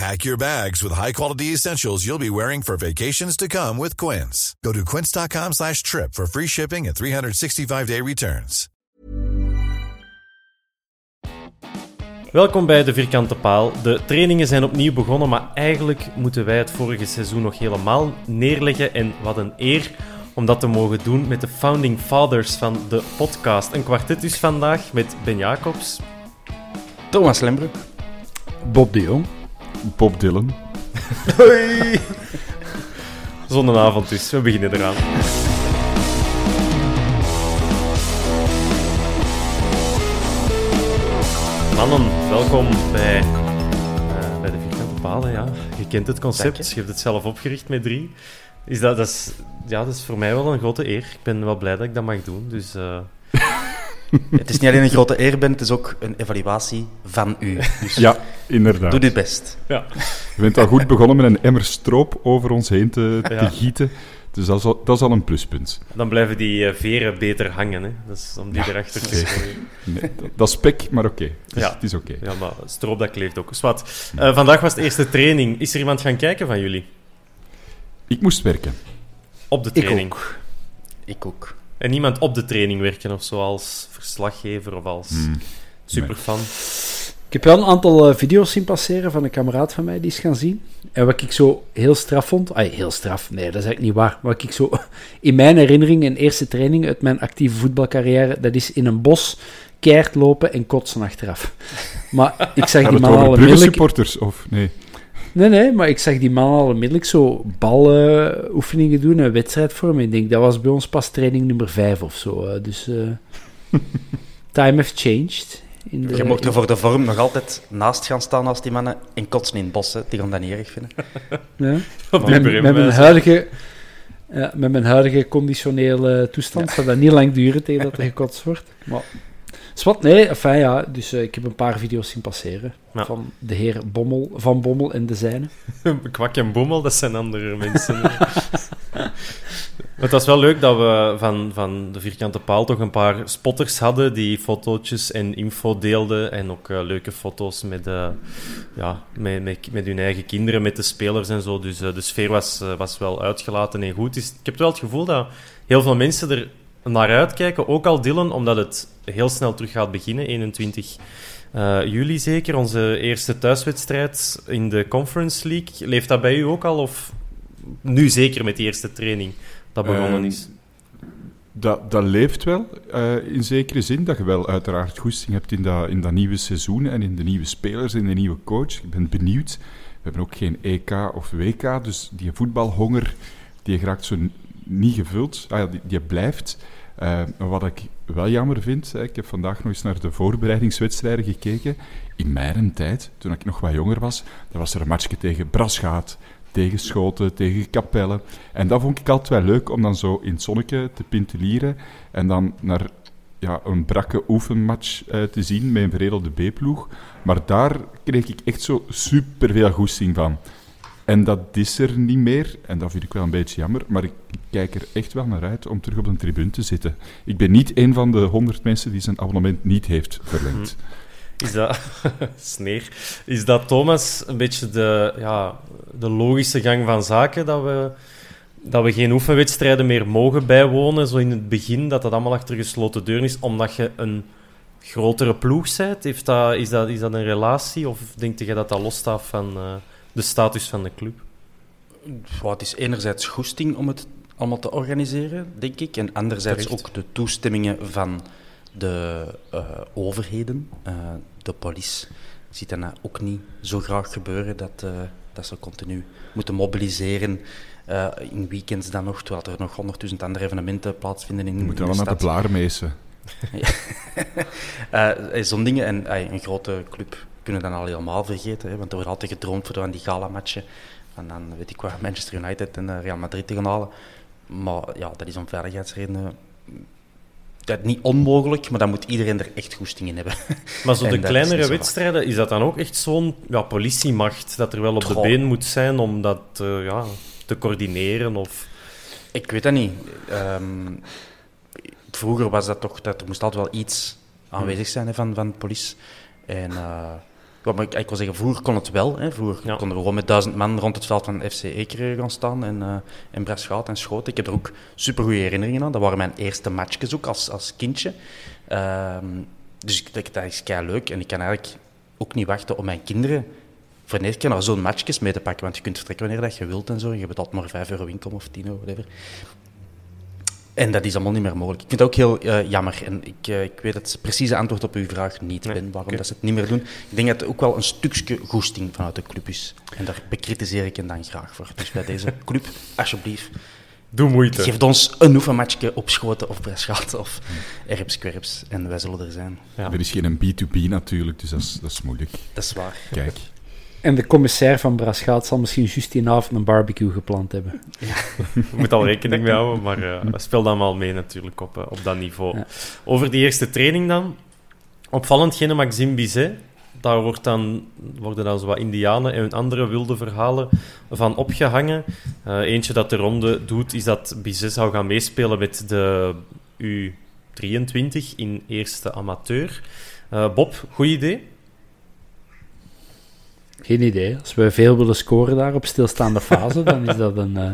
Pack your bags with high-quality essentials you'll be wearing for vacations to come with Quince. Go to quince.com slash trip for free shipping and 365-day returns. Welkom bij de Vierkante Paal. De trainingen zijn opnieuw begonnen, maar eigenlijk moeten wij het vorige seizoen nog helemaal neerleggen. En wat een eer om dat te mogen doen met de founding fathers van de podcast. Een kwartet dus vandaag met Ben Jacobs, Thomas Lembroek. Bob de Jong. Bob Dylan. Zondenavond dus. We beginnen eraan. Mannen, welkom bij, eh, bij de Vierkante Palen. Ja. Je kent het concept, je. hebt het zelf opgericht met drie. Is dat, dat, is, ja, dat is voor mij wel een grote eer. Ik ben wel blij dat ik dat mag doen. Dus, eh, Het is niet alleen een grote eer, Ben, het is ook een evaluatie van u. Dus Ja, inderdaad. doe dit best. ja. Je bent al goed begonnen met een emmer stroop over ons heen te, te Ja. gieten. Dus dat is, al, dat is al een pluspunt. Dan blijven die eh, veren beter hangen. Hè. Dat is om die erachter te schrijven. Nee, dat, dat is pek, maar oké. Het is- Ja. Het is oké. Ja, maar stroop dat kleeft ook. Zwat. Eh, vandaag was de eerste training. Is er iemand gaan kijken van jullie? Ik moest werken. Op de Ik training. ook. Ik ook. En niemand op de training werken of zo als verslaggever of als Hmm. superfan. Ik heb wel een aantal eh, video's zien passeren van een kameraad van mij die is gaan zien. En wat ik zo heel straf vond... Ay, heel straf, nee, dat is eigenlijk niet waar. Wat ik zo in mijn herinnering, een eerste training uit mijn actieve voetbalcarrière, dat is in een bos keihard lopen en kotsen achteraf. Maar ik zag Gaat die man al supporters? Of nee? Nee, nee, maar ik zag die man al onmiddellijk zo baloefeningen doen en wedstrijd vormen. Ik denk, dat was bij ons pas training nummer 5 of zo. eh, Dus eh, time has changed. In de, Je mocht er in- voor de vorm nog altijd naast gaan staan als die mannen en kotsen in het bos. Hè. Die gaan dat niet erg vinden. Ja. Op die Met, mijn eh, huidige, ja, met mijn huidige conditionele toestand zal dat niet lang duren tegen dat er gekotst wordt. Maar, zwart, nee, enfin, ja, dus eh, ik heb een paar video's zien passeren Ja. van de heer Bommel, Van Bommel en de zijne. Kwak en Bommel, dat zijn andere mensen. het was wel leuk dat we van, van de Vierkante Paal toch een paar spotters hadden die fotootjes en info deelden. En ook eh, leuke foto's met, eh, ja, met, met, met hun eigen kinderen, met de spelers en zo. Dus de sfeer was, was wel uitgelaten en goed. Dus ik heb wel het gevoel dat heel veel mensen er naar uitkijken. Ook al Dylan, omdat het heel snel terug gaat beginnen, 21 eh, juli zeker, onze eerste thuiswedstrijd in de Conference League. Leeft dat bij u ook al? Of nu zeker met die eerste training dat begonnen Ehm, is? Dat, dat leeft wel, eh, in zekere zin. Dat je wel uiteraard goesting hebt in dat, in dat nieuwe seizoen en in de nieuwe spelers en de nieuwe coach. Ik ben benieuwd. We hebben ook geen EK of WK, dus die voetbalhonger die raakt zo niet gevuld. Ah ja, die, die blijft. Eh, wat ik wel jammer vind, ik heb vandaag nog eens naar de voorbereidingswedstrijden gekeken. In mijn tijd, toen ik nog wat jonger was, dan was er een matchje tegen Brasgaat, tegen Schoten, tegen Capelle. En dat vond ik altijd wel leuk om dan zo in het zonnetje te pintelieren en dan naar ja, een brakke oefenmatch eh, te zien met een veredelde B-ploeg. Maar daar kreeg ik echt zo superveel goesting van. En dat is er niet meer. En dat vind ik wel een beetje jammer. Maar ik kijk er echt wel naar uit om terug op een tribune te zitten. Ik ben niet een van de honderd mensen die zijn abonnement niet heeft verlengd. Is dat, sneer, is dat Thomas een beetje de, ja, de logische gang van zaken dat we, dat we geen oefenwedstrijden meer mogen bijwonen, zo in het begin, dat dat allemaal achter gesloten deuren is, omdat je een grotere ploeg bent? Heeft dat, is, dat, is dat een relatie of denk je dat dat losstaat van uh, de status van de club? Well, het is enerzijds goesting om het allemaal te organiseren, denk ik, en anderzijds Terecht. ook de toestemmingen van de uh, overheden, uh, de politie, ziet dat nou ook niet zo graag gebeuren dat, uh, dat ze continu moeten mobiliseren. in weekends dan nog, terwijl er nog honderdduizend andere evenementen plaatsvinden in, Je moet in wel de naar de blaarmeesten. Zo'n dingen. En een grote club kunnen dan al helemaal vergeten, hè, want er wordt altijd gedroomd voor aan die gala-matchen. En dan weet ik wat, Manchester United en Real Madrid te gaan halen. Maar ja, dat is om veiligheidsredenen dat niet onmogelijk, maar dan moet iedereen er echt goesting in hebben. Maar zo de kleinere wedstrijden, is dat dan ook echt zo'n ja, politiemacht dat er wel op de been moet zijn om dat uh, ja, te coördineren? Of... Ik weet dat niet. Um, vroeger was dat toch, dat er moest altijd wel iets aanwezig zijn hè, van, van de politie. En uh, ja, maar ik, ik wil zeggen, vroeger kon het wel. Hè. Vroeger ja. konden we gewoon met duizend man rond het veld van FC Ekeren gaan staan en, uh, en Braschout en Schoten. Ik heb er ook super goede herinneringen aan. Dat waren mijn eerste matchjes ook als, als kindje. Uh, dus ik denk, dat is kei leuk. En ik kan eigenlijk ook niet wachten om mijn kinderen voor een keer naar zo'n matchjes mee te pakken. Want je kunt vertrekken wanneer dat je wilt en zo. Je betaalt maar 5 euro winkel of 10 euro, whatever. En dat is allemaal niet meer mogelijk. Ik vind het ook heel uh, jammer. En ik, uh, ik weet het precieze antwoord op uw vraag niet nee, ben, waarom okay. dat ze het niet meer doen. Ik denk dat het ook wel een stukje goesting vanuit de club is. En daar bekritiseer ik hen dan graag voor. Dus bij deze club, alsjeblieft. Doe moeite. Geef ons een oefenmatchje op Schoten of Breschaat of Erps Kwerps. En wij zullen er zijn. Ja. Er is geen B2B natuurlijk, dus dat is, dat is moeilijk. Dat is waar. Kijk. En de commissair van Braschaat zal misschien juist die avond een barbecue gepland hebben. Ja. Je moet al rekening mee houden, maar uh, speel dan wel mee natuurlijk op, uh, op dat niveau. Ja. Over die eerste training dan. Opvallend geen Maxime Bizet. Daar wordt dan, worden dan zo wat indianen en andere wilde verhalen van opgehangen. Uh, eentje dat de ronde doet, is dat Bizet zou gaan meespelen met de U23 in eerste amateur. Bob, goed idee? Geen idee. Als we veel willen scoren daar op stilstaande fase, dan is dat een... Uh...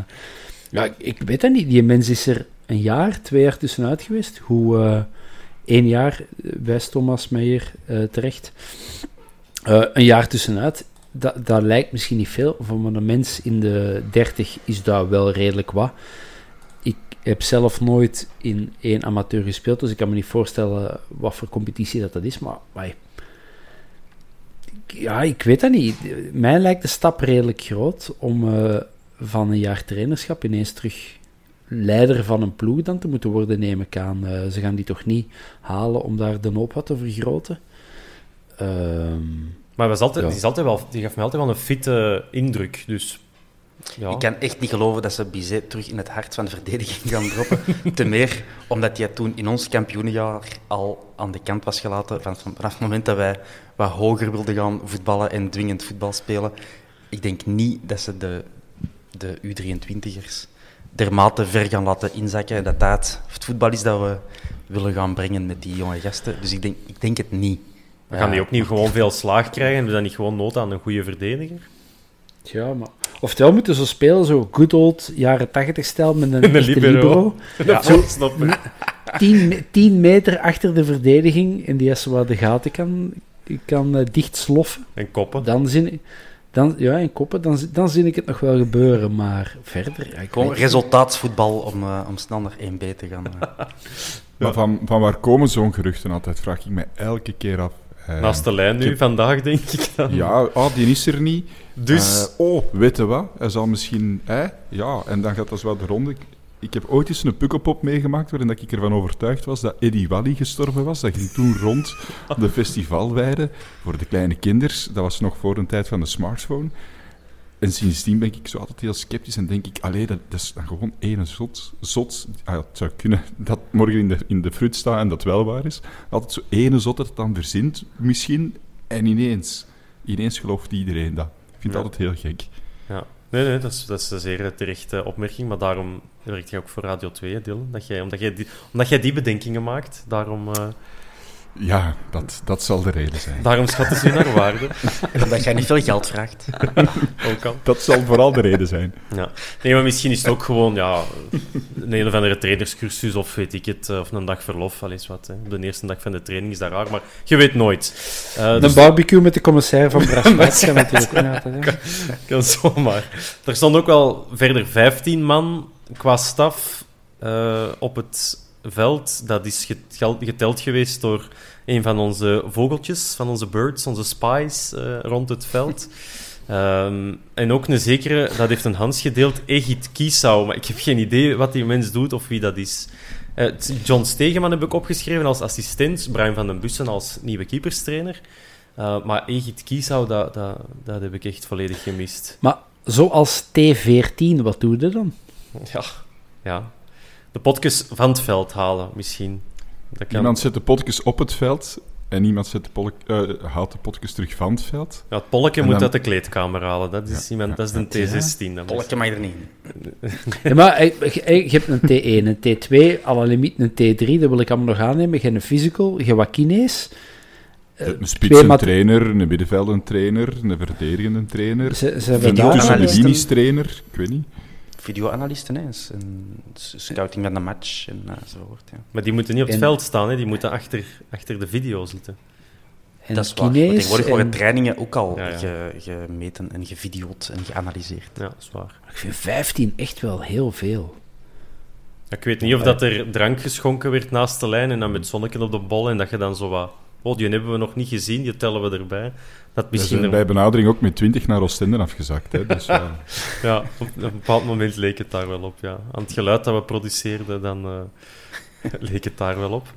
Ja, ik weet dat niet. Die mens is er een jaar, twee jaar tussenuit geweest. Hoe uh, één jaar wijst Thomas Meijer uh, terecht. een jaar tussenuit, dat, dat lijkt misschien niet veel. Voor een mens in de dertig is dat wel redelijk wat. Ik heb zelf nooit in één amateur gespeeld, dus ik kan me niet voorstellen wat voor competitie dat, dat is. Maar, maar ja, ik weet dat niet. Mij lijkt de stap redelijk groot om uh, van een jaar trainerschap ineens terug leider van een ploeg dan te moeten worden, neem ik aan. Uh, ze gaan die toch niet halen om daar de hoop wat te vergroten. Um, maar was altijd, ja. die, is altijd wel, die gaf mij altijd wel een fitte indruk. Dus, ja. Ik kan echt niet geloven dat ze Bizet terug in het hart van de verdediging gaan droppen. Te meer omdat hij toen in ons kampioenenjaar al aan de kant was gelaten. Vanaf, vanaf het moment dat wij wat hoger wilden gaan voetballen en dwingend voetbal spelen. Ik denk niet dat ze de, de U23ers dermate ver gaan laten inzakken. Dat dat het voetbal is dat we willen gaan brengen met die jonge gasten. Dus ik denk, ik denk het niet. Maar gaan die ook niet gewoon veel slaag krijgen? Hebben ze dan niet gewoon nood aan een goede verdediger? Ja, maar... Oftewel moeten ze spelen, zo good old jaren 80 stijl met een, een libero. libero. Ja, zo, tien, tien meter achter de verdediging en die als wat de gaten kan, kan uh, dicht sloffen. En koppen. Dan zin, dan, ja, en koppen, dan, dan zie ik het nog wel gebeuren, maar verder... Ja, Gewoon resultaatsvoetbal om, uh, om snel naar 1B te gaan. Uh. maar van, van waar komen zo'n geruchten altijd, vraag ik me elke keer af. Naast de lijn nu, heb... vandaag, denk ik dan. Ja, oh, die is er niet. Dus... oh, weet je wat? Hij zal misschien... Eh, ja, en dan gaat dat wel de ronde ik heb ooit eens een pukkelpop meegemaakt waarin ik ervan overtuigd was dat Eddie Wally gestorven was. Dat ging toen rond de festivalweide voor de kleine kinders. Dat was nog voor een tijd van de smartphone. En sindsdien ben ik zo altijd heel sceptisch en denk ik, allee, dat, dat is dan gewoon ene zot. zot ah, het zou kunnen dat morgen in de, in de en dat wel waar is. Altijd zo ene zot dat het dan verzint, misschien. En ineens, ineens gelooft iedereen dat. Ik vind het altijd heel gek. Ja. Nee, nee, dat is, dat is een zeer terechte opmerking, maar daarom werkt jij ook voor Radio 2, Dylan. Dat jij, omdat, jij die, omdat jij die bedenkingen maakt, daarom, uh, Ja, dat, dat zal de reden zijn. daarom schatten ze je naar waarde. Omdat jij niet veel geld vraagt. Ook al. Dat zal vooral de reden zijn. Ja. Nee, maar misschien is het ook gewoon ja, een een of andere trainerscursus of weet ik het, eh, of een dag verlof, al eens wat. Hè. Op de eerste dag van de training is dat raar, maar je weet nooit. Eh, Een dus barbecue met de commissaris van Brasmaat kan natuurlijk ook hè. kan zomaar. Er stond ook wel verder 15 man qua staf eh, op het veld. Dat is getel- geteld geweest door een van onze vogeltjes, van onze birds, onze spies eh, rond het veld. Ehm, en ook een zekere, dat heeft een Hans gedeeld, Egit Kiesau. Maar ik heb geen idee wat die mens doet of wie dat is. Eh, John Stegeman heb ik opgeschreven als assistent, Brian van den Bussen als nieuwe keeperstrainer. Uh, maar Egit Kiesau, dat, dat, dat heb ik echt volledig gemist. Maar zoals T14, wat doe je dan? Ja, ja. De podcast van het veld halen, misschien. Dat kan. Iemand zet de potjes op het veld en iemand zet de polk, eh, haalt de potjes terug van het veld. Ja, het polken En moet dan- uit de kleedkamer halen. Dat is, Ja, iemand, ja, dat is de T16. dat moet- Polkje mag er niet in. Ja, maar eh, je, je hebt een T1, een T2, à la limiet een T3, dat wil ik allemaal nog aannemen. Je hebt een physical, je hebt wat kines. Eh, een twee spits, een mat- trainer, een een trainer, een verdedigende trainer, Ze, ze een hebben daar een- tussenlinies-trainer, ik weet niet. Videoanalisten, hè. is een s- scouting van de match en, enzovoort. Ja. Maar die moeten niet op het En- veld staan, hè. die moeten achter, achter de video zitten. en dat is waar. Tegenwoordig worden en- trainingen ook al Ja, ja. ge- gemeten en gevideoed en geanalyseerd. Ja, dat is waar. Ik vind 15 echt wel heel veel. Ik weet niet of dat er drank geschonken werd naast de lijn en dan met zonneken op de bol en dat je dan zo wat... Oh, die hebben we nog niet gezien, die tellen we erbij. Dat We misschien... zijn bij benadering ook met 20 naar Oostende afgezakt. Hè, dus, ja. Ja, op een bepaald moment leek het daar wel op, ja. Aan het geluid dat we produceerden, dan eh, leek het daar wel op.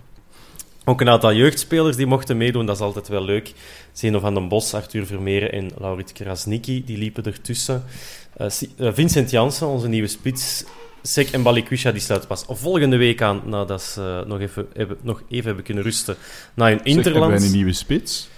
Ook een aantal jeugdspelers die mochten meedoen, dat is altijd wel leuk. Zeno van den Bos, Arthur Vermeeren en Laurit Krasnicki, die liepen ertussen. Eh, eh, Vincent Janssen, onze nieuwe spits. Sek en Balikwisha, die sluiten pas volgende week aan, nadat ze nog, even, hebben, nog even hebben kunnen rusten na hun Zeg, hebben wij interland. een nieuwe spits?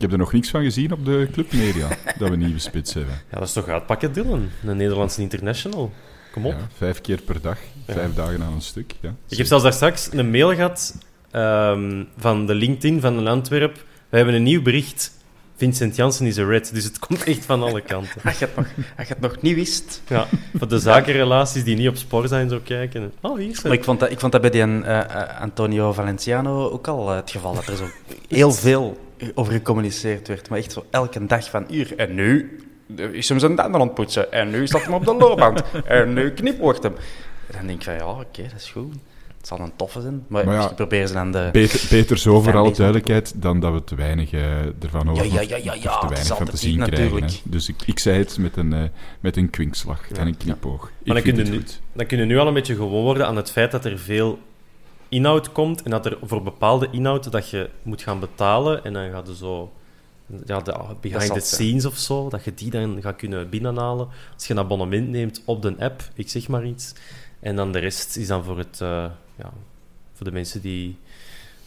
Ik heb er nog niks van gezien op de clubmedia, dat we een nieuwe spits hebben. Ja, dat is toch uitpakken, Dylan, een Nederlandse international. Kom op. Ja, vijf keer per dag, Ja. vijf dagen aan een stuk. Ja. Ik heb zelfs daar straks een mail gehad ehm, van de LinkedIn van een Antwerp. We hebben een nieuw bericht. Vincent Janssen is een red. Dus het komt echt van alle kanten. Als je het nog, als je het nog niet wist. Ja, voor de zakenrelaties die niet op spoor zijn, zo kijken. Oh, hier is Maar ik vond dat, ik vond dat bij die eh, eh, Antonio Valenciano ook al eh, het geval. Dat er zo heel veel over gecommuniceerd werd. Maar echt zo elke dag van uur. En nu is hem zijn tanden aan het poetsen. En nu staat hem op de loopband. En nu knipoort hem. En dan denk ik van, ja, oké, dat is goed. Het zal een toffe zijn. Maar, Maar ja, misschien proberen ze dan de... Beter, beter zo, voor alle duidelijkheid, dan dat we te weinig eh, ervan horen. ja, of- ja, ja, of ja, te weinig van te zien niet krijgen. natuurlijk. Dus ik, ik zei het met een, eh, met een kwinkslag en een knipoog. Maar dan vind kun, het je nu, dan kun je nu al een beetje gewoon worden aan het feit dat er veel inhoud komt en dat er voor bepaalde inhoud dat je moet gaan betalen en dan gaat er zo ja, de behind the zijn. scenes of zo, dat je die dan gaat kunnen binnenhalen. Als je een abonnement neemt op de app, ik zeg maar iets, en dan de rest is dan voor, het, eh, ja, voor de mensen die,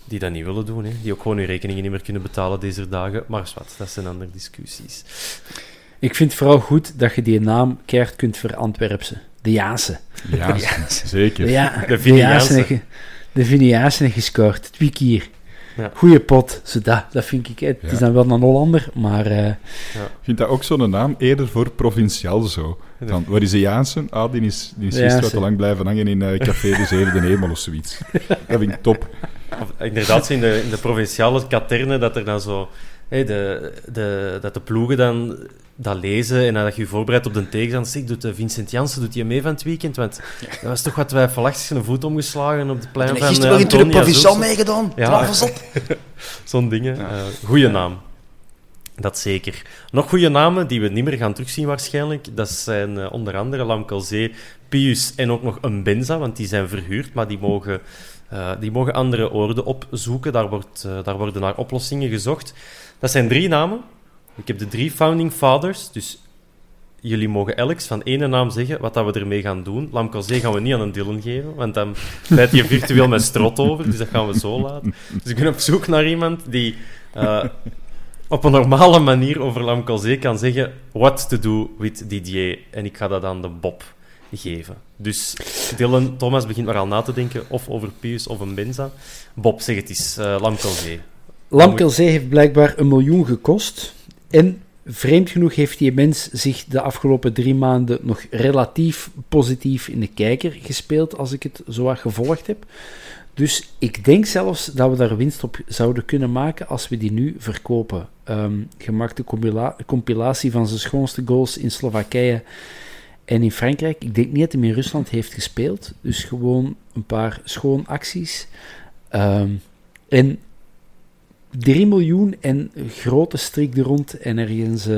die dat niet willen doen, hè, die ook gewoon hun rekeningen niet meer kunnen betalen deze dagen. Maar is wat, dat zijn andere discussies. Ik vind het vooral goed dat je die naam keihard kunt verantwerpsen. De Jaanse. Ja, zeker. Ja, De Vini De Vini Jaanse heeft gescoord. Twee keer. Ja. Goeie pot. Zo dat, dat vind ik. Het is Ja. dan wel een Hollander, maar... eh, Ik vind dat ook zo'n naam eerder voor provinciaal zo. Van, waar is de Jaansen? Ah, die is, die is gisteren te lang blijven hangen in eh, Café de Zevende Hemel of zoiets. Dat vind ik top. Of, inderdaad, in de, in de provinciale katerne, dat er dan zo... de, de, dat de ploegen dan dat lezen en dat je je voorbereidt op de tegenstander. Doet de Vincent Janssen doet hij mee van het weekend? Want dat was toch wat twijfelachtig een voet omgeslagen op het plein En van gisteren eh, de Antonia provinciaal Zulse. meegedaan. Ja. Ja. op. Zo'n dingen. Eh goeie naam. Dat zeker. Nog goede namen die we niet meer gaan terugzien waarschijnlijk. Dat zijn eh, onder andere Lamkelzee, Pius en ook nog een Benza, want die zijn verhuurd, maar die mogen, eh, die mogen andere oorden opzoeken. Daar, wordt, eh, daar worden naar oplossingen gezocht. Dat zijn drie namen. Ik heb de drie founding fathers, dus jullie mogen elk van ene naam zeggen wat dat we ermee gaan doen. Lamkelzee gaan we niet aan een Dylan geven, want dan bijt je virtueel met strot over, dus dat gaan we zo laten. Dus ik ben op zoek naar iemand die eh, op een normale manier over Lamkelzee kan zeggen what to do with Didier. En ik ga dat aan de Bob geven. Dus Dylan, Thomas begint maar al na te denken of over Pius of een Benza. Bob, zeg het eens, uh, Lamkelzee. Lamkelzee heeft blijkbaar een miljoen gekost. En vreemd genoeg heeft die mens zich de afgelopen drie maanden nog relatief positief in de kijker gespeeld, als ik het zo gevolgd heb. Dus ik denk zelfs dat we daar winst op zouden kunnen maken als we die nu verkopen. Um, gemaakte compilatie van zijn schoonste goals in Slowakije en in Frankrijk. Ik denk niet dat hij in Rusland heeft gespeeld. Dus gewoon een paar schoon acties. Um, en 3 miljoen en grote strik er rond en ergens uh,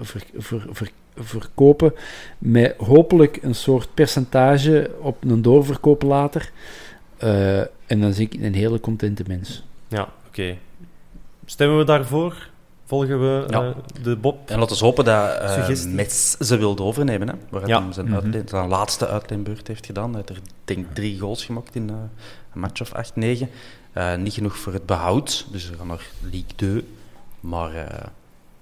ver, ver, ver, verkopen met hopelijk een soort percentage op een doorverkoop later. Uh, en dan zie ik een hele contente mens. Ja, oké. Stemmen we daarvoor? Volgen we ja. uh, de Bob? En laten we hopen dat uh, Mets ze wilde overnemen. Hè, waar ja. hij zijn, mm -hmm. zijn laatste uitleenbeurt heeft gedaan. Hij heeft er denk drie goals gemaakt in een match of 8, 9. Uh, niet genoeg voor het behoud, dus we gaan naar League 2. Maar uh,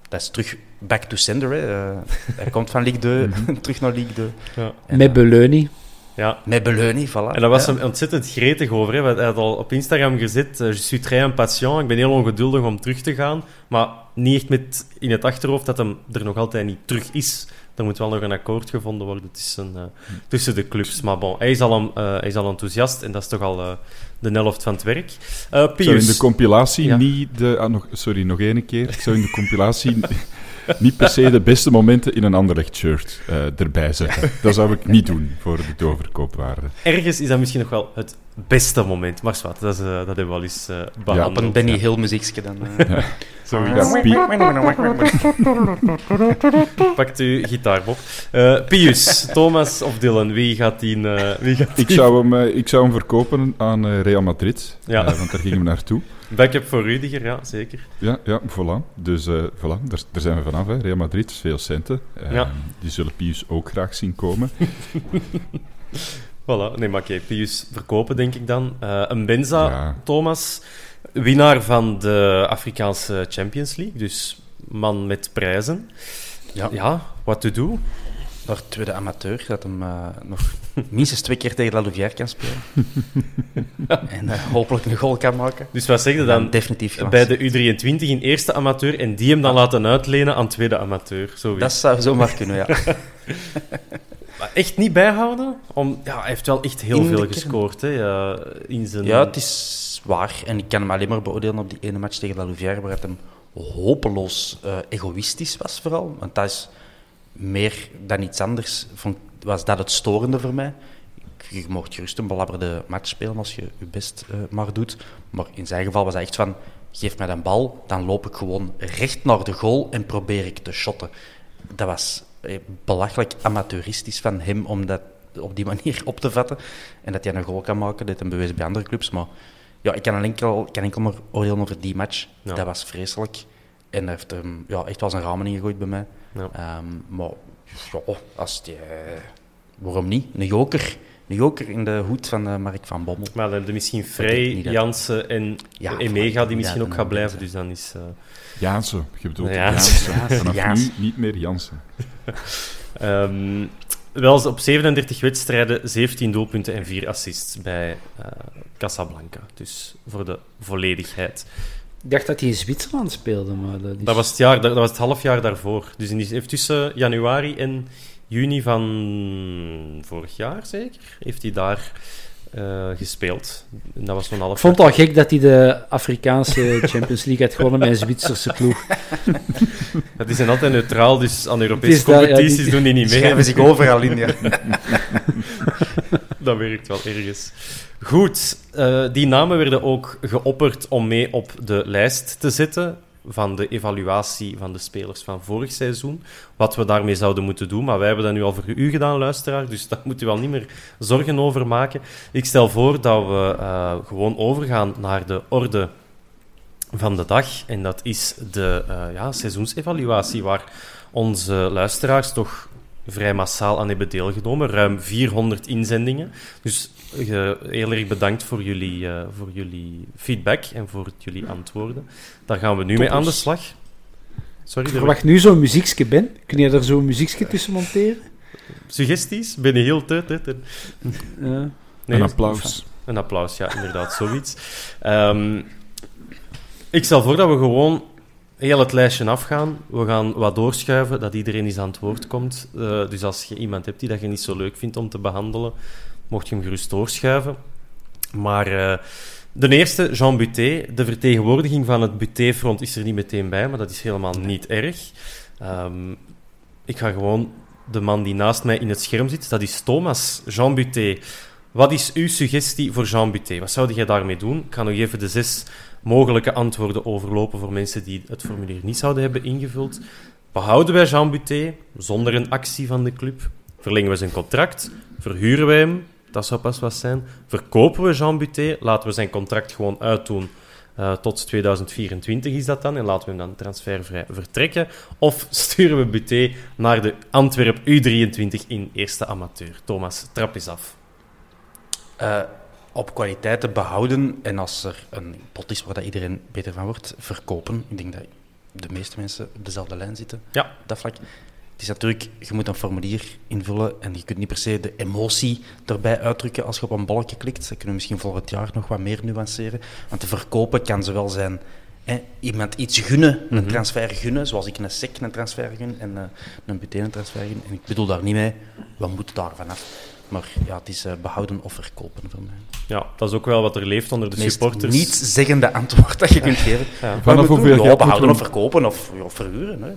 dat is terug back to sender. Hè. Uh, hij komt van League 2 mhm. terug naar League 2. Ja. Met Beleuni. Ja. Met Beleuni, voilà. En daar was hem ontzettend gretig over. Hè. Hij had al op Instagram gezet, je suis très impatient, ik ben heel ongeduldig om terug te gaan. Maar niet echt met in het achterhoofd dat hem er nog altijd niet terug is. Er moet wel nog een akkoord gevonden worden tussen, uh, tussen de clubs. Maar bon, hij is al, uh, hij is al enthousiast en dat is toch al uh, de helft van het werk. Uh, Pius. Zou in de compilatie ja. niet de... Ah, nog, sorry, nog één keer. Ik zou in de compilatie niet per se de beste momenten in een Anderlecht shirt uh, erbij zetten. Dat zou ik niet doen voor de doorverkoopwaarde. Ergens is dat misschien nog wel het beste moment. Maar zwart, dat, is, uh, dat hebben we wel eens uh, behandeld. Ja, op een Benny Hill muziekje dan. Ja. Pakt uw gitaar, Bob. Pius, Thomas of Dylan, wie gaat die... wie gaat die... Ik, zou hem, ik zou hem verkopen aan Real Madrid, ja. want daar gingen we naartoe. Backup voor Rudiger, ja, zeker. Ja, ja voilà. Dus uh, voilà, daar, daar, zijn we vanaf. Hè. Real Madrid, veel centen. Uh, ja. Die zullen Pius ook graag zien komen. voilà, nee, maar oké, okay. Pius verkopen, denk ik dan. Uh, een Benza, ja. Thomas, winnaar van de Afrikaanse Champions League, dus man met prijzen. Ja, ja what to do? Naar tweede amateur, dat hem uh, nog minstens twee keer tegen La Louvière kan spelen. en uh, hopelijk een goal kan maken. Dus wat zeg je dan? definitief. Bij de U23 in eerste amateur en die hem dan laten uitlenen aan tweede amateur. Zoiets. Dat zou zomaar kunnen, ja. maar echt niet bijhouden? Om, ja, hij heeft wel echt heel veel gescoord hè, ja, in zijn... Ja, het is waar. En ik kan hem alleen maar beoordelen op die ene match tegen La Louvière, waar het hem hopeloos uh, egoïstisch was vooral. Want dat is meer dan iets anders vond, was dat het storende voor mij. Je mocht gerust een belabberde match spelen als je je best uh, maar doet. Maar in zijn geval was hij echt van, geef mij een bal, dan loop ik gewoon recht naar de goal en probeer ik te shotten. Dat was eh, belachelijk amateuristisch van hem om dat op die manier op te vatten. En dat hij een goal kan maken, dat hem bewezen bij andere clubs. Maar ja, ik kan enkel, kan enkel maar oordelen over die match. Ja. Dat was vreselijk. En hij heeft hem ja, echt wel zijn ramen ingegooid bij mij. Ja. Um, maar ja, als die, uh, waarom niet? Een joker. Een joker in de hoed van uh, Mark van Bommel. Maar dan misschien Vrij, Jansen en ja, Emega die misschien ook gaat blijven. Dus dan is... Uh... Jansen, je bedoelt Jansen. Jansen. Vanaf Jansen. nu niet meer Jansen. um, wel op 37 wedstrijden, 17 doelpunten en 4 assists bij uh, Casablanca. Dus voor de volledigheid. Ik dacht dat hij in Zwitserland speelde, maar dat, is... dat was het jaar, dat was het halfjaar daarvoor. Dus die heeft tussen januari en juni van vorig jaar zeker, heeft hij daar uh, gespeeld. En dat was zo'n half Ik vond het al gek dat hij de Afrikaanse Champions League had gewonnen met een Zwitserse ploeg. Dat is altijd neutraal, dus aan Europese competities doen die niet mee. Schrijven zich overal in, ja. dat werkt wel ergens. Goed, uh, die namen werden ook geopperd om mee op de lijst te zetten van de evaluatie van de spelers van vorig seizoen. Wat we daarmee zouden moeten doen. Maar wij hebben dat nu al voor u gedaan, luisteraar. Dus daar moet u wel niet meer zorgen over maken. Ik stel voor dat we uh, gewoon overgaan naar de orde van de dag. En dat is de uh, ja, seizoensevaluatie, waar onze luisteraars toch vrij massaal aan hebben deelgenomen. Ruim 400 inzendingen. Dus heel erg bedankt voor jullie, uh, voor jullie feedback en voor jullie antwoorden. Daar gaan we nu Toppers. mee aan de slag. Sorry, Ik er verwacht nu zo'n muziekje, Ben. Kun je daar zo'n muziekje tussen monteren? suggesties? Ben je heel... te- te- te- Ja. Nee, een applaus. Een applaus, ja, inderdaad, zoiets. Ehm, ik stel voor dat we gewoon heel het lijstje afgaan. We gaan wat doorschuiven, dat iedereen eens aan het woord komt. Eh, dus als je iemand hebt die dat je niet zo leuk vindt om te behandelen, mocht je hem gerust doorschuiven. Maar eh, de eerste, Jean Buté. De vertegenwoordiging van het Buté-front is er niet meteen bij, maar dat is helemaal niet erg. Ehm, ik ga gewoon de man die naast mij in het scherm zit, dat is Thomas. Jean Buté. Wat is uw suggestie voor Jean Buté? Wat zou jij daarmee doen? Ik ga nog even de zes mogelijke antwoorden overlopen voor mensen die het formulier niet zouden hebben ingevuld. Behouden wij Jean Buté zonder een actie van de club? Verlengen we zijn contract? Verhuren wij hem? Dat zou pas wat zijn. Verkopen we Jean Buté? Laten we zijn contract gewoon uitdoen. Eh, tot 2024 is dat dan. En laten we hem dan transfervrij vertrekken. Of sturen we Buté naar de Antwerp U23 in eerste amateur? Thomas, trap eens af. Eh, op kwaliteiten behouden en als er een pot is waar dat iedereen beter van wordt, verkopen. Ik denk dat de meeste mensen op dezelfde lijn zitten Ja. dat vlak. Het is natuurlijk, je moet een formulier invullen en je kunt niet per se de emotie erbij uitdrukken als je op een balkje klikt. Dat kunnen we misschien volgend jaar nog wat meer nuanceren. Want te verkopen kan zowel zijn hè, iemand iets gunnen, een transfer gunnen, zoals ik een sec een transfer gun en een buteen een transfer gun. En ik bedoel daar niet mee, we moeten daar vanaf. Maar ja, het is eh, behouden of verkopen voor mij. Ja, dat is ook wel wat er leeft onder de meest supporters. niet zeggende antwoord dat je kunt geven. Ja. Vanaf hoeveel ja, geld moeten behouden we- of verkopen of, of verhuren. Hè.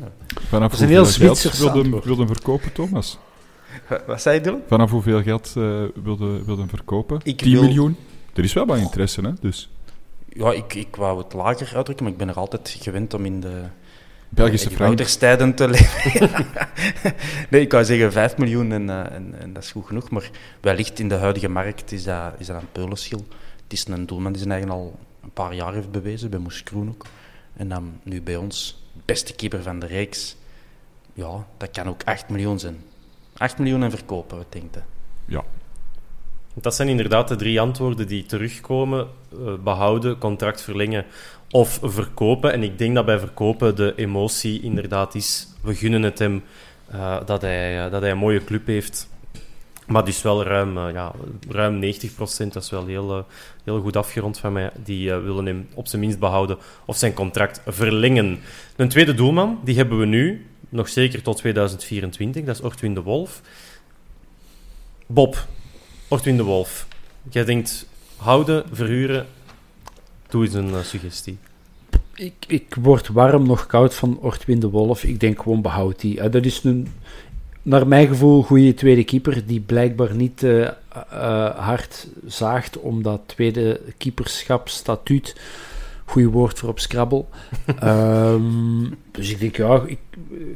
Vanaf Dat is een heel hoeveel geld Zwitsers wilde verkopen, Thomas? Wat zei je, Dylan? Vanaf hoeveel geld eh wilde, wilde hem verkopen? Ik 10 wil- miljoen? Er is wel wat interesse, hè? Dus Ja, ik, ik wou het lager uitdrukken, maar ik ben er altijd gewend om in de Belgische frank. ouderstijden te leven. nee, ik wou zeggen 5 miljoen en, eh, en, en dat is goed genoeg. Maar wellicht in de huidige markt is dat, is dat een peulenschil. Het is een doelman die zijn eigen al een paar jaar heeft bewezen, bij Moes Kroen ook. En dan nu bij ons, beste keeper van de reeks. Ja, dat kan ook 8 miljoen zijn. 8 miljoen en verkopen, wat denkt u? Ja. Dat zijn inderdaad de drie antwoorden die terugkomen. Eh, behouden, contract verlengen of verkopen. En ik denk dat bij verkopen de emotie inderdaad is... We gunnen het hem eh, dat, hij, eh, dat hij een mooie club heeft. Maar dus wel ruim, eh, ja, ruim 90% dat is wel heel, heel goed afgerond van mij. Die willen hem op zijn minst behouden of zijn contract verlengen. Een tweede doelman, die hebben we nu, nog zeker tot 2024. Dat is Ortwin de Wolf. Bob, Ortwin de Wolf. Jij denkt houden, verhuren. Doe eens een eh, suggestie. Ik, ik word warm nog koud van Ortwin de Wolf. Ik denk gewoon behoud die. Eh, dat is een, naar mijn gevoel, goede tweede keeper die blijkbaar niet eh, hard zaagt om dat tweede keeperschap statuut. Goeie woord voor op Scrabble. Ehm, dus ik denk, ja, ik,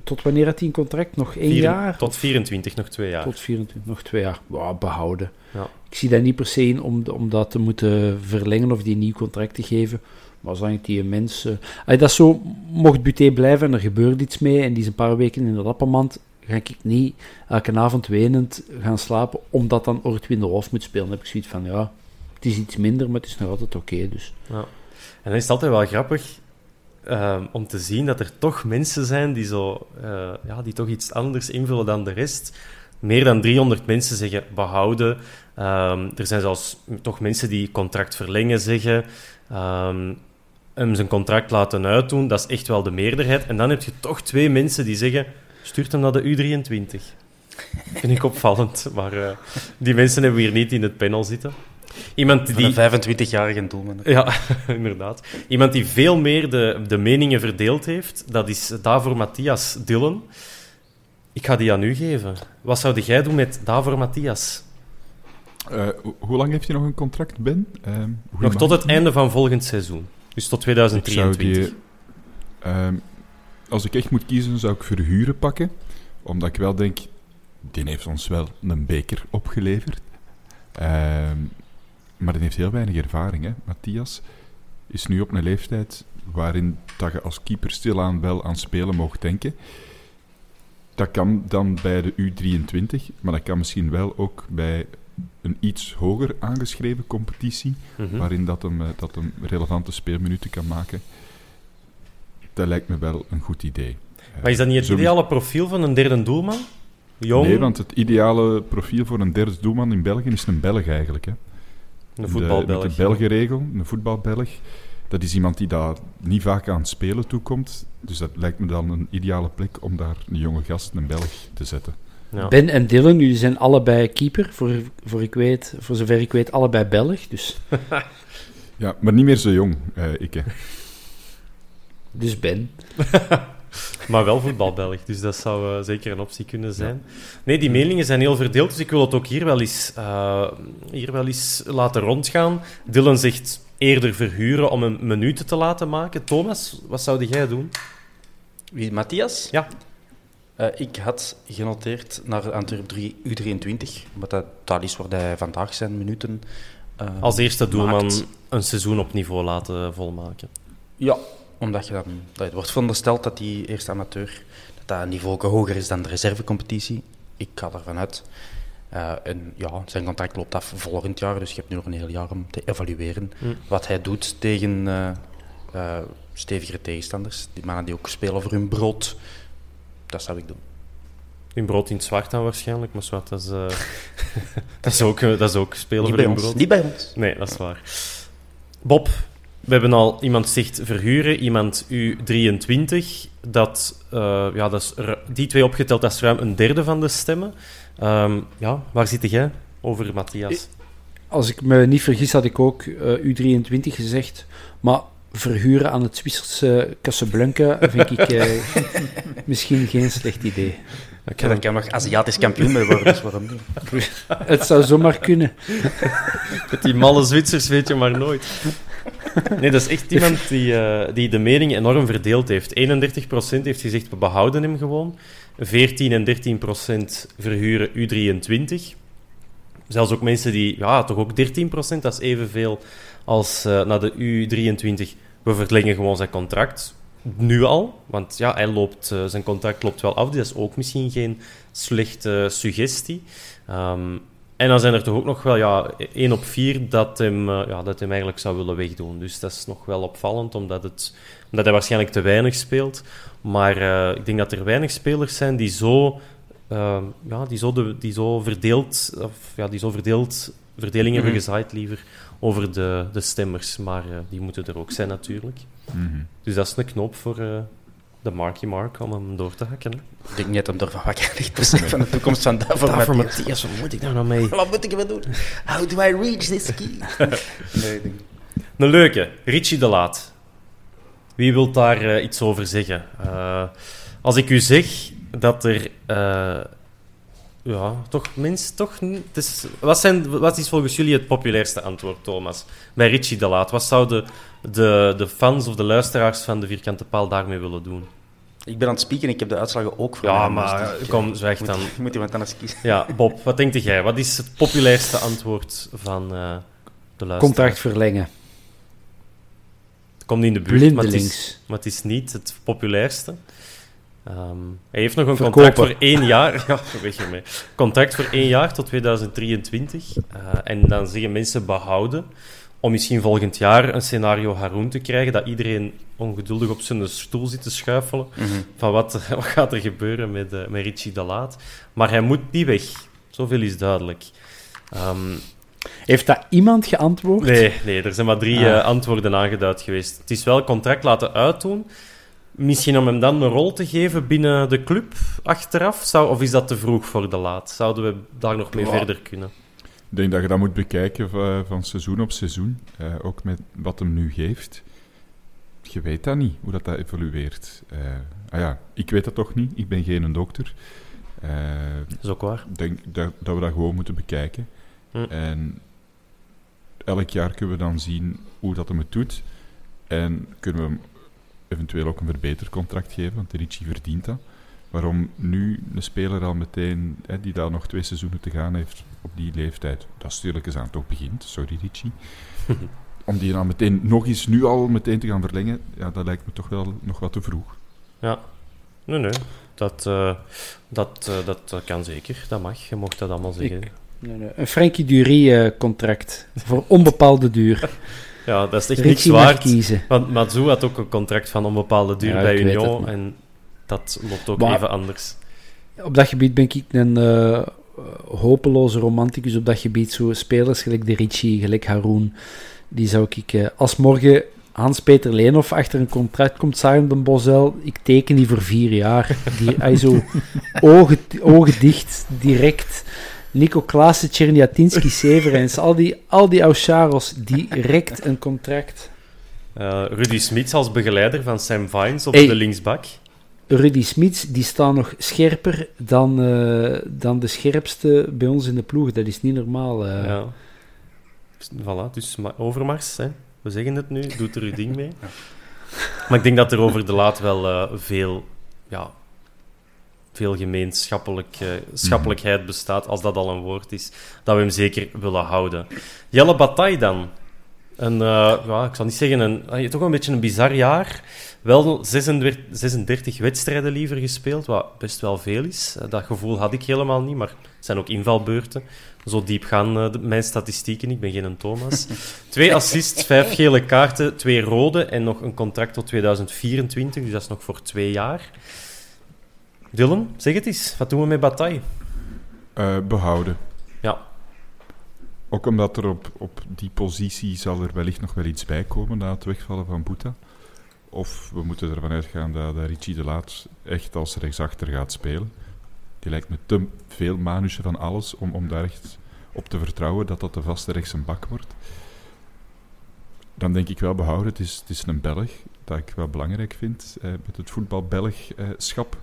tot wanneer had hij een contract? Nog één Vier- jaar? Tot 24, nog twee jaar. Tot 24, nog twee jaar. Ja, behouden. Ja. Ik zie dat niet per se in om, om dat te moeten verlengen of die een nieuw contract te geven. Maar zolang die mensen... Als dat zo mocht Buté blijven en er gebeurt iets mee en die is een paar weken in de lappenmand, ga ik niet elke avond wenend gaan slapen omdat dan Ortwin de Wolf moet spelen. Dan heb ik zoiets van, ja, het is iets minder, maar het is nog altijd oké. dus. Ja. En dan is het altijd wel grappig ehm, om te zien dat er toch mensen zijn die, zo, eh, ja, die toch iets anders invullen dan de rest. Meer dan 300 mensen zeggen behouden. Ehm, er zijn zelfs toch mensen die contract verlengen zeggen. Ehm, hem zijn contract laten uitdoen. Dat is echt wel de meerderheid. En dan heb je toch twee mensen die zeggen: stuurt hem naar de U23. Vind ik opvallend. Maar eh, die mensen hebben we hier niet in het panel zitten. Iemand die. een 25-jarige doelman. Ja, inderdaad. Iemand die veel meer de, de meningen verdeeld heeft, dat is Davor Matthias Dillen. Ik ga die aan u geven. Wat zou jij doen met Davor Matthias? Eh, ho- hoe lang heeft hij nog een contract, Ben? Ehm, hoe Nog tot het einde van volgend seizoen. Dus tot Ik zou 2023. die, ehm, als ik echt moet kiezen, zou ik verhuren pakken. Omdat ik wel denk, die heeft ons wel een beker opgeleverd. Maar die heeft heel weinig ervaring, hè. Matthias is nu op een leeftijd waarin dat je als keeper stilaan wel aan spelen mocht denken. Dat kan dan bij de U23, maar dat kan misschien wel ook bij een iets hoger aangeschreven competitie Mhm. waarin dat hem, eh, dat hem relevante speelminuten kan maken. Dat lijkt me wel een goed idee. Maar is dat niet het Zo- ideale profiel van een derde doelman? Jong, Nee, want het ideale profiel voor een derde doelman in België is een Belg eigenlijk. Hè. Een De- voetbalbelg. Met de Belgenregel, een voetbalbelg. Dat is iemand die daar niet vaak aan het spelen toekomt. Dus dat lijkt me dan een ideale plek om daar een jonge gast, een Belg, te zetten. Ja. Ben en Dylan, jullie zijn allebei keeper. Voor, voor, ik weet, voor zover ik weet, allebei Belg. Dus, Ja, maar niet meer zo jong, eh, ik. Hè. dus Ben. Maar wel voetbalbelg, dus dat zou eh, zeker een optie kunnen zijn. Nee, die meningen zijn heel verdeeld, dus ik wil het ook hier wel eens, eh, hier wel eens laten rondgaan. Dylan zegt eerder verhuren om een minuten te laten maken. Thomas, wat zou jij doen? Wie, Matthias? Ja. Eh, ik had genoteerd naar Antwerp 3 U23, omdat dat dat is waar hij vandaag zijn minuten Als eerste doelman maakt. een seizoen op niveau laten volmaken. Ja, omdat je dan, dat het wordt verondersteld dat die eerste amateur dat dat een niveau ook hoger is dan de reservecompetitie. Ik ga ervan uit. Eh, en ja, zijn contract loopt af volgend jaar, dus je hebt nu nog een heel jaar om te evalueren Hm. wat hij doet tegen eh, stevigere tegenstanders. Die mannen die ook spelen voor hun brood. Dat zou ik doen. In brood in het zwart dan waarschijnlijk, maar zwart, dat is, dat is, ook, dat is ook spelen Niet voor hun ons. brood. Niet bij ons. Nee, dat is waar. Bob, we hebben al iemand zegt verhuren, iemand U23. Dat, eh, ja, dat is die twee opgeteld, dat is ruim een derde van de stemmen. Ehm, ja, waar zit jij over Matthias? Als ik me niet vergis, had ik ook eh, U23 gezegd. Maar verhuren aan het Zwitserse Casablanca vind ik eh, misschien geen slecht idee. Ik Ja, dan kan nog Aziatisch kampioen mee worden, dus waarom niet? Het zou zomaar kunnen. Met die malle Zwitsers weet je maar nooit. Nee, dat is echt iemand die, eh, die de mening enorm verdeeld heeft. 31% heeft gezegd, we behouden hem gewoon. 14 en 13% verhuren U23. Zelfs ook mensen die, ja, toch ook 13%, dat is evenveel als eh, naar de U23. We verlengen gewoon zijn contract. Nu al, want ja, hij loopt, eh, zijn contract loopt wel af. Dat is ook misschien geen slechte suggestie. Ehm, en dan zijn er toch ook nog wel ja, 1 op 4 dat hem, eh, ja, dat hem eigenlijk zou willen wegdoen. Dus dat is nog wel opvallend, omdat, het, omdat hij waarschijnlijk te weinig speelt. Maar eh, ik denk dat er weinig spelers zijn die zo, eh, ja, die zo, de, die zo verdeeld, of, ja, die zo verdeeld, verdeling hebben Mhm. gezaaid liever over de, de stemmers. Maar die moeten er ook zijn natuurlijk. Mhm. Dus dat is een knoop voor de Marky Mark om hem door te hakken. Ik denk niet dat hem ervan wakker ligt per se van de toekomst van daarvoor. Daarvoor Matthias. Matthias, wat moet ik daar nou mee? Wat moet ik ermee doen? How do I reach this key? nee, denk... Een leuke, Richie de Laat. Wie wil daar eh, iets over zeggen? Eh, als ik u zeg dat er... eh, ja, toch minst... Toch, niet- het is, wat, zijn, wat is volgens jullie het populairste antwoord, Thomas? Bij Richie de Laat. Wat zouden de, de fans of de luisteraars van de Vierkante Paal daarmee willen doen? Ik ben aan het spieken en ik heb de uitslagen ook voor Ja, mij, maar dus ik- kom, zwijg moet, dan. Moet iemand anders kiezen? Ja, Bob, wat denkt jij? Wat is het populairste antwoord van eh, de luisteraars? Contract verlengen. Het komt in de buurt, maar het, is, maar het is niet het populairste. Ehm, hij heeft nog een Verkopen. contract voor één jaar. Ja, weg ermee. Contract voor één jaar tot 2023. Eh, en dan zeggen mensen behouden. Om misschien volgend jaar een scenario Haroon te krijgen. Dat iedereen ongeduldig op zijn stoel zit te schuifelen. Mhm. Van wat, wat gaat er gebeuren met, eh, met Richie de Laat. Maar hij moet niet weg. Zoveel is duidelijk. Ehm, Heeft dat iemand geantwoord? Nee, nee, er zijn maar drie Ah. eh, antwoorden aangeduid geweest. Het is wel contract laten uitdoen. Misschien om hem dan een rol te geven binnen de club achteraf? Zou, of is dat te vroeg voor de laat? Zouden we daar nog mee verder kunnen? Ik denk dat je dat moet bekijken van, van seizoen op seizoen. eh, ook met wat hem nu geeft. Je weet dat niet, hoe dat, dat evolueert. Eh, ah ja, ik weet dat toch niet. Ik ben geen dokter. Eh, Dat is ook waar. Ik denk dat, dat we dat gewoon moeten bekijken. Hm. En elk jaar kunnen we dan zien hoe dat hem het doet. En kunnen we hem eventueel ook een verbetercontract geven, want Ricci verdient dat. Waarom nu een speler al meteen, hè, die daar nog twee seizoenen te gaan heeft, op die leeftijd, dat stilletjes aan toch begint, sorry Ricci, om die dan meteen nog eens nu al meteen te gaan verlengen, ja, dat lijkt me toch wel nog wat te vroeg. Ja. Nee, nee. Dat, eh, dat, eh, dat, dat kan zeker. Dat mag. Je mocht dat allemaal zeggen. Nee, nee. Een Frankie Dury-contract. voor onbepaalde duur. Ja, dat is echt niks Richie mag waard. kiezen. Want Mazou had ook een contract van onbepaalde duur Ja, bij Union. het, en dat loopt ook Maar- even anders. Op dat gebied ben ik een eh, hopeloze romanticus. Op dat gebied, zo spelers gelijk de Ricci, gelijk Haroon, die zou ik... eh, als morgen Hans-Peter Leenhoff achter een contract komt zagen de Bosel, ik teken die voor vier jaar. Die, hij zo ogen, ogen dicht, direct... Nico Klaassen, Tjerniatinski, Severens, al die, al die Aucharos, direct een contract. Eh, Rudy Smits als begeleider van Sam Vines op Hey. de linksbak. Rudy Smits, die staan nog scherper dan, eh, dan de scherpste bij ons in de ploeg. Dat is niet normaal. eh. Ja. Voilà, dus ma- Overmars, hè. we zeggen het nu, doet er uw ding mee. Maar ik denk dat er over de laat wel eh, veel, ja, veel gemeenschappelijk, eh, schappelijkheid bestaat, als dat al een woord is, dat we hem zeker willen houden. Jelle Bataille dan. Een, eh, ja, ik zal niet zeggen, een, eh, toch een beetje een bizar jaar. Wel 36, 36 wedstrijden liever gespeeld, wat best wel veel is. Eh, Dat gevoel had ik helemaal niet, maar het zijn ook invalbeurten. Zo diep gaan eh, mijn statistieken. Ik ben geen Thomas. Twee assists, vijf gele kaarten, twee rode en nog een contract tot 2024. Dus dat is nog voor twee jaar. Dylan, zeg het eens. Wat doen we met Bataille? Eh, behouden. Ja, Ook omdat er op, op die positie zal er wellicht nog wel iets bij komen na het wegvallen van Boeta. Of we moeten ervan uitgaan dat, dat Richie de Laat echt als rechtsachter gaat spelen. Die lijkt me te veel manusje van alles om, om daar echt op te vertrouwen dat dat de vaste rechtse bak wordt. Dan denk ik wel behouden, het is, het is een Belg, dat ik wel belangrijk vind eh, met het voetbal-Belgschap.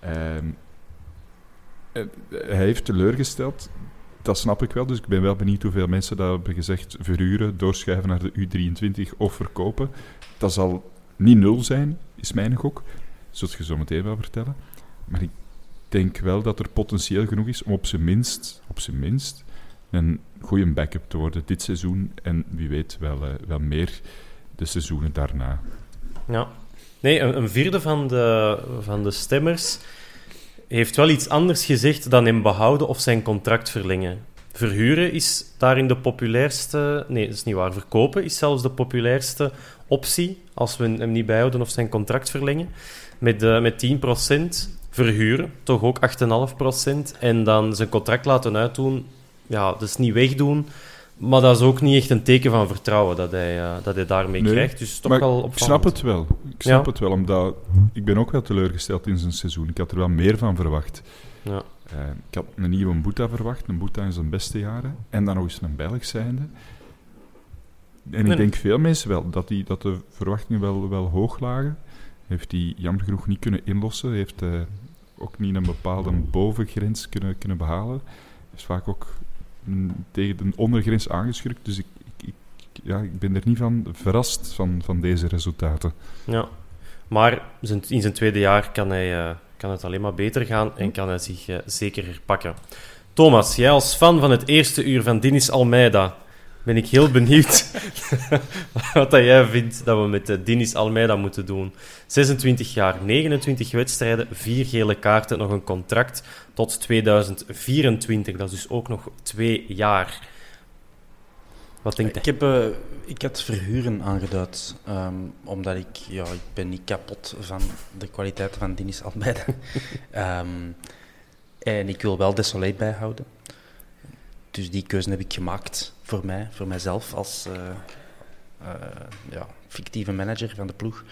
Ehm, eh, hij heeft teleurgesteld, dat snap ik wel. Dus ik ben wel benieuwd hoeveel mensen dat hebben gezegd verhuren, doorschuiven naar de U23 of verkopen. Dat zal niet nul zijn, is mijn gok. Zult je zo meteen wel vertellen. Maar ik denk wel dat er potentieel genoeg is om op zijn minst, op zijn minst een goede backup te worden dit seizoen. En wie weet wel, eh, wel meer de seizoenen daarna. Ja. Nee, een, een vierde van de, van de stemmers heeft wel iets anders gezegd dan hem behouden of zijn contract verlengen. Verhuren is daarin de populairste... Nee, dat is niet waar. Verkopen is zelfs de populairste optie als we hem niet bijhouden of zijn contract verlengen. Met, eh, met 10%. Verhuren, toch ook 8,5%. En dan zijn contract laten uitdoen. Ja, dus niet wegdoen. Maar dat is ook niet echt een teken van vertrouwen dat hij, eh, dat hij daarmee Nee, krijgt. Dus toch maar wel ik snap het wel. Ik snap Ja. het wel, omdat ik ben ook wel teleurgesteld in zijn seizoen. Ik had er wel meer van verwacht. Ja. Eh, ik had een nieuwe Boeta verwacht, een Boeta in zijn beste jaren. En dan nog eens een Belg zijnde. En ik denk veel mensen wel, dat, die, dat de verwachtingen wel, wel hoog lagen. Heeft hij jammer genoeg niet kunnen inlossen. Heeft eh, ook niet een bepaalde bovengrens kunnen, kunnen behalen. Is vaak ook tegen de ondergrens aangeschrukt. Dus ik, ik, ik- ja, ik ben er niet van verrast van, van deze resultaten. Ja, maar in zijn tweede jaar kan, hij, eh, kan het alleen maar beter gaan en kan hij zich eh, zeker herpakken. Thomas, jij als fan van het eerste uur van Dinis Almeida, ben ik heel benieuwd wat dat jij vindt dat we met eh, Dinis Almeida moeten doen. 26 jaar, 29 wedstrijden, 4 gele kaarten, nog een contract tot 2024. Dat is dus ook nog twee jaar. Wat denkt Ik, hij? heb, eh, ik had verhuren aangeduid, ehm, omdat ik, ja, ik ben niet kapot van de kwaliteiten van Denis Almeida. Ehm, en ik wil wel Desolé bijhouden. Dus die keuze heb ik gemaakt voor mij, voor mijzelf als eh, eh, ja, fictieve manager van de ploeg.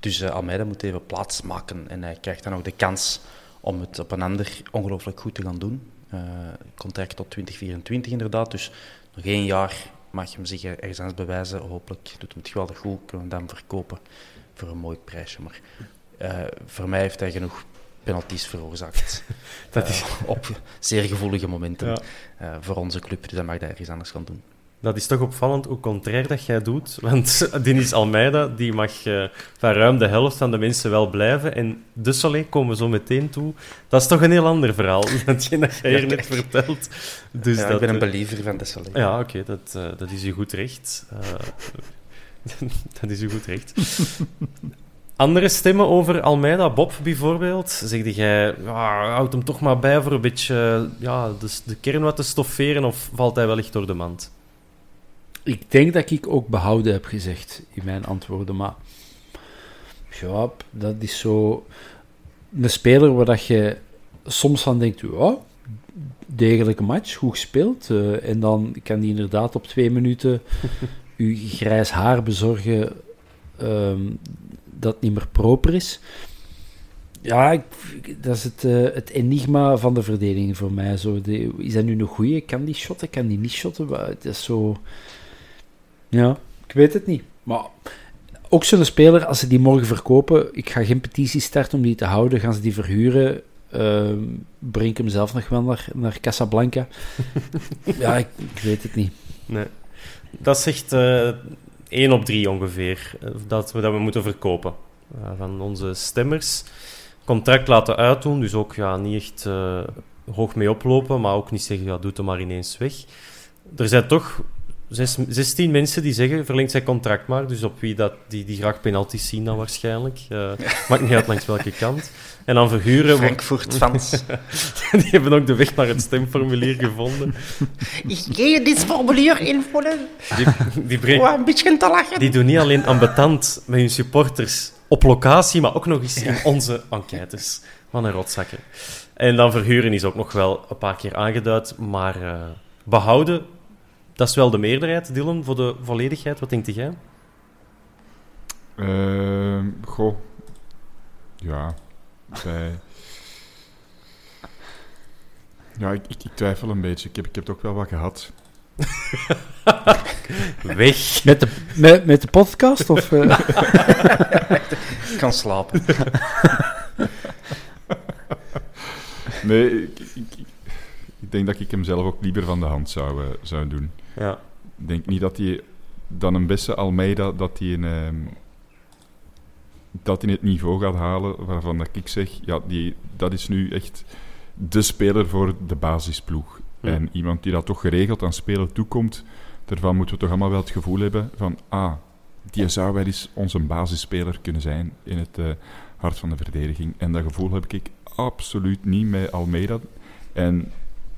Dus eh, Almeida moet even plaats maken en hij krijgt dan ook de kans om het op een ander ongelooflijk goed te gaan doen. Contract tot 2024 inderdaad, dus nog één jaar mag je hem zich ergens anders bewijzen. Hopelijk doet hem het geweldig goed, kunnen we hem dan verkopen voor een mooi prijsje. Maar voor mij heeft hij genoeg penalties veroorzaakt Dat is, eh, op zeer gevoelige momenten eh, voor onze club. Dus dan mag hij ergens anders gaan doen. Dat is toch opvallend hoe contrair dat jij doet. Want Denis Almeida die mag eh, van ruim de helft van de mensen wel blijven. En De Soleil komen we zo meteen toe. Dat is toch een heel ander verhaal dan je dat jij hier net vertelt. Dus ja, dat, ik ben een believer van Desolé. Ja, oké, dat, dat is u goed recht. Dat is u goed recht. Andere stemmen over Almeida, Bob bijvoorbeeld. Zegde jij, ja, houd hem toch maar bij voor een beetje ja, de, de kern wat te stofferen, of valt hij wellicht door de mand? Ik denk dat ik ook behouden heb gezegd in mijn antwoorden, maar ja, dat is zo. een speler waar dat je soms van denkt, ja, degelijke match, goed gespeeld. eh, en dan kan die inderdaad op twee minuten uw grijs haar bezorgen ehm, dat niet meer proper is. Ja, ik, dat is het, eh, het enigma van de verdediging voor mij. Zo, de, is dat nu een goeie? Kan die shotten? Kan die niet shotten? Het is zo... Ja, ik weet het niet. Maar ook zo'n speler, als ze die morgen verkopen, ik ga geen petitie starten om die te houden, gaan ze die verhuren, breng ik hem zelf nog wel naar, naar Casablanca. ja, ik, ik weet het niet. Nee. Dat zegt eh 1 op 3 ongeveer, eh, dat we, dat we moeten verkopen. Eh, van onze stemmers. Contract laten uitdoen, dus ook ja, niet echt eh, hoog mee oplopen, maar ook niet zeggen, ja, doe het maar ineens weg. Er zijn toch zes, 16 mensen die zeggen, verlengt zijn contract maar, dus op wie dat, die, die graag penalties zien dan waarschijnlijk. Eh, maakt niet uit langs welke kant. En dan verhuren... Frankfurt-fans. die hebben ook de weg naar het stemformulier gevonden. Ik gehe dit formulier invullen Die, die brengen... een beetje te lachen. Die doen niet alleen ambetant met hun supporters op locatie, maar ook nog eens in onze enquêtes. Van een rotzakken. En dan verhuren is ook nog wel een paar keer aangeduid, maar eh, behouden, dat is wel de meerderheid, Dylan, voor de volledigheid. Wat denkt jij? Ehm, goh. Ja. Bij... Ja, ik, ik, ik twijfel een beetje. Ik heb, ik heb toch wel wat gehad. Weg. Met de, met, met de podcast? Of, eh? Ik kan slapen. Nee, ik, ik, ik- ik denk dat ik hem zelf ook liever van de hand zou, eh, zou doen. Ja. Ik denk niet dat hij dan een beste Almeida, dat hij een, ehm, dat in het niveau gaat halen waarvan dat ik zeg, ja, die, dat is nu echt de speler voor de basisploeg. Ja. En iemand die dat toch geregeld aan spelen toekomt, daarvan moeten we toch allemaal wel het gevoel hebben van, ah, die zou wel eens onze basisspeler kunnen zijn in het eh, hart van de verdediging. En dat gevoel heb ik absoluut niet met Almeida. En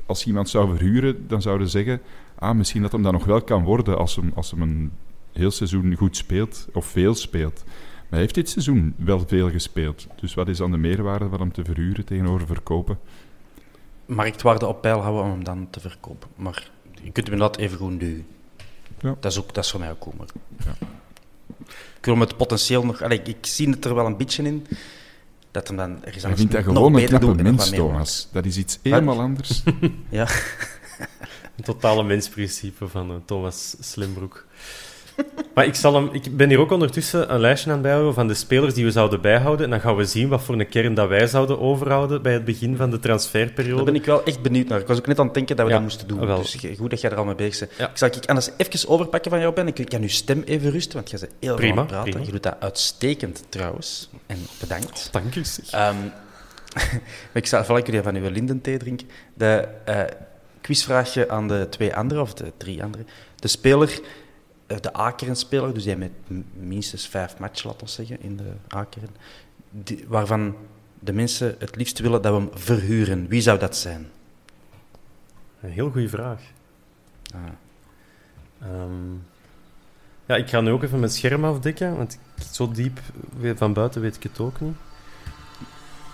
als iemand zou verhuren, dan zouden ze zeggen, ah, misschien dat hem dat nog wel kan worden als hem, als hem een heel seizoen goed speelt, of veel speelt. Maar hij heeft dit seizoen wel veel gespeeld. Dus wat is dan de meerwaarde van hem te verhuren tegenover verkopen? Marktwaarde op peil houden om hem dan te verkopen. Maar je kunt hem dat even goed doen. Ja. Dat, is ook, dat is voor mij ook. Maar... Ja. Ik wil het potentieel nog... Allee, ik zie het er wel een beetje in. Dat hem dan ergens anders vindt dat gewoon een beter knappe mens, Thomas. Dat is iets helemaal anders. Ja. Een totale mensprincipe van eh, Thomas Slimbroek. Maar ik, zal hem, ik ben hier ook ondertussen een lijstje aan het bijhouden van de spelers die we zouden bijhouden. En dan gaan we zien wat voor een kern dat wij zouden overhouden bij het begin van de transferperiode. Daar ben ik wel echt benieuwd naar. Ik was ook net aan het denken dat we Ja, dat moesten doen. wel. Dus goed dat jij er al mee bezig bent. Ja. Ik zal ik anders even overpakken van jou, Ben. Ik kan je stem even rusten, want jij bent heel Prima, aan praten. prima. Je doet dat uitstekend, trouwens. En bedankt. Dank je. zeg. Ehm, maar ik zal, vooral ik jullie van uw lindenthee drinken, de eh, quizvraagje aan de twee anderen, of de drie anderen. De speler, eh, de A-kernspeler, dus die met minstens vijf matchen, laten we zeggen, in de A-kern, die- waarvan de mensen het liefst willen dat we hem verhuren. Wie zou dat zijn? Een heel goede vraag. Ah. Ehm, ja, ik ga nu ook even mijn scherm afdekken, want ik- zo diep van buiten weet ik het ook niet.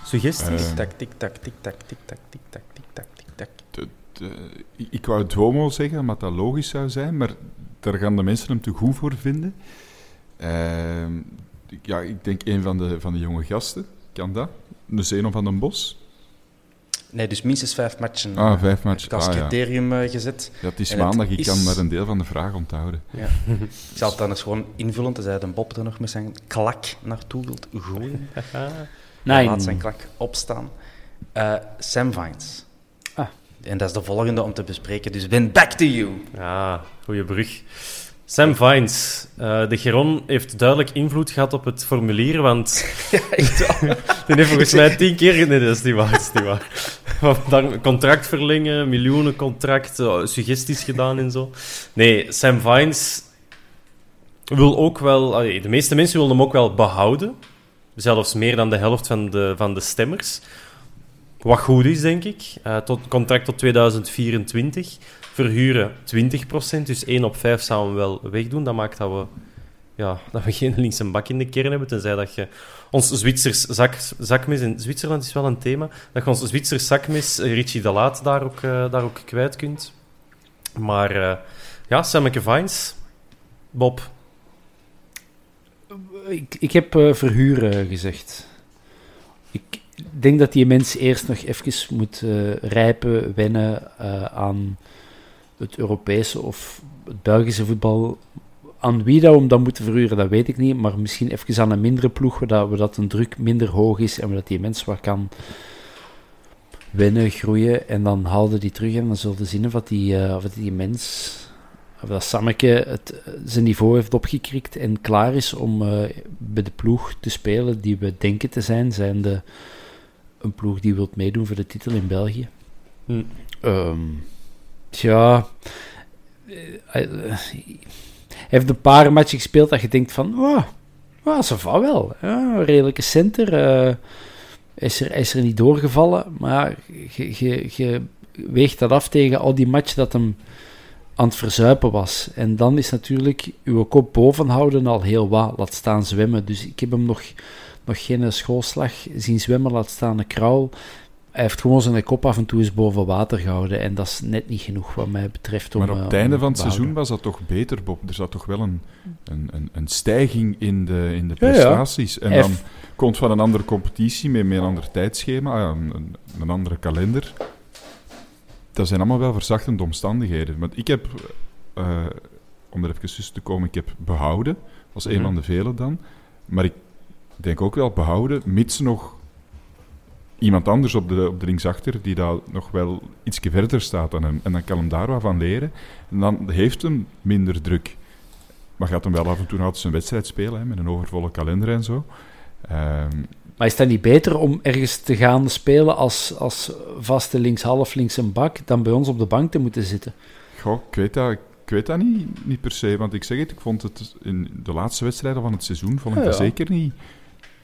Suggesties? Tik-tak, tik-tak, tik-tak, tik-tak, tik-tak, tik-tak, tik-tak. De- ik- ik wou Duomo zeggen, omdat dat logisch zou zijn, maar daar gaan de mensen hem te goed voor vinden. Ehm, ja, ik denk een van de, van de jonge gasten. Kan dat? De Zenon van den Bos? Nee, dus minstens vijf matchen. Ah, eh, vijf heb matchen. ik als Ah, criterium eh, gezet. Ja, het is En het maandag, ik is- kan maar een deel van de vraag onthouden. Ja. Ik zal het dan eens gewoon invullen, tenzij de Bob er nog met zijn klak naartoe wilt gooien. Nee. Laat zijn klak opstaan. Eh, Sam Vines. En dat is de volgende om te bespreken, dus ben back to you. Ja, goede brug. Sam Vines. Eh, de Geron heeft duidelijk invloed gehad op het formulier, want die heeft volgens mij tien keer... Nee, dat is niet waar. Dat is niet waar. Dan contract verlengen, miljoenencontract, eh, suggesties gedaan en zo. Nee, Sam Vines wil ook wel... allee, De meeste mensen willen hem ook wel behouden. Zelfs meer dan de helft van de, van de stemmers. Wat goed is, denk ik. Eh, tot, contract tot 2024. Verhuren 20%, dus 1 op 5 zouden we wel wegdoen. Dat maakt dat we ja, dat we geen linkse bak in de kern hebben, tenzij dat je ons Zwitsers zak, zakmes, in Zwitserland is wel een thema, dat je ons Zwitsers zakmes, eh, Richie de Laat, daar ook, uh, daar ook kwijt kunt. Maar ja, Sammeke Vines, Bob. Ik, ik heb verhuren gezegd. Ik denk dat die mens eerst nog even moet rijpen, wennen aan het Europese of het Belgische voetbal aan wie dat we dan moeten verhuren, dat weet ik niet. Maar misschien even aan een mindere ploeg, waar dat, dat een druk minder hoog is en dat die mens wat kan winnen, groeien. En dan haalde die terug en dan zullen zien of, die, uh, of die mens, of dat Sammeke het, zijn niveau heeft opgekrikt en klaar is om bij de ploeg te spelen die we denken te zijn. Zijn de, een ploeg die wilt meedoen voor de titel in België. Hm. Um, tja. Uh, hij heeft een paar matchen gespeeld dat je denkt van, wow, wow, ça va wel. Ja, redelijke center. Uh, is, er, is er niet doorgevallen, maar je, je, je weegt dat af tegen al die matchen dat hem aan het verzuipen was. En dan is natuurlijk uw kop boven houden al heel wat, laat staan zwemmen. Dus ik heb hem nog, nog geen schoolslag zien zwemmen, laat staan een kraul hij heeft gewoon zijn kop af en toe eens boven water gehouden. En dat is net niet genoeg wat mij betreft. Om, maar op het uh, einde van het seizoen was dat toch beter, Bob? Er zat toch wel een, een, een, een stijging in de, in de prestaties. Ja, ja. En dan komt van een andere competitie met, met een ander tijdschema, een, een, een, andere kalender. Dat zijn allemaal wel verzachtende omstandigheden. Want ik heb, uh, om er even tussen te komen, ik heb behouden. als een mm -hmm. van de velen dan. Maar ik denk ook wel behouden, mits nog iemand anders op de, op de linksachter die daar nog wel iets verder staat dan hem. En dan kan hem daar wat van leren. En dan heeft hem minder druk. Maar gaat hem wel af en toe altijd zijn wedstrijd spelen, hè, met een overvolle kalender en zo. Um, maar is dat niet beter om ergens te gaan spelen als, als vaste linkshalf, links een bak, dan bij ons op de bank te moeten zitten? Goh, ik weet dat, ik weet dat niet, niet per se. Want ik zeg het, ik vond het in de laatste wedstrijden van het seizoen vond ik ja, dat zeker niet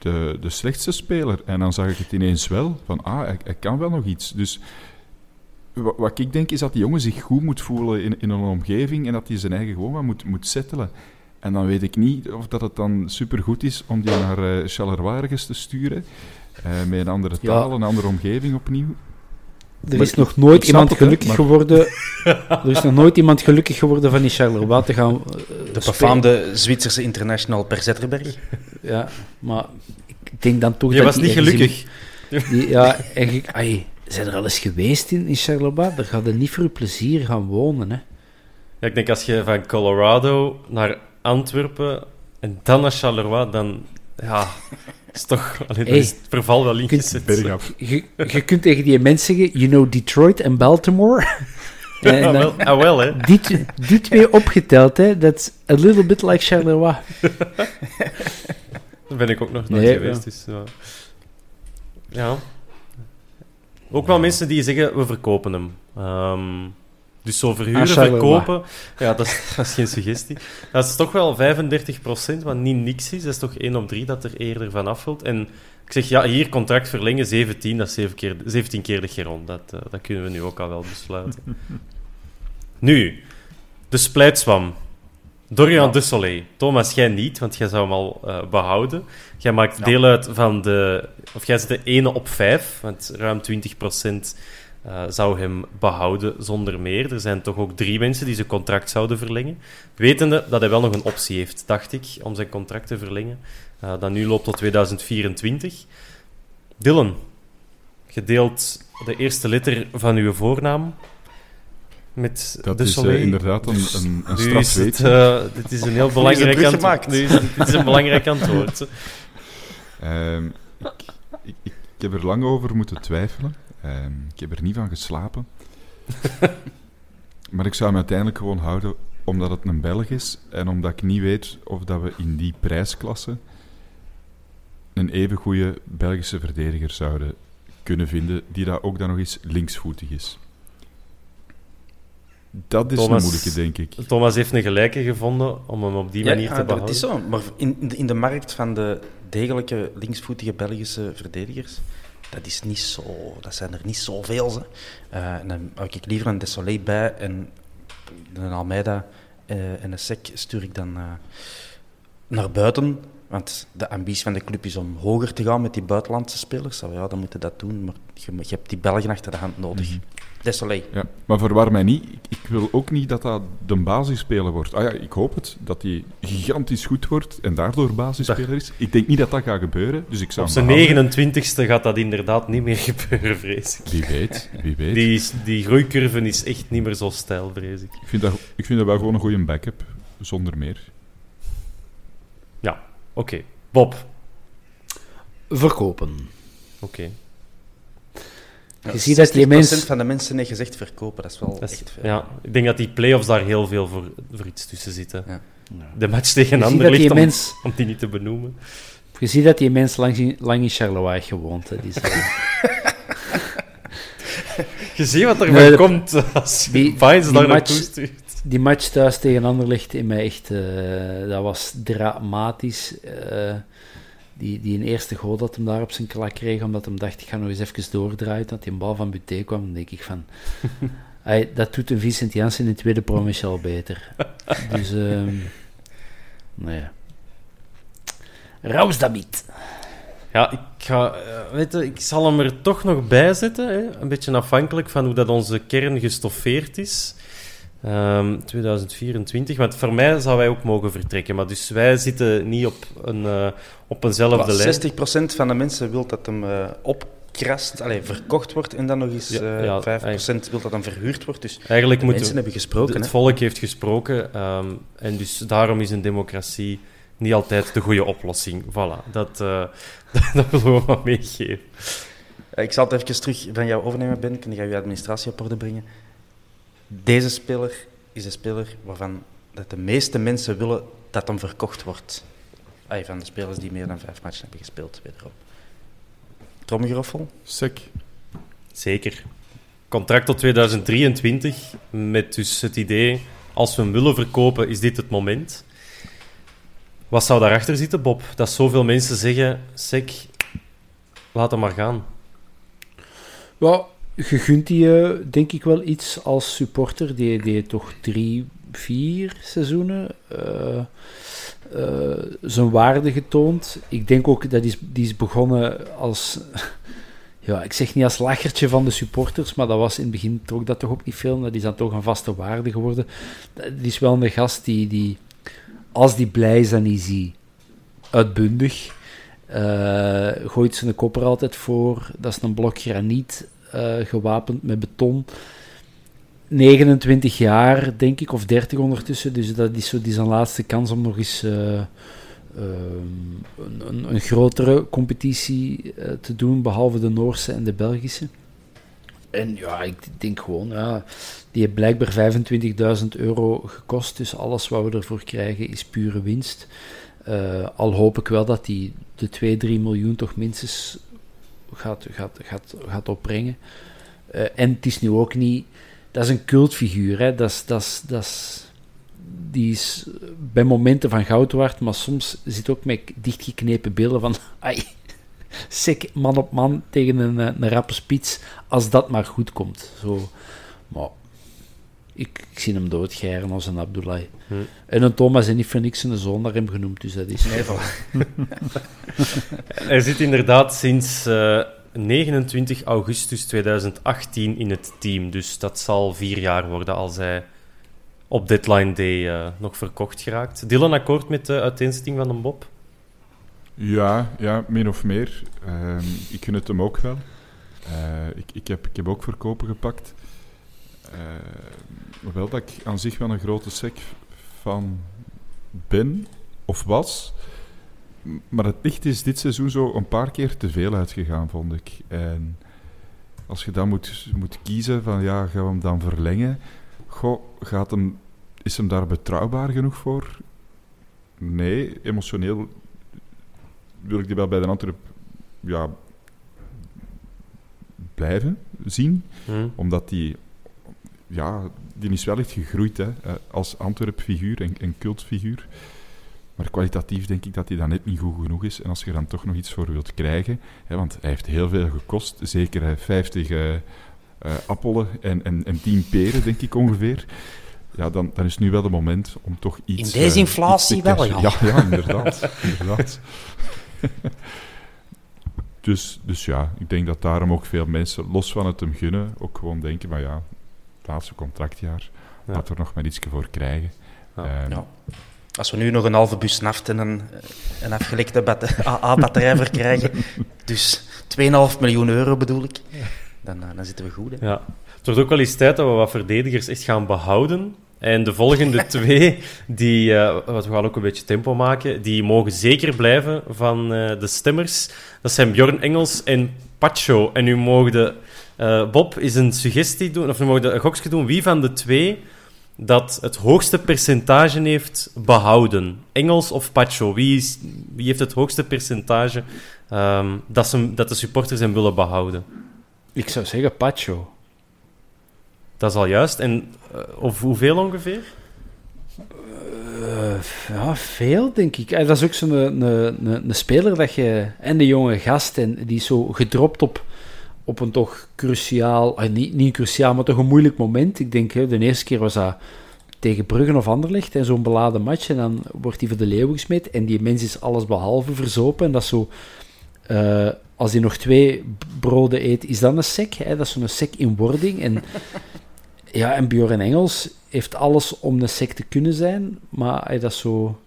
de, de slechtste speler. En dan zag ik het ineens wel, van ah, hij, hij kan wel nog iets. Dus wat, wat, ik denk is dat die jongen zich goed moet voelen in, in een omgeving en dat hij zijn eigen gewoon moet, moet settelen. En dan weet ik niet of dat het dan supergoed is om die naar uh, te sturen. Uh, met een andere taal, ja. een andere omgeving opnieuw. Er is nog nooit iemand gelukkig maar... geworden. er is nog nooit iemand gelukkig geworden van die Charleroi te gaan. Uh, de befaamde Zwitserse international Per Zetterberg. Ja, maar ik denk dan toch. Je dat was niet gelukkig. In, die, ja, eigenlijk. Ai, zijn er al eens geweest in, in Charleroi? Daar gaat niet voor uw plezier gaan wonen. Hè? Ja, ik denk als je van Colorado naar Antwerpen en dan naar Charleroi, dan. Ja, is toch, allee, hey, is het verval wel ingezet. Je, je kunt tegen die mensen zeggen, you know Detroit en Baltimore. en dan, ah, wel, ah, wel, hè. Die, die twee opgeteld, hè, that's a little bit like Charleroi. Daar ben ik ook nog nooit nee, geweest. Ja. Dus, uh, ja. Ook wel mensen die zeggen, we verkopen hem. Um, dus zo verhuren, ah, verkopen, ja, dat is, dat is, geen suggestie. Dat is toch wel 35%, wat niet niks is. Dat is toch 1 op 3 dat er eerder van afvult. En ik zeg, ja, hier contract verlengen, 17, dat is 7 keer, 17 keer de Geron. Dat, uh, dat kunnen we nu ook al wel besluiten. nu, de splijtswam. Dorian ja. de Soleil. Thomas, jij niet, want jij zou hem al uh, behouden. Jij maakt ja. deel uit van de... Of jij zit de ene op 5, want ruim 20% uh, zou hem behouden zonder meer. Er zijn toch ook drie mensen die zijn contract zouden verlengen. Wetende dat hij wel nog een optie heeft, dacht ik, om zijn contract te verlengen. Uh, dat nu loopt tot 2024. Dylan, gedeeld de eerste letter van uw voornaam met dat de is uh, inderdaad een, een, een straf het, uh, dit is een heel belangrijk antwoord. Nu is het, dit is een belangrijk antwoord. um, ik, ik, ik, heb er lang over moeten twijfelen. Um, ik heb er niet van geslapen. maar ik zou hem uiteindelijk gewoon houden omdat het een Belg is en omdat ik niet weet of dat we in die prijsklasse een even goede Belgische verdediger zouden kunnen vinden die daar ook dan nog eens linksvoetig is. Dat is Thomas, een moeilijke, denk ik. Thomas heeft een gelijke gevonden om hem op die manier ja, te behouden. Het is zo, maar in, in de markt van de degelijke linksvoetige Belgische verdedigers dat, is niet zo, dat zijn er niet zoveel. Uh, en dan hou ik liever een Desolé bij en een Almeida uh, en een Sec stuur ik dan uh, naar buiten. Want de ambitie van de club is om hoger te gaan met die buitenlandse spelers. Ja, dan moeten dat doen. Maar je, je hebt die Belgen achter de hand nodig. Mhm. Desolé. Ja, maar verwar mij niet. Ik, ik wil ook niet dat dat de basisspeler wordt. Ah ja, ik hoop het, dat hij gigantisch goed wordt en daardoor basisspeler is. Ik denk niet dat dat gaat gebeuren, dus ik zou Op zijn behouden. 29ste gaat dat inderdaad niet meer gebeuren, vrees ik. Wie weet, wie weet. Die, die groeicurve is echt niet meer zo stijl, vrees ik. Ik, vind dat, ik vind dat wel gewoon een goede backup, zonder meer. Ja, oké. Bob, Verkopen. oké. Je ziet dat die 60% mens- van de mensen heeft gezegd verkopen. Dat is wel Dat is- echt veel. Ja, ik denk dat die play-offs daar heel veel voor, voor iets tussen zitten. Ja. De match tegen Anderlecht, om, mens, om die niet te benoemen. je ziet dat die mens lang, in- lang in Charleroi gewoond. Hè. Die is, eh, Je ziet wat er Nee, de- komt als je die- Vines daar match- naartoe stuurt. die match thuis tegen Anderlecht in mij echt, eh, dat was dramatisch. Eh, die, die een eerste goal dat hem daar op zijn klak kreeg, omdat hij dacht, ik ga nog eens even doordraaien, dat die een bal van Buté kwam, dan denk ik van... Dat doet een Vincent Janssen in de tweede provinciaal beter. Dus, ehm nou ja. Raus damit. Ja, ik, ga, eh, weet je, ik zal hem er toch nog bij zetten. Hè? Een beetje afhankelijk van hoe dat onze kern gestoffeerd is. Ehm, 2024. Want voor mij zou wij ook mogen vertrekken. Maar dus wij zitten niet op, een, eh, op eenzelfde lijn. 60% van de mensen wil dat hem eh, opkrast, allee, verkocht wordt. En dan nog eens Ja, eh, ja, 5% wil dat hem verhuurd wordt. Dus Eigenlijk de moeten mensen hebben gesproken. het hè. volk heeft gesproken. ehm, en dus daarom is een democratie niet altijd de goede oplossing. Voilà, dat, eh, dat willen we maar meegeven. Ik zal het even terug van jou overnemen, Ben. Kun je je administratie op orde brengen? Deze speler is een speler waarvan dat de meeste mensen willen dat hem verkocht wordt. Ay, van de spelers die meer dan vijf matchen hebben gespeeld, wederom. Tromgeroffel? Sec. Zeker. Contract tot 2023, met dus het idee, als we hem willen verkopen, is dit het moment. Wat zou daarachter zitten, Bob? Dat zoveel mensen zeggen, sec, laat hem maar gaan. Wel, je gunt eh, denk ik wel iets als supporter. Die, heeft toch drie, vier seizoenen eh, eh, zijn waarde getoond. Ik denk ook dat is, die is begonnen als... Ja, ik zeg niet als lachertje van de supporters, maar dat was in het begin trok dat toch ook niet veel. Dat is dan toch een vaste waarde geworden. Dat is wel een gast die, die als die blij is, dan is hij uitbundig. Eh, gooit zijn kop er altijd voor. Dat is een blok graniet, gewapend met beton. 29 jaar, denk ik, of 30 ondertussen. Dus dat is zo die zijn laatste kans om nog eens eh, ehm, een, een, grotere competitie eh, te doen, behalve de Noorse en de Belgische. En ja, ik denk gewoon, ja, die heeft blijkbaar 25.000 euro gekost. Dus alles wat we ervoor krijgen is pure winst. Eh, al hoop ik wel dat die de 2, 3 miljoen toch minstens gaat, gaat, gaat, gaat opbrengen. Eh, en het is nu ook niet... Dat is een cultfiguur, hè. Dat is, dat is, dat is, die is bij momenten van goud waard, maar soms zit ook met dichtgeknepen beelden van... Ai, sick, man op man tegen een, een rappe spits, als dat maar goed komt. Zo, maar ik, ik zie hem doodgeiren als een Abdullah. Hm. En een Thomas en niet voor niks een zoon naar hem genoemd, dus dat is... Nee. Hij zit inderdaad sinds eh, 29 augustus 2018 in het team. Dus dat zal vier jaar worden als hij op deadline day eh, nog verkocht geraakt. Dylan, akkoord met de uiteenzetting van een Bob? Ja, ja, min of meer. Ehm, ik gun het hem ook wel. Eh, ik, ik, heb, ik heb ook verkopen gepakt. Eh, hoewel dat ik aan zich wel een grote sec van ben, of was. Maar het licht is dit seizoen zo een paar keer te veel uitgegaan, vond ik. En als je dan moet, moet kiezen van, ja, gaan we hem dan verlengen? Goh, gaat hem, is hem daar betrouwbaar genoeg voor? Nee, emotioneel wil ik die wel bij de Antwerp ja, blijven zien. Hm? Omdat die, ja, die is wel echt gegroeid hè, eh, als Antwerp-figuur en, en cultfiguur. Maar kwalitatief denk ik dat hij dan net niet goed genoeg is. En als je er dan toch nog iets voor wilt krijgen, hè, want hij heeft heel veel gekost, zeker hè, 50 eh, eh, appelen en, en, en 10 peren, denk ik ongeveer. ja, dan, dan is nu wel het moment om toch iets... In deze eh, inflatie iets te wel, ja. Ja, ja, inderdaad. inderdaad. dus, dus ja, ik denk dat daarom ook veel mensen, los van het hem gunnen, ook gewoon denken, maar ja, laatste contractjaar, Ja. laten we er nog maar iets voor krijgen. Ja. Ehm, Ja. Als we nu nog een halve bus naft en een, een afgelekte batte- AA-batterij voor krijgen, dus 2,5 miljoen euro bedoel ik, dan, eh, dan zitten we goed. Hè. Ja. Het wordt ook wel eens tijd dat we wat verdedigers echt gaan behouden. En de volgende twee, die, eh, wat we gaan ook een beetje tempo maken, die mogen zeker blijven van eh, de stemmers. Dat zijn Bjorn Engels en Pacho. En nu mogen de, eh, Bob is een suggestie doen, of nu mogen een gokje doen, wie van de twee dat het hoogste percentage heeft behouden. Engels of Pacho? Wie, is, wie heeft het hoogste percentage ehm, dat, ze, dat de supporters hem willen behouden? Ik zou zeggen Pacho. Dat is al juist. En eh, of hoeveel ongeveer? Eh, ja, veel, denk ik. Dat is ook zo'n een, een, een, een speler dat je... En de jonge gast, en die is zo gedropt op, op een toch cruciaal... eh, niet, niet cruciaal, maar toch een moeilijk moment. Ik denk, hè, de eerste keer was dat tegen Bruggen of Anderlecht, en zo'n beladen match, en dan wordt hij voor de leeuw gesmeed, en die mens is alles behalve verzopen, en dat is zo... eh, als hij nog twee broden eet, is dat een sec. Hè? Dat is zo'n sec in wording. En, ja, en Bjorn Engels heeft alles om een sec te kunnen zijn, maar dat is zo...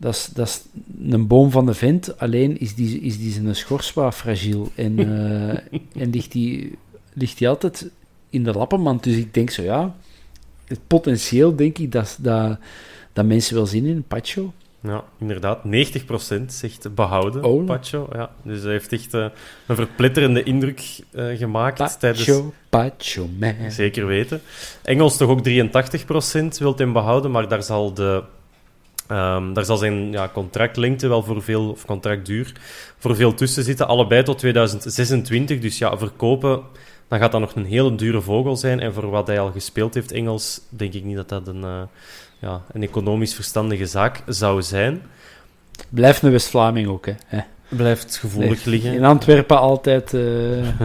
Dat is, dat is een boom van de vent, alleen is die, is die zijn schors wat fragiel. En, eh, en ligt die, ligt die altijd in de lappenmand. Dus ik denk zo, ja... Het potentieel, denk ik, dat, dat, dat mensen wel zien in Pacho. Ja, inderdaad. 90% zegt behouden, Oh. Pacho. Ja, dus hij heeft echt eh, een verpletterende indruk eh, gemaakt tijdens... Pacho, Pacho, man. Zeker weten. Engels toch ook 83% wil hem behouden, maar daar zal, de, ehm, daar zal zijn ja, contractlengte wel voor veel, of contractduur, voor veel tussen zitten. Allebei tot 2026. Dus ja, verkopen, dan gaat dat nog een hele dure vogel zijn. En voor wat hij al gespeeld heeft, Engels, denk ik niet dat dat een, eh, ja, een economisch verstandige zaak zou zijn. Blijft een West-Vlaming ook, hè. Blijft gevoelig Nee, liggen. In Antwerpen altijd eh,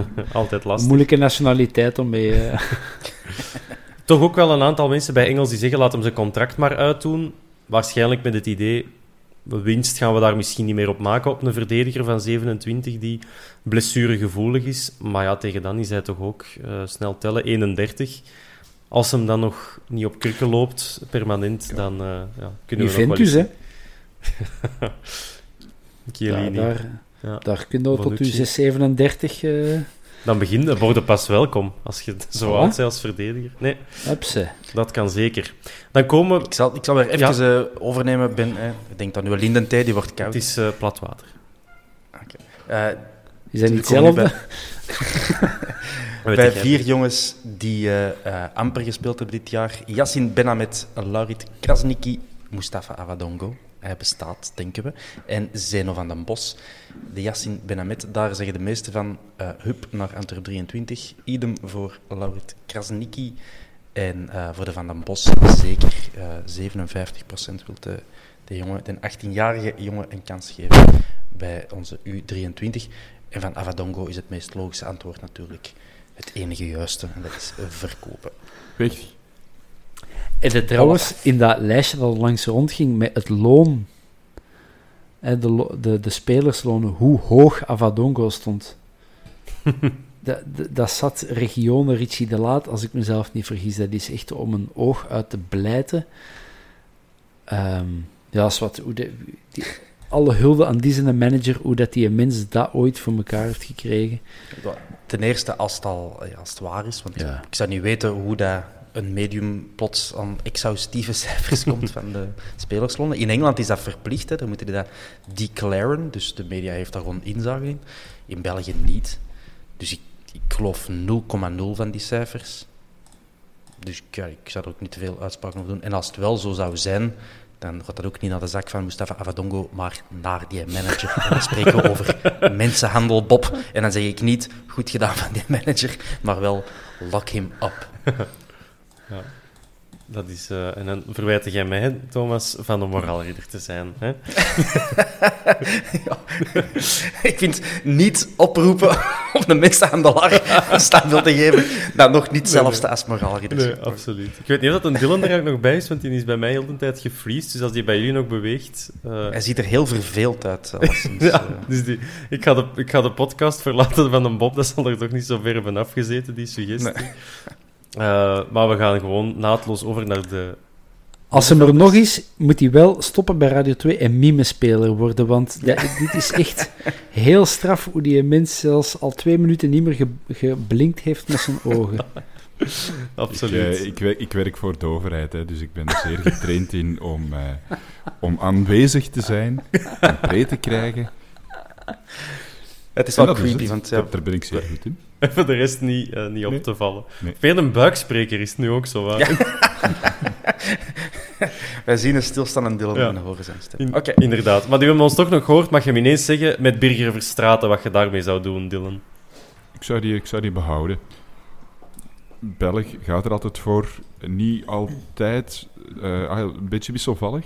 Altijd lastig. moeilijke nationaliteit om mee... eh, Toch ook wel een aantal mensen bij Engels die zeggen: laat hem zijn contract maar uitdoen. Waarschijnlijk met het idee: winst gaan we daar misschien niet meer op maken op een verdediger van 27 die blessuregevoelig is. Maar ja, tegen dan is hij toch ook eh, snel tellen: 31. Als hem dan nog niet op kurken loopt, permanent, dan eh, ja, kunnen we nog wel eens... hè. Chiellini. daar, Ja. daar kun je tot je 637... eh Dan begin de borden pas welkom, als je zo Voilà. oud bent als verdediger. Nee, dat kan zeker. Dan komen... Ik zal, ik zal weer even eh, overnemen. Ben, eh, ik denk dat nu lindentij, die wordt Het koud. is eh, plat water. Eh, Is dat niet hetzelfde? Bij vier het? jongens die eh, eh, amper gespeeld hebben dit jaar. Yassin Benamet, Laurit Krasniki, Mustafa Avadongo. Hij bestaat, denken we. En Zeno van den Bos. De Yassin Benamet, daar zeggen de meesten van eh, hup naar Antwerp 23. Idem voor Laurit Krasniki. En eh, voor de Van den Bos zeker eh 57% wil de, de, jongen, de 18-jarige jongen een kans geven bij onze U23. En van Avadongo is het meest logische antwoord natuurlijk het enige juiste. En dat is verkopen. Weg. En het trouwens, in dat lijstje dat langs rondging met het loon, hè, de, de, de spelerslonen, hoe hoog Avadongo stond. dat, dat, dat zat regionen Richie de Laat, als ik mezelf niet vergis. Dat is echt om een oog uit te blijten. Ehm, ja, dat is wat, hoe de, die, alle hulde aan die zijn manager, hoe dat die mens dat ooit voor elkaar heeft gekregen. Ten eerste als het, al, ja, als het waar is, want Ja. ik zou niet weten hoe dat een medium plots aan exhaustieve cijfers komt van de spelerslonen. In Engeland is dat verplicht, hè. dan moeten die dat declaren, dus de media heeft daar gewoon inzage in. In België niet. Dus ik, ik geloof 0,0 van die cijfers. Dus ik- zou er ook niet te veel uitspraken over doen. En als het wel zo zou zijn, dan gaat dat ook niet naar de zak van Mustafa Avadongo, maar naar die manager. We spreken over mensenhandel, Bob. En dan zeg ik niet, goed gedaan van die manager, maar wel lock him up. Dat is, eh, en dan verwijt jij mij, Thomas, van de moraalridder te zijn. Hè? Ja. ik vind niet oproepen om de mensenhandelaar een standbeeld te geven, dat nog niet zelfs de als moraalridder. Nee, absoluut. Ik weet niet of dat een Dylan er ook nog bij is, want die is bij mij heel de tijd gefreezed. Dus als die bij jullie nog beweegt... eh, Hij ziet er heel verveeld uit. ja, Eh, dus die, ik, ga de, ik ga de podcast verlaten van een Bob. Dat zal er toch niet zo ver van afgezeten, die suggestie. Eh, maar we gaan gewoon naadloos over naar de... Als hem er nog is, moet hij wel stoppen bij Radio 2 en mimespeler worden. Want ja, dit is echt heel straf hoe die mens zelfs al twee minuten niet meer ge- geblinkt heeft met zijn ogen. Ik, Absoluut. eh, ik, werk, ik werk voor de overheid, hè, dus ik ben er zeer getraind in om, eh, om aanwezig te zijn, een pre te krijgen. het is En wel creepy, het. want ja, Daar ben ik zeer goed in. Voor de rest niet, eh, niet op te vallen. Nee. Veel een buikspreker is het nu ook zo. Wij zien een stilstaande Dylan Ja. en horen zijn stem. In- Oké. Inderdaad. Maar die hebben ons toch nog gehoord. Mag je hem ineens zeggen met Birger Verstraten wat je daarmee zou doen, Dylan? Ik zou die, ik zou die behouden. Belg gaat er altijd voor. Niet altijd, eh, ah, een beetje wisselvallig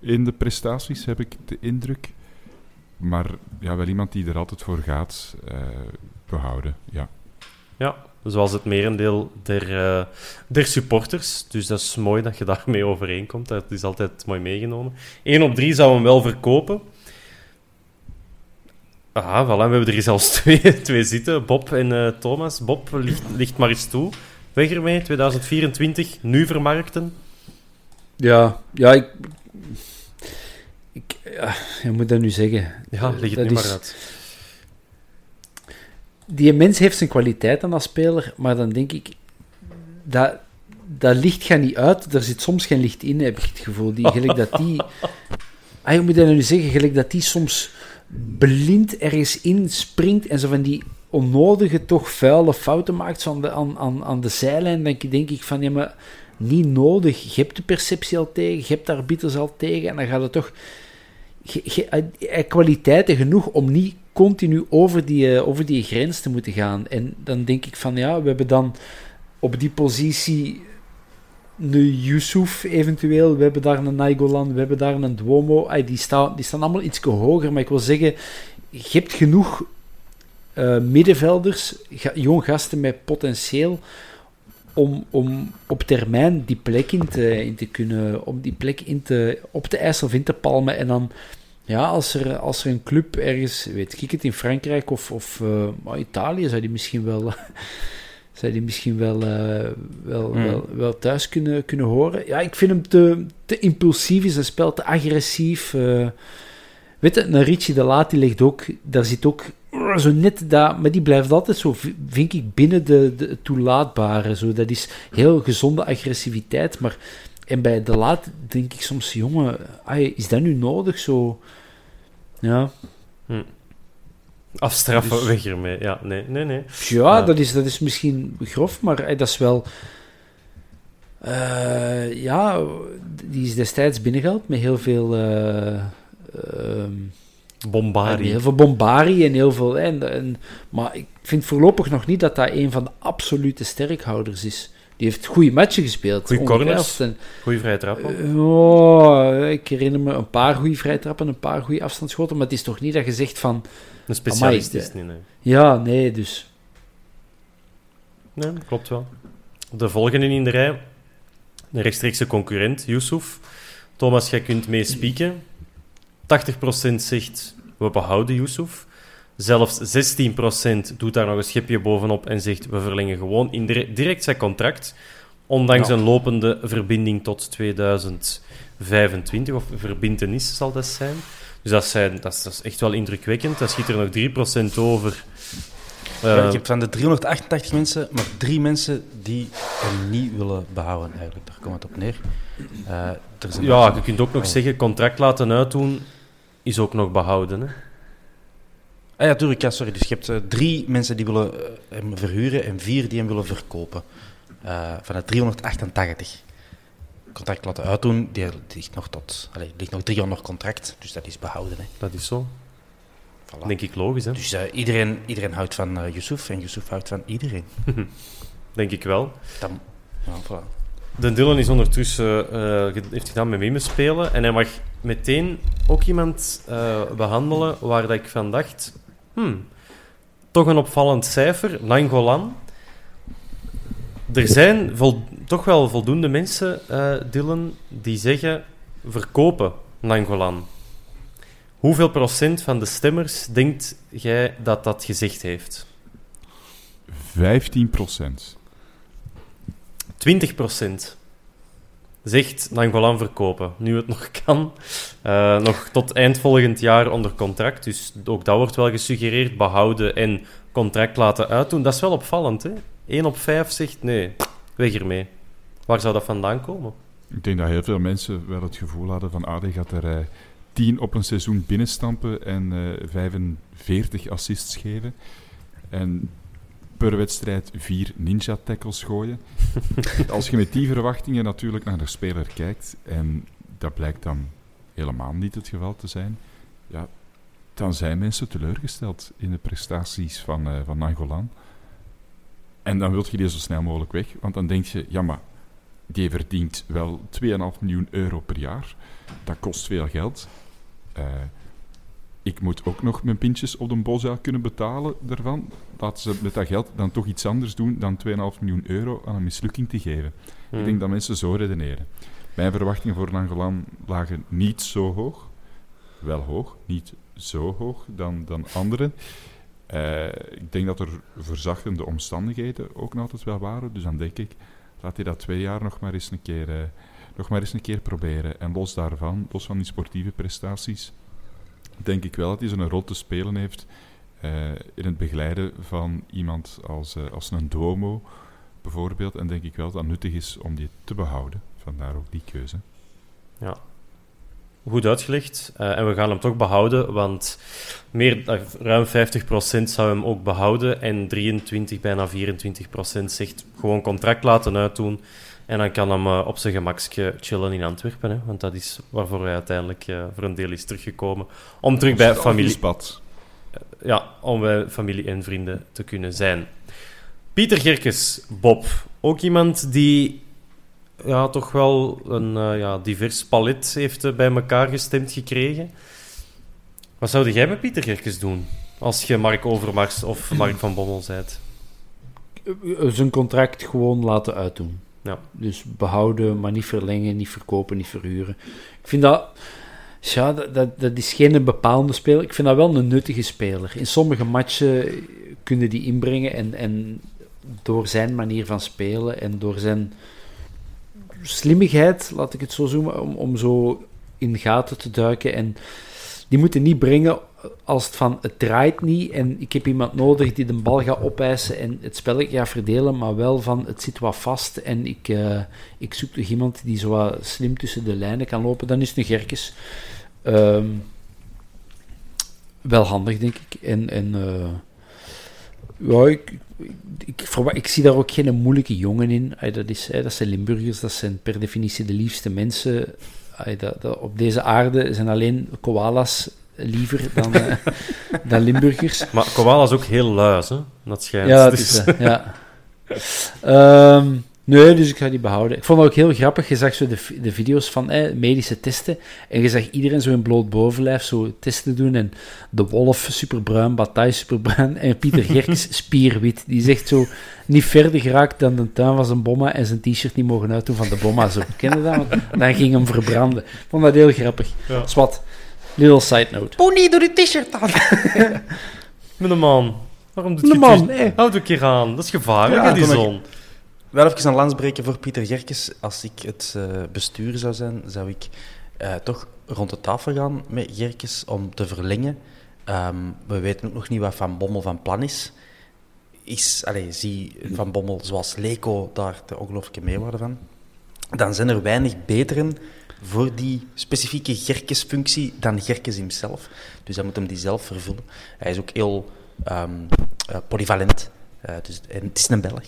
in de prestaties, heb ik de indruk. Maar ja, wel iemand die er altijd voor gaat, eh, behouden. Ja. Ja, zoals het merendeel der, eh, der supporters. Dus dat is mooi dat je daarmee overeenkomt. Dat is altijd mooi meegenomen. 1 op 3 zou hem wel verkopen. Ah, voilà, we hebben er zelfs twee, twee zitten. Bob en eh, Thomas. Bob, ligt, ligt maar eens toe. Weg ermee, 2024, nu vermarkten. Ja, ja, ik... ik ja, je moet dat nu zeggen. Ja, leg het Dat nu is- maar uit. Die mens heeft zijn kwaliteiten als speler, maar dan denk ik... Dat, dat licht gaat niet uit. Er zit soms geen licht in, heb ik het gevoel. Die, gelijk dat die... Ah, je moet dat nu zeggen, gelijk dat die soms blind ergens in springt en zo van die onnodige, toch vuile fouten maakt zo aan, de, aan, aan, aan de zijlijn. Dan denk, ik van, ja, maar niet nodig. Je hebt de perceptie al tegen, je hebt de arbiters al tegen en dan gaat het toch... Je, je, hij heeft kwaliteiten genoeg om niet continu over die, eh, over die grens te moeten gaan. En dan denk ik van, ja, we hebben dan op die positie een Yusuf eventueel, we hebben daar een Nainggolan, we hebben daar een Duomo. Die, staan, die staan allemaal iets hoger, maar ik wil zeggen, je hebt genoeg eh, middenvelders, jong gasten met potentieel, om, om op termijn die plek in te, in te kunnen, om die plek in te, op te eisen of in te palmen. En dan, ja, als er, als er een club ergens, weet ik het, in Frankrijk of, of maar Italië, zou die misschien wel, zou die misschien wel, eh, wel, Hmm. wel, wel thuis kunnen, kunnen horen. Ja, ik vind hem te, te impulsief in zijn spel, te agressief. eh. weet je, een Richie de Laat, die ligt ook, daar zit ook uh, zo net dat, maar die blijft altijd zo, vind ik, binnen de, de toelaatbare. Zo. Dat is heel gezonde agressiviteit, maar en bij de Laat denk ik soms, jongen, ai, is dat nu nodig zo? Ja, Afstraffen, Dus- weg ermee. Ja, nee, nee, nee. ja. Dat, is, dat is misschien grof, maar dat is wel... eh, ja, die is destijds binnengehaald met heel veel... Bombari. heel veel bombarie en heel veel... En, en, maar ik vind voorlopig nog niet dat dat een van de absolute sterkhouders is. Die heeft goede matchen gespeeld. Ongetwijfeld. corners. En, Goeie vrije trap. ook. eh, oh, ik herinner me een paar goede vrijtrappen, een paar goede afstandsschoten, maar het is toch niet dat je zegt van... Een specialist amai, is het niet, nee. Ja, nee, dus... Nee, klopt wel. De volgende in de rij, een rechtstreekse concurrent, Yusuf. Thomas, jij kunt mee spieken. 80% zegt, we behouden Yusuf. Zelfs 16% doet daar nog een schepje bovenop en zegt, we verlengen gewoon in direct zijn contract. Ondanks Ja. een lopende verbinding tot 2025, of verbintenis zal dat zijn. Dus dat, zijn, dat, is, dat is echt wel indrukwekkend. Dan schiet er nog 3% over. Ja, Eh, ik heb van de 388 mensen maar drie mensen die hem niet willen behouden, eigenlijk. Daar komt het op neer. Eh, er Ja, je kunt ook nog Oh. zeggen, contract laten uitdoen is ook nog behouden. Hè? Ah ja, tuurlijk, ja, sorry. Dus je hebt eh, drie mensen die willen eh, hem verhuren en vier die hem willen verkopen. Eh, van de 388. Contract laten uitdoen, die ligt nog tot... Allee, ligt nog drie jaar nog contract, dus dat is behouden. Hè. Dat is zo. Voilà. Denk ik logisch, hè? Dus iedereen, iedereen houdt van eh Yusuf en Yusuf houdt van iedereen. Denk ik wel. Dan, ja, voilà. De Dylan is ondertussen ge- heeft gedaan met me spelen. En hij mag meteen ook iemand eh, behandelen waar dat ik van dacht... Hmm, toch een opvallend cijfer. Nangolan. Er zijn toch wel voldoende mensen, eh, Dylan, die zeggen... Verkopen Nangolan. Hoeveel procent van de stemmers denkt jij dat dat gezegd heeft? 15 procent. 20% zegt Nangolan verkopen, nu het nog kan. Eh, nog tot eind volgend jaar onder contract. Dus ook dat wordt wel gesuggereerd. Behouden en contract laten uitdoen. Dat is wel opvallend, hè? 1 op 5 zegt nee, weg ermee. Waar zou dat vandaan komen? Ik denk dat heel veel mensen wel het gevoel hadden van ah, die gaat er eh 10 op een seizoen binnenstampen en eh 45 assists geven. En per wedstrijd vier ninja-tackles gooien. Als je met die verwachtingen natuurlijk naar de speler kijkt, en dat blijkt dan helemaal niet het geval te zijn, ja, dan zijn mensen teleurgesteld in de prestaties van, eh van Nangolan. En dan wil je die zo snel mogelijk weg, want dan denk je, ja maar, die verdient wel 2,5 miljoen euro per jaar. Dat kost veel geld. Eh, ik moet ook nog mijn pintjes op de bosuil kunnen betalen daarvan. Laten ze met dat geld dan toch iets anders doen dan 2,5 miljoen euro aan een mislukking te geven. Hmm. Ik denk dat mensen zo redeneren. Mijn verwachtingen voor Nangolan lagen niet zo hoog. Wel hoog, niet zo hoog dan, dan anderen. Eh, ik denk dat er verzachtende omstandigheden ook nog altijd wel waren. Dus dan denk ik, laat hij dat twee jaar nog maar eens een keer, eh, nog maar eens een keer proberen. En los daarvan, los van die sportieve prestaties, denk ik wel dat hij zo'n rol te spelen heeft eh, in het begeleiden van iemand als, eh, als een Duomo bijvoorbeeld. En denk ik wel dat het nuttig is om die te behouden. Vandaar ook die keuze. Ja. Goed uitgelegd. Eh, en we gaan hem toch behouden, want meer, ruim 50% zou hem ook behouden. En 23, bijna 24% zegt gewoon contract laten uitdoen. En dan kan hem eh, op zijn gemakje chillen in Antwerpen. Hè? Want dat is waarvoor hij uiteindelijk eh, voor een deel is teruggekomen. Om terug bij familie, ja, om bij familie en vrienden te kunnen zijn. Pieter Gerkes, Bob. Ook iemand die ja, toch wel een eh, ja, divers palet heeft bij elkaar gestemd gekregen. Wat zou jij met Pieter Gerkes doen? Als je Mark Overmars of Mark van Bommel zijt. Zijn contract gewoon laten uitdoen. Ja. Dus behouden, maar niet verlengen, niet verkopen, niet verhuren. Ik vind dat... Ja, dat, dat, is geen bepaalde speler. Ik vind dat wel een nuttige speler. In sommige matchen kunnen die inbrengen en, en door zijn manier van spelen en door zijn slimmigheid, laat ik het zo zoomen, om, om zo in gaten te duiken. En die moeten niet brengen als het van het draait niet en ik heb iemand nodig die de bal gaat opeisen en het spelletje gaat verdelen, maar wel van het zit wat vast en ik, eh, ik zoek toch iemand die zo wat slim tussen de lijnen kan lopen. Dan is het een Gerkes. Ehm, wel handig, denk ik. En, en eh, ja, ik, ik, zie daar ook geen moeilijke jongen in. Dat, is, dat zijn Limburgers, dat zijn per definitie de liefste mensen. Ay, dat, dat, op deze aarde zijn alleen koalas liever dan, eh, dan Limburgers. Maar Koala is ook heel luis, hè? Dat schijnt. Ja, dat Dus- is eh, ja. Ehm, nee, dus ik ga die behouden. Ik vond het ook heel grappig. Je zag zo de, de video's van eh, medische testen. En je zag iedereen zo in bloot bovenlijf zo testen doen. En de Wolf superbruin, Bataille superbruin. En Pieter Gerks spierwit. Die zegt zo niet verder geraakt dan de tuin van zijn bomma. En zijn t-shirt niet mogen uitdoen van de bomma. Zo. Ken je dat? Want dan ging hem verbranden. Ik vond dat heel grappig. Ja. Swat. Little side note. Pony, doe die t-shirt aan. Meneer man, waarom doet Meneer je eh. Houd een keer aan. Dat is gevaarlijk, Ja, hè, die ik- zon. Wel even een lans breken voor Pieter Gerkes. Als ik het eh, bestuur zou zijn, zou ik eh, toch rond de tafel gaan met Gerkes om te verlengen. Ehm, we weten ook nog niet wat Van Bommel van plan is. Is, allez, zie Van Bommel zoals Leco daar de ongelooflijke meewaarde van. Dan zijn er weinig beteren voor die specifieke Gerkes-functie dan Gerkes hemzelf. Dus dan moet hem die zelf vervullen. Hij is ook heel ehm, eh, polyvalent. Dus, en het is een Belg.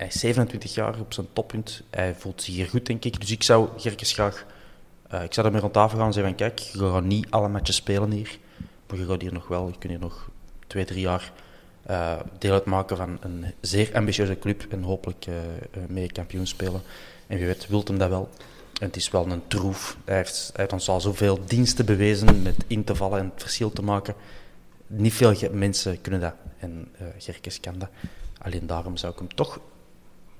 Hij is 27 jaar op zijn toppunt. Hij voelt zich hier goed, denk ik. Dus ik zou Gerkes graag... eh, ik zou ermee rond tafel gaan en zeggen van, kijk, je gaat niet alle matches spelen hier. Maar je gaat hier nog wel... Je kunt hier nog twee, drie jaar eh, deel uitmaken van een zeer ambitieuze club en hopelijk eh, mee kampioen spelen. En wie weet wilt hem dat wel. En het is wel een troef. Hij heeft, hij heeft ons al zoveel diensten bewezen met in te vallen en het verschil te maken. Niet veel mensen kunnen dat. En Gerkes kan dat. Alleen daarom zou ik hem toch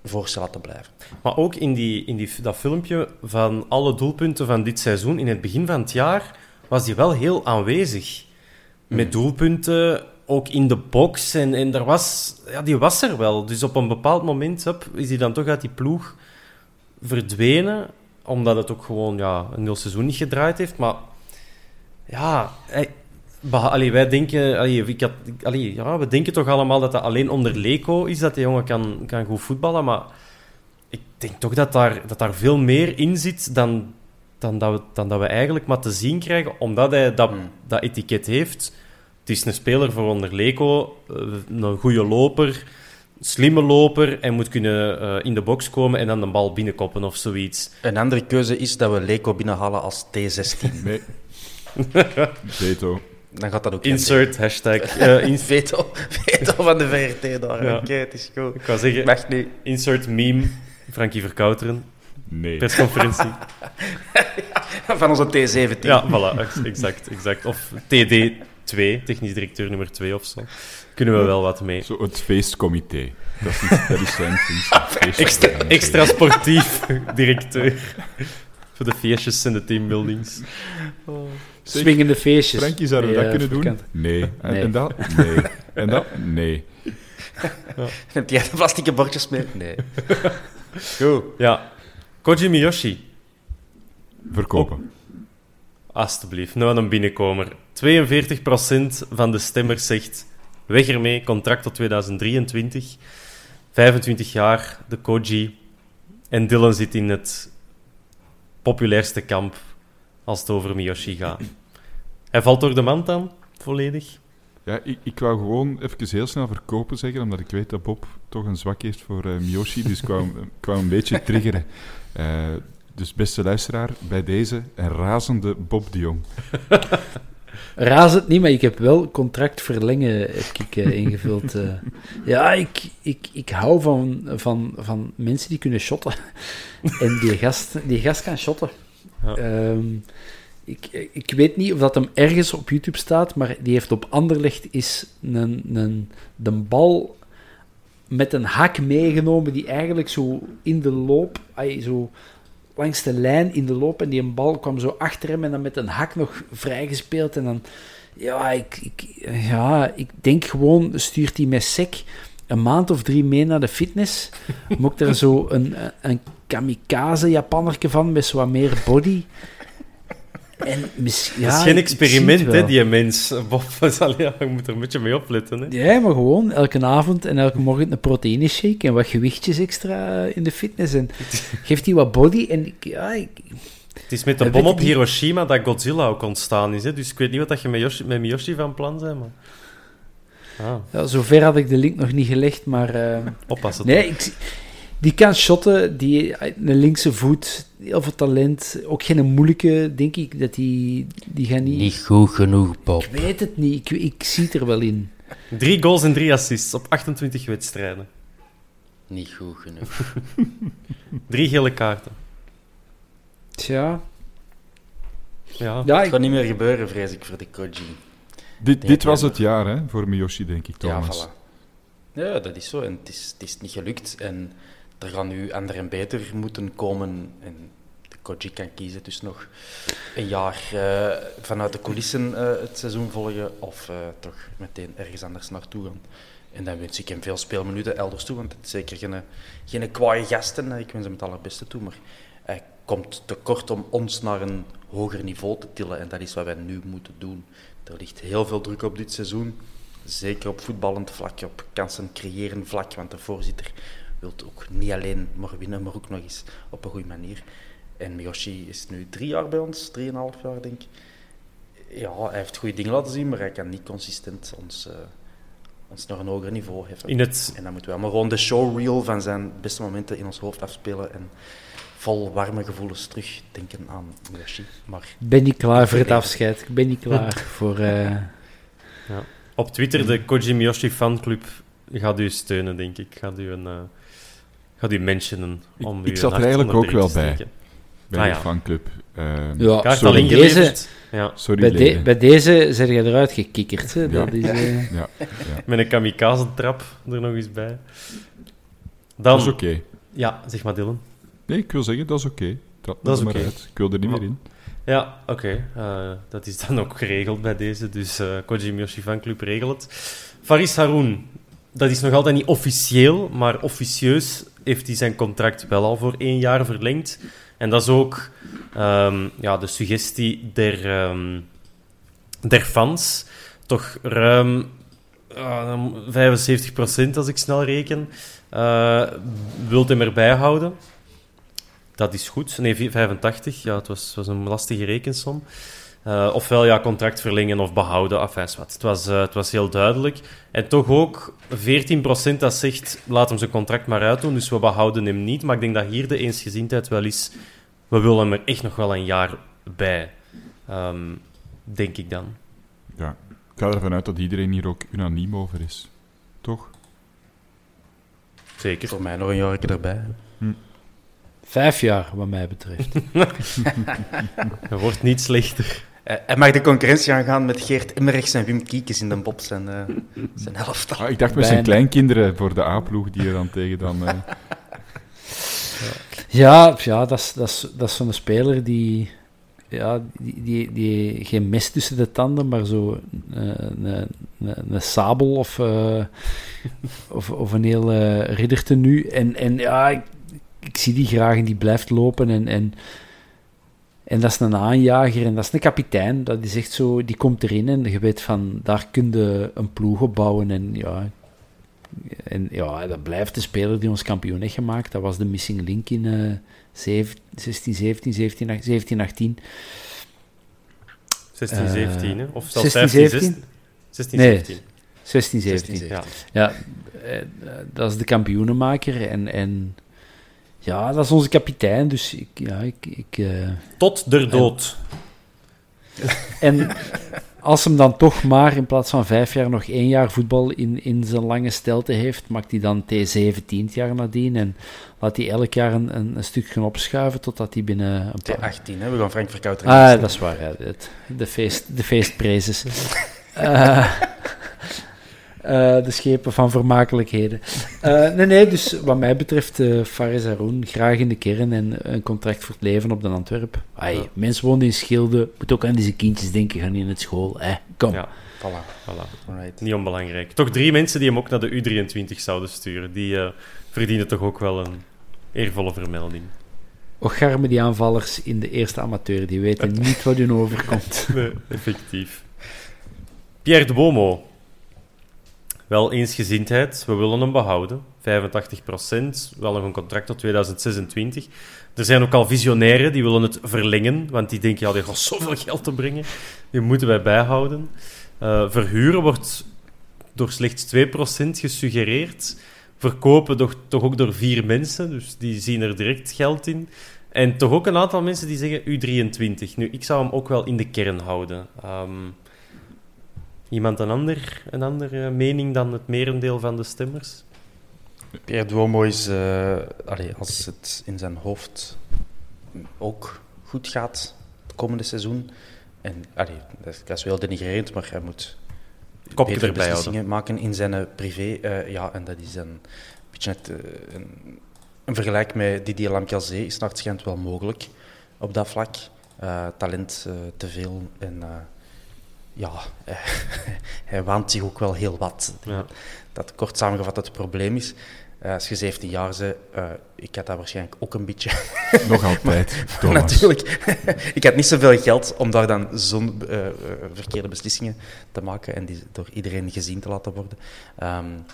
voorstellen te blijven. Maar ook in, die, in die, dat filmpje van alle doelpunten van dit seizoen, in het begin van het jaar, was hij wel heel aanwezig. Met doelpunten, ook in de box. En, en er was, ja, die was er wel. Dus op een bepaald moment is hij dan toch uit die ploeg verdwenen. Omdat het ook gewoon ja, een heel seizoen niet gedraaid heeft. Maar ja, hij, allee, wij denken, allee, ik had, allee, ja, we denken toch allemaal dat dat alleen onder Leco is dat die jongen kan, kan goed voetballen. Maar ik denk toch dat daar, dat daar veel meer in zit dan, dan, dat we, dan dat we eigenlijk maar te zien krijgen, omdat hij dat, Hmm. dat etiket heeft. Het is een speler voor onder Leco, eh, een goede loper, slimme loper en moet kunnen eh, in de box komen en dan de bal binnenkoppen of zoiets. Een andere keuze is dat we Leco binnenhalen als T16. Nee. Dan gaat dat ook Insert hashtag. eh, in, Veto, veto van de VRT daar. Ja. Oké, het is goed. ik wou zeggen, Mag niet. insert meme. Frankie Verkouteren, Nee. persconferentie. Van onze T17. Ja, voilà, ex- exact, exact. Of TD2, technisch directeur nummer 2 of zo. Kunnen we wel wat mee. Zo het feestcomité. Dat is, niet- dat is zijn functie. Feestje Extra, extra sportief directeur. Voor de feestjes en de teambuildings. Zeg, Swingende feestjes. Frankie, zouden we Nee, dat kunnen doen? Nee. En, Nee. en dat? Nee. En dat? Nee. Neemt jij de plastieke bordjes mee? Nee. Goed. Ja. Koji Miyoshi, Verkopen. alstublieft, nou een binnenkomer. 42% van de stemmers zegt weg ermee, contract tot 2023. 25 jaar, de Koji. En Dylan zit in het populairste kamp als het over Miyoshi gaat. Hij valt door de mand dan, volledig. Ja, ik, ik wou gewoon even heel snel verkopen zeggen, omdat ik weet dat Bob toch een zwak heeft voor eh, Miyoshi. Dus ik wou, ik een beetje triggeren. Eh, dus beste luisteraar, bij deze een razende Bob de Jong. Raas het niet, maar ik heb wel contract verlengen heb ik, eh, ingevuld. eh. Ja, ik, ik, ik hou van, van, van mensen die kunnen shotten. En die gast, die gast kan shotten. Ehm, ik, ik weet niet of dat hem ergens op YouTube staat, maar die heeft op Anderlecht is een, een, de bal met een hak meegenomen die eigenlijk zo in de loop, ai, zo langs de lijn in de loop en die een bal kwam zo achter hem en dan met een hak nog vrijgespeeld en dan ja, ik, ik, ja, ik denk gewoon stuurt hij met sec een maand of drie mee naar de fitness. Ik er zo een, een kamikaze Japannerke van met zo wat meer body. En mis, ja, dat is geen experiment, het hè, die mens. Bob, ja, je moet er een beetje mee opletten. Hè. Ja, maar gewoon elke avond en elke morgen een proteïne shake en wat gewichtjes extra in de fitness. En geeft hij wat body en ja, ik, Het is met de bom op het. Hiroshima dat Godzilla ook ontstaan is. Hè? Dus ik weet niet wat dat je met, Yoshi, met Miyoshi van plan bent. Maar... Ah, ja, zover had ik de link nog niet gelegd, maar... eh, oppassen. Nee, ik, die kan shotten, die, een linkse voet, heel veel talent. Ook geen moeilijke, denk ik, dat die, die gaan niet... goed genoeg, Bob. Ik weet het niet, ik, ik zie het er wel in. Drie goals en drie assists op 28 wedstrijden. Niet goed genoeg. Drie gele kaarten. Tja, Ja. ja, Het ik, gaat niet meer gebeuren, vrees ik, voor de Koji. Dit, dit was het jaar hè, voor Miyoshi, denk ik, Ja, Thomas. voilà. Ja, dat is zo. En het is, het is niet gelukt. En er gaan nu ander en beter moeten komen. En de Koji kan kiezen dus nog een jaar eh, vanuit de coulissen eh, het seizoen volgen. Of eh, toch meteen ergens anders naartoe gaan. En dan wens ik hem veel speelminuten elders toe. Want het is zeker geen, geen kwaaie gasten. Ik wens hem het allerbeste toe. Maar hij komt tekort om ons naar een hoger niveau te tillen. En dat is wat wij nu moeten doen. Er ligt heel veel druk op dit seizoen. Zeker op voetballend vlak, op kansen creëren vlak. Want de voorzitter wil ook niet alleen maar winnen, maar ook nog eens op een goede manier. En Miyoshi is nu drie jaar bij ons, drieënhalf jaar denk ik. Ja, hij heeft goede dingen laten zien, maar hij kan niet consistent ons, eh, ons naar een hoger niveau heffen. In het, En dan moeten we allemaal gewoon de showreel van zijn beste momenten in ons hoofd afspelen en vol warme gevoelens terugdenken aan Miyoshi. Maar ben niet klaar voor het afscheid. Ik ben niet klaar voor... eh, Op Twitter, de Kojimi Yoshi fanclub gaat u steunen, denk ik. Gaat u, een, uh, gaat u mentionen om ik, u ik zat er eigenlijk ook wel bij. Bij Ah, de ja. fanclub. Ehm, Ja, Kaart sorry. al Bij ingeleverd. Ja, Sorry, bij, de- leden. bij deze zijn je eruit gekikkerd. Hè? Ja. Dat is, eh, Ja, met een kamikaze-trap er nog eens bij. Dan, dat is oké. Ja, zeg maar Dylan. Nee, ik wil zeggen, dat is oké. Dat, Dat is maar oké. uit. Ik wil er niet meer in. Ja, oké. Eh, dat is dan ook geregeld bij deze. Dus eh Kojimi Yoshi fanclub regelt het. Faris Haroun, dat is nog altijd niet officieel, maar officieus heeft hij zijn contract wel al voor één jaar verlengd. En dat is ook ehm, ja, de suggestie der, ehm, der fans. Toch ruim uh, 75% als ik snel reken, uh, wilt hem erbij houden. Dat is goed. Nee, 85. Ja, het was, was een lastige rekensom. Uh, ofwel ja, contract verlengen of behouden. Enfin, wat. Het, was, uh, het was heel duidelijk. En toch ook 14% dat zegt, laat hem zijn contract maar uitdoen, dus we behouden hem niet. Maar ik denk dat hier de eensgezindheid wel is, we willen hem er echt nog wel een jaar bij. Um, denk ik dan. Ja, ik ga ervan uit dat iedereen hier ook unaniem over is. Toch? Zeker. Voor mij nog een jaar erbij. Hm. Vijf jaar, wat mij betreft. Het wordt niet slechter. Uh, hij mag de concurrentie aangaan met Geert Emmerichs en Wim Kiekes in de Bob zijn, uh, zijn helft. Ah, ik dacht met zijn kleinkinderen voor de A-ploeg die er dan tegen dan... Uh... Ja, ja dat is, dat is, dat is zo'n speler die, ja, die, die, die geen mes tussen de tanden, maar zo een, een, een sabel of, uh, of, of een heel uh, riddertenu. En, en ja, ik, zie die graag en die blijft lopen. En, en, en dat is een aanjager en dat is een kapitein. Dat is echt zo, die komt erin en je weet van, daar kun je een ploeg op bouwen. En ja, en ja, dat blijft de speler die ons kampioen heeft gemaakt. Dat was de missing link in uh, 16, 17, 17, 17, 18. 16, 17, hè? Of zelfs 16, 15, 17? 16, nee, 17. 16, 17. 16, Ja. ja, uh, dat is de kampioenenmaker. En, en ja, dat is onze kapitein. Dus ik, ja, ik... ik uh, Tot der dood. En als hem dan toch maar in plaats van vijf jaar nog één jaar voetbal in, in zijn lange stelte heeft, maakt hij dan T17 jaar nadien en laat hij elk jaar een, een, een stukje opschuiven totdat hij binnen een paar... T18, hè? we gaan Frank Verkouter. Ah, dat is waar, ja. Het, de, feest, de feestprezes. uh, uh, de schepen van vermakelijkheden. Uh, nee, nee, dus wat mij betreft, uh, Faris Haroun, graag in de kern en een contract voor het leven op de Antwerp. Ai, ja. Mensen wonen in Schilde, moet ook aan deze kindjes denken, gaan in het school. Eh, kom. Ja. Voilà. voilà. Alright. Niet onbelangrijk. Toch drie mensen die hem ook naar de U23 zouden sturen. Die uh, verdienen toch ook wel een eervolle vermelding. Ocharme die aanvallers in de eerste amateur, die weten niet wat hun overkomt. Nee, effectief. Pierre de Bomo. Wel eensgezindheid, we willen hem behouden. 85%, wel nog een contract tot 2026. Er zijn ook al visionairen die willen het verlengen, want die denken, ja, dit gaat zoveel geld te brengen. Die moeten wij bijhouden. Uh, verhuren wordt door slechts 2% gesuggereerd. Verkopen toch, toch ook door vier mensen, dus die zien er direct geld in. En toch ook een aantal mensen die zeggen U23. Nu, ik zou hem ook wel in de kern houden. Um, Iemand een, ander, een andere mening dan het merendeel van de stemmers? Pierre Duomo is, uh, allee, als het in zijn hoofd ook goed gaat het komende seizoen, en allee, dat is wel denigrerend, maar hij moet Kopje betere erbij beslissingen houden. maken in zijn uh, privé. Uh, ja, en dat is een beetje net, een, een, vergelijk met Didier Lamkelzee is naar het schijnt wel mogelijk op dat vlak. talent te veel en ja, hij waant zich ook wel heel wat. Ja. Dat kort samengevat het probleem is. Uh, als je 17 jaar bent, uh, ik had dat waarschijnlijk ook een beetje. Nog altijd. Natuurlijk. ik had niet zoveel geld om daar dan zo'n uh, verkeerde beslissingen te maken en die door iedereen gezien te laten worden. Um,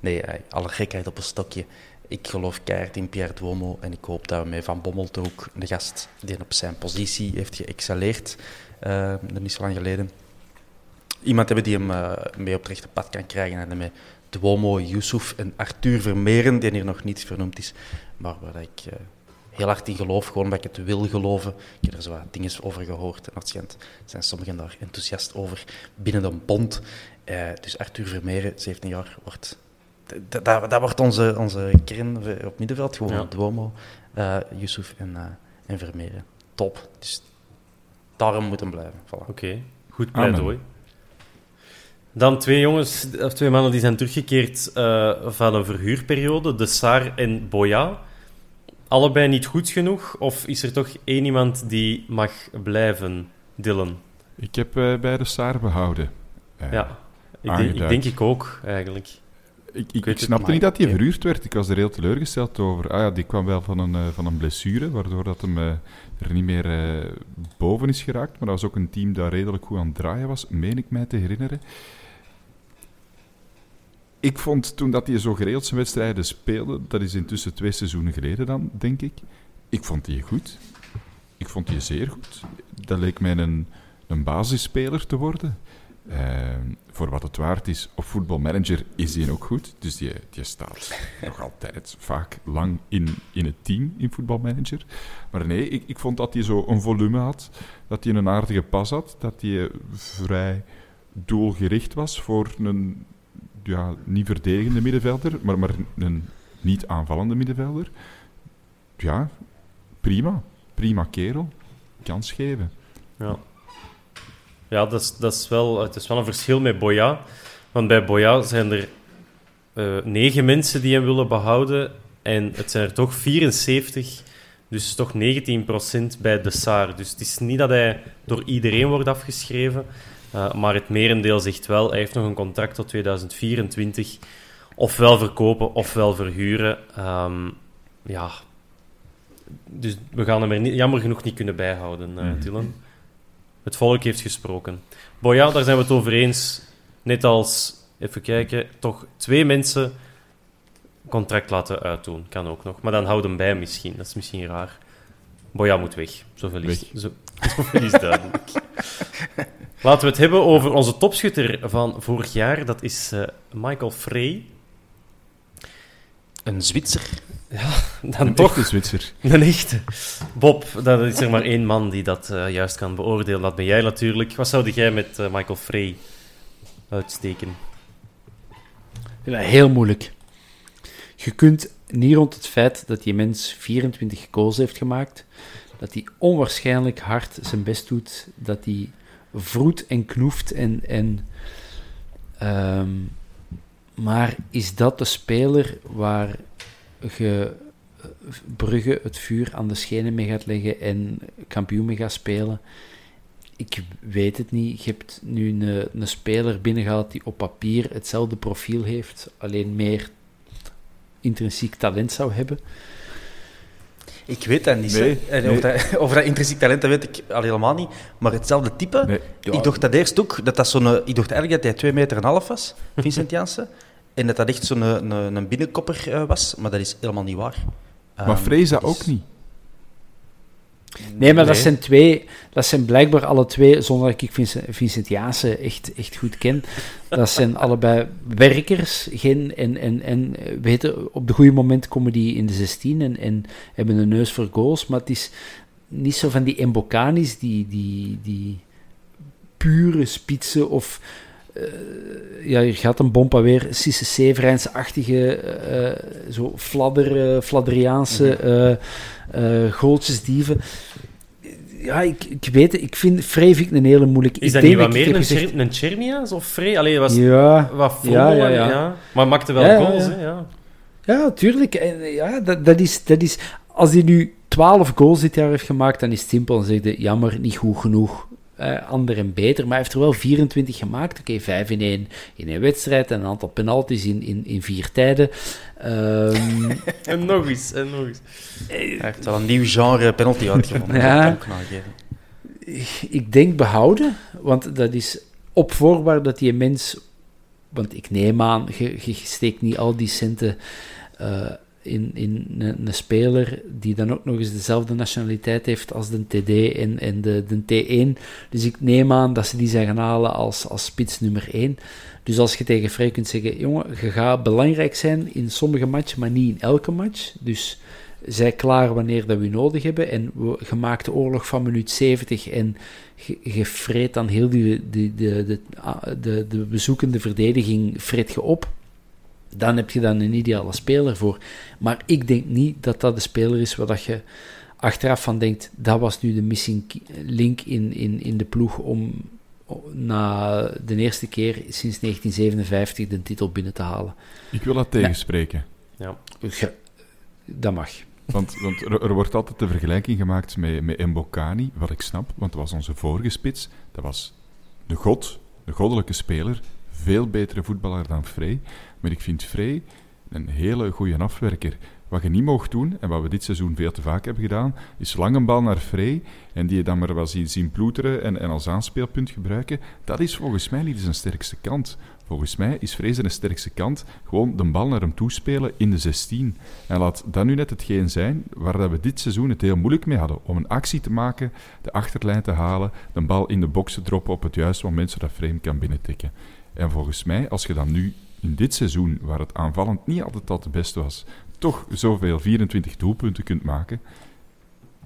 nee, alle gekheid op een stokje. Ik geloof keihard in Pierre Duomo en ik hoop dat we met Van Bommel toch ook de gast die op zijn positie heeft geëxcelleerd, er niet zo lang geleden, iemand hebben die hem uh, mee op het rechte pad kan krijgen. En met Duomo, Yusuf en Arthur Vermeeren, die hier nog niet vernoemd is, maar waar ik uh, heel hard in geloof, gewoon omdat ik het wil geloven. Ik heb er zo wat dingen over gehoord en dat zijn sommigen daar enthousiast over binnen de bond. Uh, dus Arthur Vermeeren, 17 jaar, wordt... Dat, dat, wordt onze, onze kern op middenveld, gewoon ja. Duomo, uh, Yusuf en, uh, en Vermeeren. Top. Dus daarom moeten blijven. Voilà. Oké, goed pleidooi. Dan twee jongens, of twee mannen die zijn teruggekeerd uh, van een verhuurperiode, de Saar en Boya. Allebei niet goed genoeg? Of is er toch één iemand die mag blijven, Dylan? Ik heb uh, bij de Saar behouden. Uh, ja, ik denk, ik denk, ik ook, eigenlijk. Ik, ik, ik snapte niet dat hij verhuurd werd. Ik was er heel teleurgesteld over. Ah ja, die kwam wel van een, van een blessure, waardoor dat hem er niet meer boven is geraakt. Maar dat was ook een team dat redelijk goed aan het draaien was, meen ik mij te herinneren ik vond toen dat hij zo geregeld wedstrijden speelde, dat is intussen twee seizoenen geleden dan, denk ik. Ik vond die goed. Ik vond die zeer goed. Dat leek mij een, een basisspeler te worden. Uh, voor wat het waard is, op voetbalmanager is hij ook goed. Dus die, die staat nog altijd vaak lang in, in het team in voetbalmanager. Maar nee, ik, ik vond dat hij zo een volume had, dat hij een aardige pas had, dat hij vrij doelgericht was voor een ja, niet verdedigende middenvelder, maar, maar een niet aanvallende middenvelder. Ja, prima. Prima kerel. Kans geven. Ja, ja dat, is, dat is wel, het is wel een verschil met Boya. Want bij Boya zijn er uh, negen mensen die hem willen behouden. En het zijn er toch 74, dus toch 19% bij de Saar. Dus het is niet dat hij door iedereen wordt afgeschreven. Uh, maar het merendeel zegt wel, hij heeft nog een contract tot 2024. Ofwel verkopen, ofwel verhuren. Um, ja. Dus we gaan hem er niet, jammer genoeg niet kunnen bijhouden, uh, Dylan. Het volk heeft gesproken. Boja, daar zijn we het over eens. Net als, even kijken, toch twee mensen contract laten uitdoen. Kan ook nog. Maar dan houden hem bij misschien. Dat is misschien raar. Boja moet weg. Zoveel is, zo, zoveel is duidelijk. Laten we het hebben over onze topschutter van vorig jaar. Dat is uh, Michael Frey. Een Zwitser. Ja, dan een toch. Een Zwitser. Een echte. Bob, dat is er maar één man die dat uh, juist kan beoordelen. Dat ben jij natuurlijk. Wat zou jij met uh, Michael Frey uitsteken? Ja, heel moeilijk. Je kunt niet rond het feit dat die mens 24 goals heeft gemaakt, dat hij onwaarschijnlijk hard zijn best doet, dat hij vroet en knoeft en... en ehm, maar is dat de speler waar je Brugge het vuur aan de schenen mee gaat leggen en kampioen mee gaat spelen? Ik weet het niet. Je hebt nu een, een speler binnengehaald die op papier hetzelfde profiel heeft, alleen meer intrinsiek talent zou hebben. Ik weet dat niet. Nee, nee. Over, dat, intrinsiek talent dat weet ik al helemaal niet. Maar hetzelfde type. Nee, Ik dacht dat eerst ook, dat dat zo'n... Ik dacht eigenlijk dat hij 2 meter en half was, Vincent Janssen. en dat dat echt zo'n een, een binnenkopper uh, was. Maar dat is helemaal niet waar. Maar um, Freza dus... ook niet. Nee, maar nee. dat zijn twee, dat zijn blijkbaar alle twee, zonder dat ik Vincent, Vincent Jaassen echt, echt goed ken, dat zijn allebei werkers. Geen, en, en, en weten, op de goede moment komen die in de 16 en, en hebben een neus voor goals, maar het is niet zo van die Embocanis, die, die, die pure spitsen of ja, je gaat een bompa weer, Cisse Severijns-achtige, uh, zo fladder, uh, fladderiaanse uh, goaltjesdieven. Ja, ik, ik weet het. Ik vind Frey een hele moeilijke... Is dat niet wat meer een, gezegd... een Chermias of Frey? Alleen was ja, wat ja, ja, ja, ja. Maar maakte wel ja, goals, ja. Hè? Ja. ja, tuurlijk. En, ja, dat, dat, is, dat is... Als hij nu 12 goals dit jaar heeft gemaakt, dan is het simpel. Dan zeg je, jammer, niet goed genoeg uh, ander en beter. Maar hij heeft er wel 24 gemaakt. Oké, okay, 5 in één, in één wedstrijd en een aantal penalties in, in, in vier tijden. Um, en nog eens, en nog eens. Hij heeft wel een nieuw genre penalty uitgevonden. ja, ik denk behouden, want dat is op voorwaarde dat die mens... Want ik neem aan, je, je steekt niet al die centen... Uh, in, in een, speler die dan ook nog eens dezelfde nationaliteit heeft als de TD en, de, de T1. Dus ik neem aan dat ze die zijn gaan halen als, als spits nummer 1. Dus als je tegen Frey kunt zeggen, jongen, je gaat belangrijk zijn in sommige matchen, maar niet in elke match. Dus zij klaar wanneer dat we nodig hebben. En we gemaakt de oorlog van minuut 70 en je, je vreet dan heel die, die, de, de, de, de bezoekende verdediging vreet je op. Dan heb je dan een ideale speler voor. Maar ik denk niet dat dat de speler is waar dat je achteraf van denkt, dat was nu de missing link in, in, in de ploeg om na de eerste keer sinds 1957 de titel binnen te halen. Ik wil dat tegenspreken. Ja. Dat mag. Want, want er, er wordt altijd de vergelijking gemaakt met, met Mbokani, wat ik snap, want dat was onze vorige spits. Dat was de god, de goddelijke speler, veel betere voetballer dan Frey. Maar ik vind Frey een hele goede afwerker. Wat je niet mocht doen, en wat we dit seizoen veel te vaak hebben gedaan, is lang een bal naar Frey en die je dan maar wel zien, zien ploeteren en, en als aanspeelpunt gebruiken. Dat is volgens mij niet zijn sterkste kant. Volgens mij is Frey zijn sterkste kant gewoon de bal naar hem toespelen in de 16. En laat dat nu net hetgeen zijn waar dat we dit seizoen het heel moeilijk mee hadden. Om een actie te maken, de achterlijn te halen, de bal in de box te droppen op het juiste moment zodat Frey hem kan binnentikken. En volgens mij, als je dan nu in dit seizoen, waar het aanvallend niet altijd al het beste was, toch zoveel 24 doelpunten kunt maken,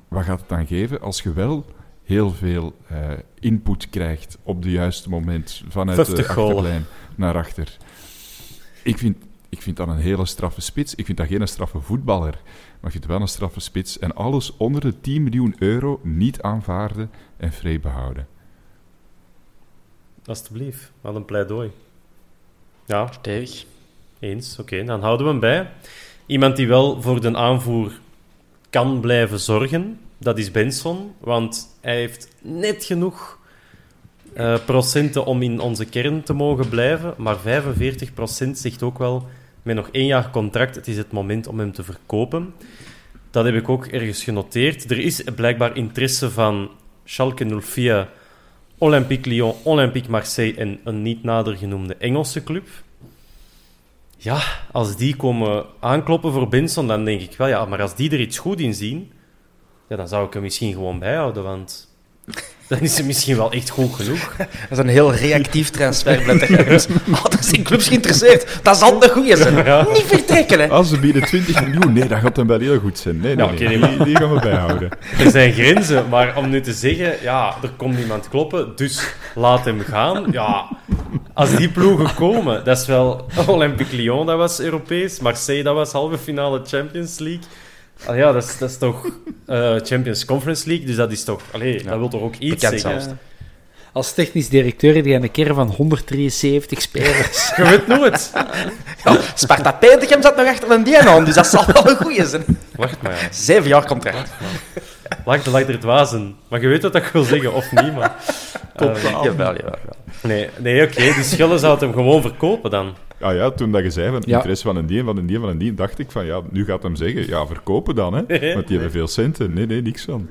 wat gaat het dan geven als je wel heel veel eh, input krijgt op het juiste moment vanuit de 50 goalen. achterlijn naar achter? Ik vind, ik vind dat een hele straffe spits. Ik vind dat geen straffe voetballer, maar ik vind het wel een straffe spits. En alles onder de 10 miljoen euro niet aanvaarden en vrij behouden. Alsjeblieft, wat een pleidooi. Ja, Stevig. eens. Oké, dan houden we hem bij. Iemand die wel voor de aanvoer kan blijven zorgen, dat is Benson. Want hij heeft net genoeg eh, procenten om in onze kern te mogen blijven. Maar 45% zegt ook wel, met nog één jaar contract, het is het moment om hem te verkopen. Dat heb ik ook ergens genoteerd. Er is blijkbaar interesse van Schalke 04, Olympique Lyon, Olympique Marseille en een niet nader genoemde Engelse club. Ja, als die komen aankloppen voor Benson, dan denk ik wel, ja, maar als die er iets goed in zien, ja, dan zou ik hem misschien gewoon bijhouden, want dan is hij misschien wel echt goed genoeg. Dat is een heel reactief transferbeleid. Dus, oh, er zijn clubs geïnteresseerd. Dat zal de goeie zijn. Ja. Niet vertrekken, hè. Als ze bieden 20 miljoen, nee, dat gaat hem wel heel goed zijn. Nee, nee, die, die gaan we bijhouden. Er zijn grenzen, maar om nu te zeggen, ja, er komt iemand kloppen, dus laat hem gaan. Ja, als die ploegen komen, dat is wel Olympique Lyon, dat was Europees, Marseille, dat was halve finale Champions League. Ah ja, dat is, dat is toch eh, Champions Conference League, dus dat is toch, allee, dat wil toch ook iets Bekend zeggen. zelfs. Als technisch directeur heb je een keer van 173 spelers. Je weet nooit. Ja, Sparta Petergem zat nog achter een dien aan, dus dat zal wel een goeie zijn. Wacht maar, ja. Zeven jaar contract. Lag de lag er dwazen. Maar je weet wat dat ik wil zeggen, of niet, maar... Top. Eh, jawel, jawel, jawel. nee, nee oké, dus Schille zou het hem gewoon verkopen dan. Ah ja, toen dat je zei van Ja. interesse van een dien, van een dien, van een dien, dacht ik van ja, nu gaat hem zeggen, ja, verkopen dan, hè. Want die hebben veel centen. Nee, nee, niks van.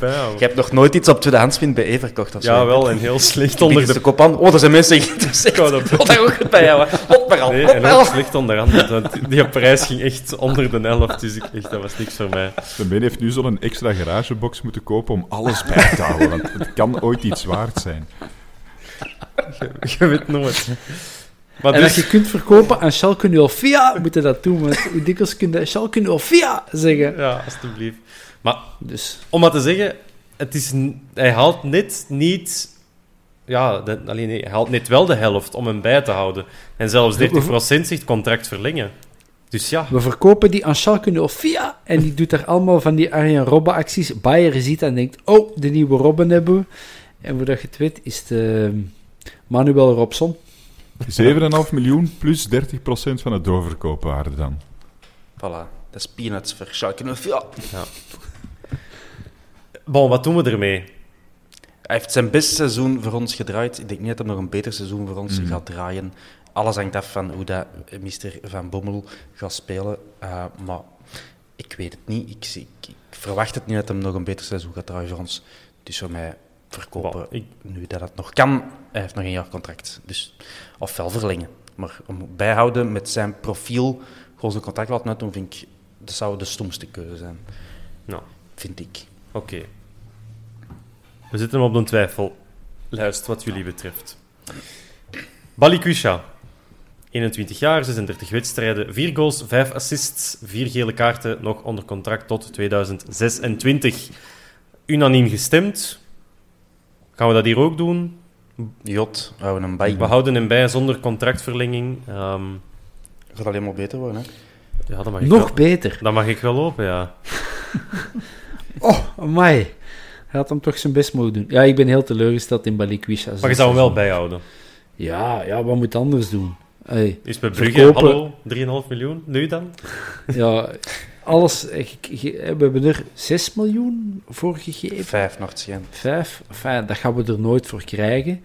Ja, Je hebt nog nooit iets op tweedehands vind bij E verkocht of zo. ja, wel, en heel slecht Onder onder de de kop aan. Oh, er zijn mensen geïnteresseerd. Ik wou dat- Ik wil daar ook goed bij houden. Op maar al, Nee, en al. slecht onderhandeld, want die prijs ging echt onder de helft, dus ik, echt, dat was niks voor mij. De men heeft nu zo'n extra garagebox moeten kopen om alles bij te houden, want het kan ooit iets waard zijn. Je weet nooit. Maar En als dus, je kunt verkopen aan Schalke 04, moet je dat doen. Want hoe dikwijls kun je Schalke 04 zeggen? ja, alstublieft. Maar Dus om maar te zeggen, het is, hij haalt net niet... Ja, de, alleen, hij haalt net wel de helft om hem bij te houden. En zelfs 30% zegt contract verlengen. Dus ja, we verkopen die aan Schalke 04 en die doet daar allemaal van die Arjen Robben acties. Bayer ziet en denkt, oh, de nieuwe Robben hebben we. En voordat je het weet, is het eh, Manuel Robson. 7,5 miljoen plus 30% van het doorverkoopwaarde dan. Voilà, dat is peanuts voor Schalke 04. Bon, wat doen we ermee? Hij heeft zijn beste seizoen voor ons gedraaid. Ik denk niet dat hij nog een beter seizoen voor ons Mhm. gaat draaien. Alles hangt af van hoe dat eh, Mr. Van Bommel gaat spelen. Uh, maar ik weet het niet. Ik, zie- ik, ik verwacht het niet dat hij nog een beter seizoen gaat draaien voor ons. Dus voor mij verkopen, ik- nu dat het nog kan. Hij heeft nog een jaar contract. Dus, ofwel verlengen. Maar om bijhouden met zijn profiel, gewoon zijn contract laten uitdoen, vind ik, dat zou de stomste keuze zijn. Nou, Vind ik. Oké. We zitten op de twijfel. Luister wat jullie betreft. Balikwisha. 21 jaar, 36 wedstrijden, 4 goals, 5 assists, 4 gele kaarten, nog onder contract tot 2026. Unaniem gestemd. Gaan we dat hier ook doen? Jot, houden hem bij. We houden hem bij zonder contractverlenging. Ehm, gaat alleen maar beter worden, hè? ja, dat mag ik Nog wel, beter. Dat mag ik wel hopen, ja. Oh, amai. Hij had hem toch zijn best mogen doen. Ja, ik ben heel teleurgesteld in Balikwisha. Maar je zou hem wel bijhouden. Ja, ja, wat moet anders doen? Hey, Is bij Brugge, Verkopen. hallo, 3,5 miljoen? Nu dan? ja, alles... We hebben er 6 miljoen voor gegeven. Vijf nog het schijn. Vijf. Enfin, dat gaan we er nooit voor krijgen.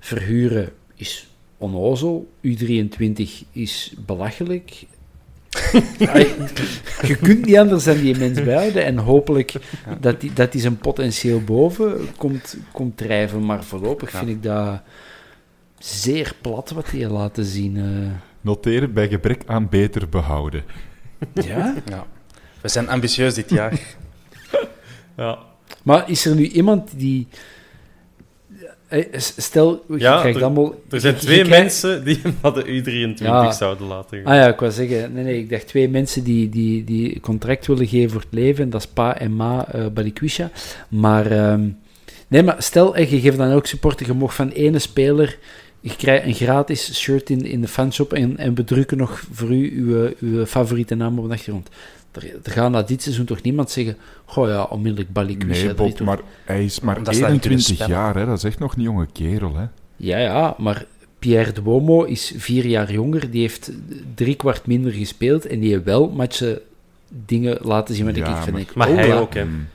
Verhuren is onnozel. U23 is belachelijk. Je kunt niet anders dan die mens bijhouden en hopelijk dat die, dat die zijn potentieel boven komt, komt drijven. Maar voorlopig Ja. vind ik dat zeer plat wat die laten zien. eh. Noteren bij gebrek aan beter behouden. ja? Ja. We zijn ambitieus dit jaar. Ja. Maar is er nu iemand die... Stel, je Ja, krijgt er- allemaal... Er zijn twee krijgt- mensen die hem naar de U23 Ja. zouden laten gaan. Ah ja, ik wou zeggen, nee, nee, ik dacht twee mensen die, die, die contract willen geven voor het leven, en dat is Pa en Ma eh Balikwisha. Maar, ehm, nee, maar stel, eh, je geeft dan ook supporter, je mag van ene speler, je krijgt een gratis shirt in, in de fanshop en, en we drukken nog voor u uw, uw favoriete naam op de achtergrond. Er, er gaat na dit seizoen toch niemand zeggen, goh ja, onmiddellijk Balikwisha. Nee, Bob, maar hij is maar Omdat ze dat niet kunnen 21 spellen. jaar, hè. dat is echt nog een jonge kerel. Hè. Ja, ja, maar Pierre Duomo is vier jaar jonger, die heeft drie kwart minder gespeeld en die heeft wel matchen dingen laten zien waar ik Ja, ik vind. maar- ik, Maar oh, hij ja. ook, hè. Mm.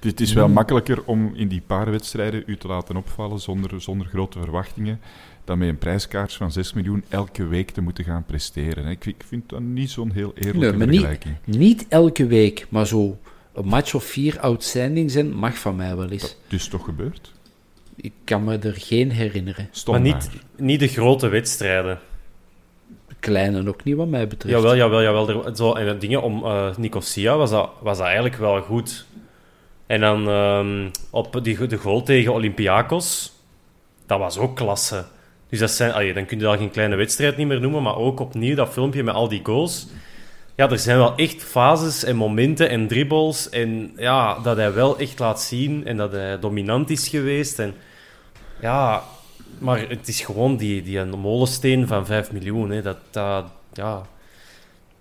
Het is wel Mm. makkelijker om in die paar wedstrijden u te laten opvallen zonder, zonder grote verwachtingen, dan met een prijskaart van 6 miljoen elke week te moeten gaan presteren. hè. Ik, ik vind dat niet zo'n heel eerlijke Nee, maar niet- vergelijking. Niet elke week, maar zo een match of vier outstanding zijn mag van mij wel eens. Dat is toch gebeurd? Ik kan me er geen herinneren. Stop Maar niet, niet de grote wedstrijden. Kleine ook niet, wat mij betreft. Jawel, jawel, jawel. Er, zo, en dingen om eh Nicosia was dat, was dat eigenlijk wel goed. En dan ehm, op die, de goal tegen Olympiakos, dat was ook klasse. Dus dat zijn, allee, dan kun je dat geen kleine wedstrijd niet meer noemen, maar ook opnieuw dat filmpje met al die goals. Ja, er zijn wel echt fases en momenten en dribbles. En ja, dat hij wel echt laat zien en dat hij dominant is geweest. En ja, maar het is gewoon die, die een molensteen van 5 miljoen. Hè. Dat, dat, ja,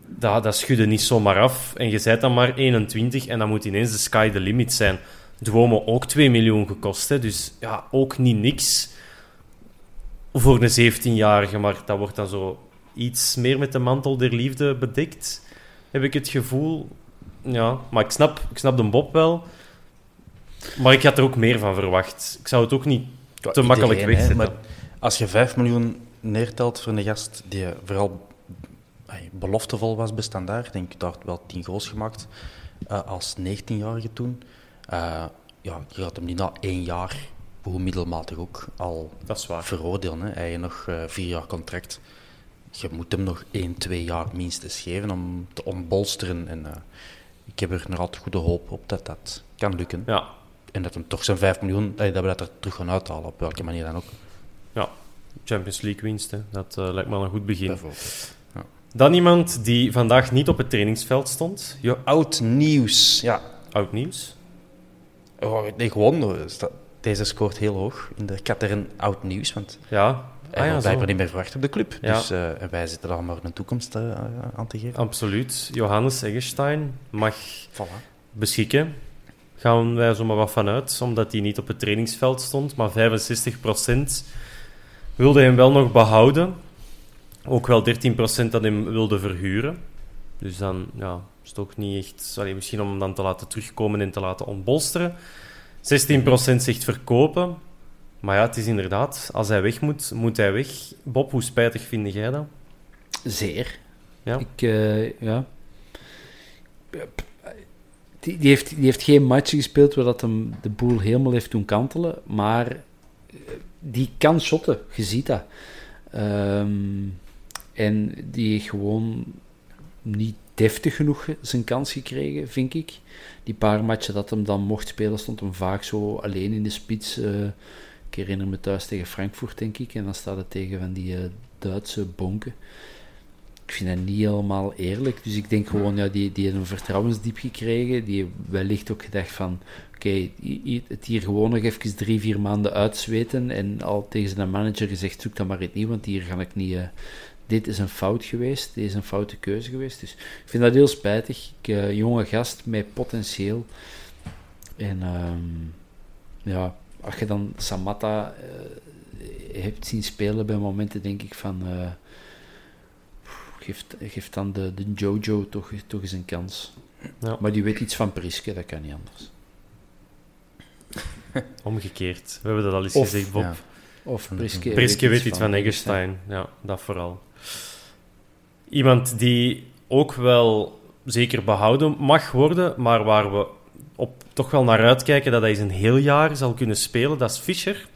dat, dat schudde niet zomaar af. En je bent dan maar 21 en dan moet ineens de sky the limit zijn. Duomo ook 2 miljoen gekost. Hè. Dus ja, ook niet niks voor een 17-jarige. Maar dat wordt dan zo iets meer met de mantel der liefde bedekt. Heb ik het gevoel. Ja, maar ik snap, ik snap de Bob wel. Maar ik had er ook meer van verwacht. Ik zou het ook niet te makkelijk hè, wegzetten. maar als je 5 miljoen neertelt voor een gast die vooral ay, beloftevol was bij Standaard, ik denk dat wel 10 goals gemaakt eh, als 19-jarige toen. Eh, ja, je gaat hem niet na één jaar, hoe middelmatig ook, al Dat is waar. veroordelen. Hè. Hij heeft nog eh, vier jaar contract. Je moet hem nog één, twee jaar minstens geven om te ontbolsteren. En, eh, ik heb er nog altijd goede hoop op dat dat kan lukken. Ja, En dat hem toch zijn 5 miljoen, eh, dat we dat er terug gaan uithalen, op welke manier dan ook. ja. Champions League winst, hè. dat lijkt me al een goed begin. Bijvoorbeeld. Dan iemand die vandaag niet op het trainingsveld stond. Je oud nieuws. Ja, Oud nieuws. oh, nee, gewoon. sta- Deze scoort heel hoog in de Katern oud nieuws, want Ja, hij ah, ja blijkbaar niet meer verwacht op de club. Ja. Dus eh, wij zitten daar maar een toekomst eh, aan te geven. absoluut. Johannes Eggestein mag Voilà. beschikken. Gaan wij zomaar wat vanuit, omdat hij niet op het trainingsveld stond. Maar 65% wilde hem wel nog behouden. Ook wel 13% dat hem wilde verhuren. Dus dan ja, is het ook niet echt... Allee, misschien om hem dan te laten terugkomen en te laten ontbolsteren. 16% zegt verkopen. Maar ja, het is inderdaad, als hij weg moet, moet hij weg. Bob, hoe spijtig vind jij dat? Zeer. Ja. Ik, eh, ja. Die, die, heeft, die heeft geen match gespeeld waar dat hem de boel helemaal heeft doen kantelen, maar eh, die kan shotten, je ziet dat. Ehm, en die heeft gewoon niet deftig genoeg zijn kans gekregen, vind ik. Die paar matchen dat hem dan mocht spelen, stond hem vaak zo alleen in de spits. eh, ik herinner me thuis tegen Frankfurt, denk ik. En dan staat het tegen van die eh, Duitse bonken. Ik vind dat niet helemaal eerlijk. Dus ik denk gewoon, ja, die, die heeft een vertrouwensdiep gekregen. Die wellicht ook gedacht van, oké, het hier gewoon nog even drie, vier maanden uitzweten. En al tegen zijn manager gezegd, zoek dat maar het niet, want hier ga ik niet... Uh, dit is een fout geweest, dit is een foute keuze geweest. Dus ik vind dat heel spijtig. Ik, uh, jonge gast met potentieel. En um, ja, als je dan Samatta uh, hebt zien spelen bij momenten, denk ik van... Uh, geeft, geeft dan de, de Jojo toch, toch eens een kans. Ja. Maar die weet iets van Priske, dat kan niet anders. Omgekeerd. We hebben dat al eens of, gezegd, Bob. Ja. Of Priske, Priske weet, iets van, van Eggestein. Ja, dat vooral. Iemand die ook wel zeker behouden mag worden, maar waar we op toch wel naar uitkijken dat hij een heel jaar zal kunnen spelen, dat is Fischer.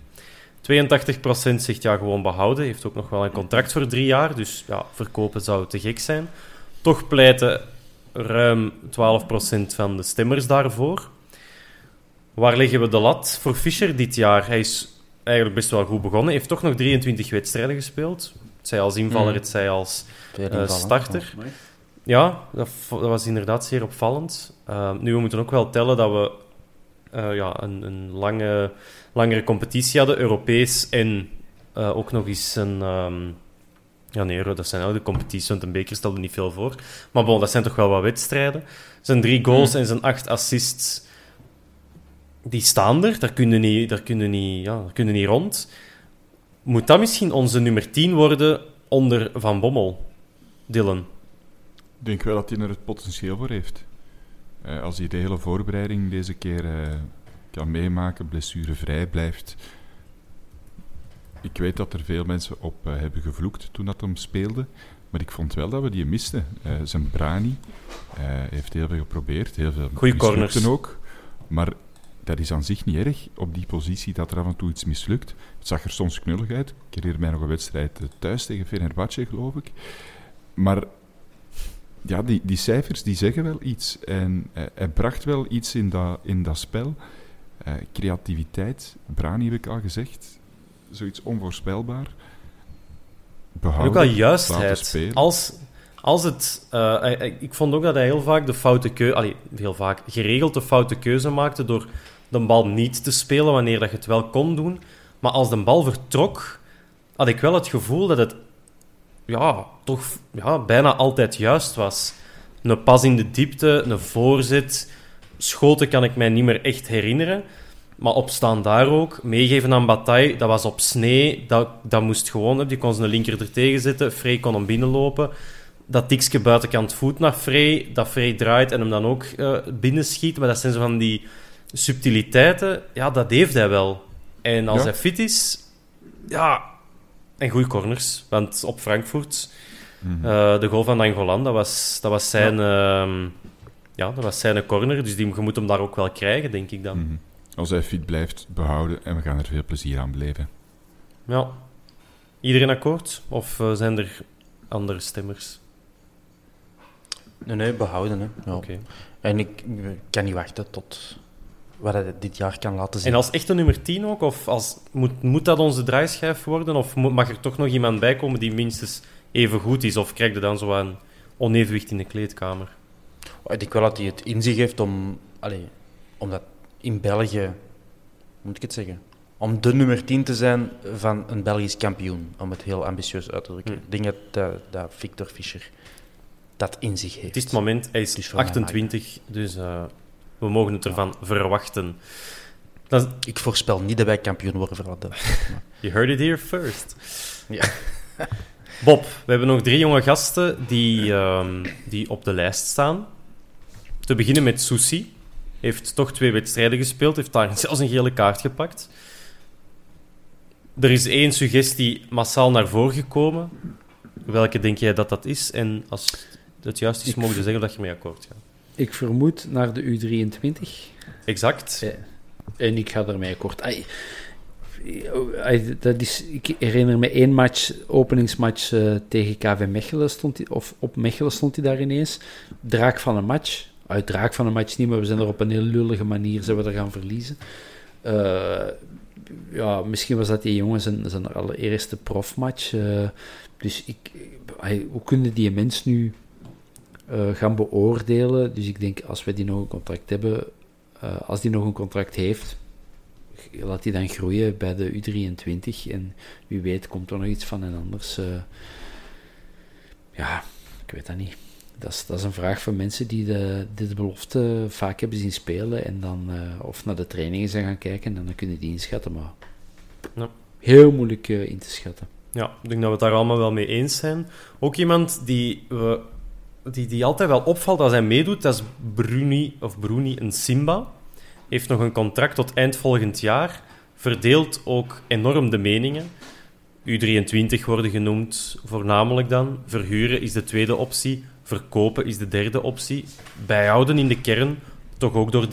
82% zegt ja, gewoon behouden. Heeft ook nog wel een contract voor drie jaar. Dus ja, verkopen zou te gek zijn. Toch pleiten ruim 12% van de stemmers daarvoor. Waar leggen we de lat voor Fischer dit jaar? Hij is eigenlijk best wel goed begonnen. heeft toch nog 23 wedstrijden gespeeld. Het zij als invaller, mm. het zij als uh, starter. Ja, dat, dat, was inderdaad zeer opvallend. Uh, nu, we moeten ook wel tellen dat we uh, ja, een, een lange, langere competitie hadden, Europees en uh, ook nog eens een... Um, ja, nee, dat zijn oude competities, want een beker stelde niet veel voor. Maar bon, dat zijn toch wel wat wedstrijden. Zijn drie goals mm. en zijn acht assists, die staan er. Daar kunnen niet, daar kunnen niet, ja, daar kunnen niet rond. Moet dat misschien onze nummer 10 worden onder Van Bommel, Dylan? Ik denk wel dat hij er het potentieel voor heeft. Uh, als hij de hele voorbereiding deze keer uh, kan meemaken, blessurevrij blijft. Ik weet dat er veel mensen op uh, hebben gevloekt toen dat hem speelde. Maar ik vond wel dat we die misten. zijn Brani heeft heel veel geprobeerd. Heel veel Goeie corners. ook. Maar dat is aan zich niet erg op die positie dat er af en toe iets mislukt. Het zag er soms knullig uit. Ik herinner mij nog een wedstrijd thuis tegen Fenerbahce, geloof ik. Maar ja, die, die cijfers die zeggen wel iets. En hij bracht wel iets in dat, in dat spel. Uh, creativiteit, Brani heb ik al gezegd. Zoiets onvoorspelbaar. Behouden, ook wel juistheid. Als, als het, uh, ik vond ook dat hij heel vaak de foute keuze... Heel vaak geregeld de foute keuze maakte door de bal niet te spelen wanneer dat je het wel kon doen. Maar als de bal vertrok, had ik wel het gevoel dat het ja, toch ja, bijna altijd juist was. Een pas in de diepte, een voorzet. Schoten kan ik mij niet meer echt herinneren. Maar opstaan daar ook. Meegeven aan Bataille, dat was op snee. Dat, dat moest gewoon. Die kon zijn linker er tegen zetten. Frey kon hem binnenlopen. Dat tikske buitenkant voet naar Frey. Dat Frey draait en hem dan ook uh, binnenschiet. Maar dat zijn zo van die subtiliteiten. Ja, dat heeft hij wel. En als hij fit is... Ja, en goede corners. Want op Frankfurt, mm de goal van Angolan, dat was, dat was zijn... Ja. Uh, ja, dat was zijn corner, dus die, je moet hem daar ook wel krijgen, denk ik dan. Mhm. Als hij fit blijft, behouden en we gaan er veel plezier aan beleven. Ja. Iedereen akkoord? Of uh, zijn er andere stemmers? Nee, nee, behouden. Hè. Ja. Okay. En ik, ik kan niet wachten tot wat hij dit jaar kan laten zien. En als echte nummer 10 ook? Of als, moet, moet dat onze draaischijf worden? Of mag er toch nog iemand bij komen die minstens even goed is? Of krijg je dan zo een onevenwicht in de kleedkamer? Ik denk wel dat hij het in zich heeft om... Allez, omdat in België... moet ik het zeggen? Om de nummer 10 te zijn van een Belgisch kampioen. Om het heel ambitieus uit te drukken. Hm. Ik denk dat, dat, Victor Fischer dat in zich heeft. Het is het moment, hij is 28, dus... Uh, we mogen het ervan verwachten. Ik voorspel niet dat wij kampioen worden voor dat. You heard it here first. Ja. Bob, we hebben nog drie jonge gasten die, um, die op de lijst staan. Te beginnen met Susi. Heeft toch twee wedstrijden gespeeld. Heeft daar zelfs een gele kaart gepakt. Er is één suggestie massaal naar voren gekomen. Welke denk jij dat dat is? En als het juist is, mogen zeggen dat je mee akkoord gaat. Ik vermoed naar de U23. Exact. en ik ga ermee kort. dat is, ik herinner me één match, openingsmatch uh, tegen KV Mechelen, stond hij, of op Mechelen stond hij daar ineens. Draak van een match. Uit draak van een match niet, maar we zijn er op een heel lullige manier zijn we er gaan verliezen. Uh, ja, misschien was dat die jongen zijn, zijn allereerste profmatch. eh, dus ik, hoe kunnen die mens nu eh, gaan beoordelen? Dus ik denk, als wij die nog een contract hebben, eh, als die nog een contract heeft, laat die dan groeien bij de U23. En wie weet komt er nog iets van en anders. eh, ja, ik weet dat niet. Dat is, dat is een vraag van mensen die de, die de belofte vaak hebben zien spelen en dan of naar de trainingen zijn gaan kijken en dan kunnen die inschatten, maar Ja. heel moeilijk in te schatten. Ja, ik denk dat we het daar allemaal wel mee eens zijn. Ook iemand die, we, die, die altijd wel opvalt als hij meedoet, dat is Bruni, of Bruni een Simba. Heeft nog een contract tot eind volgend jaar. Verdeelt ook enorm de meningen. U23 worden genoemd, voornamelijk dan. Verhuren is de tweede optie. Verkopen is de derde optie. Bijhouden in de kern, toch ook door 13%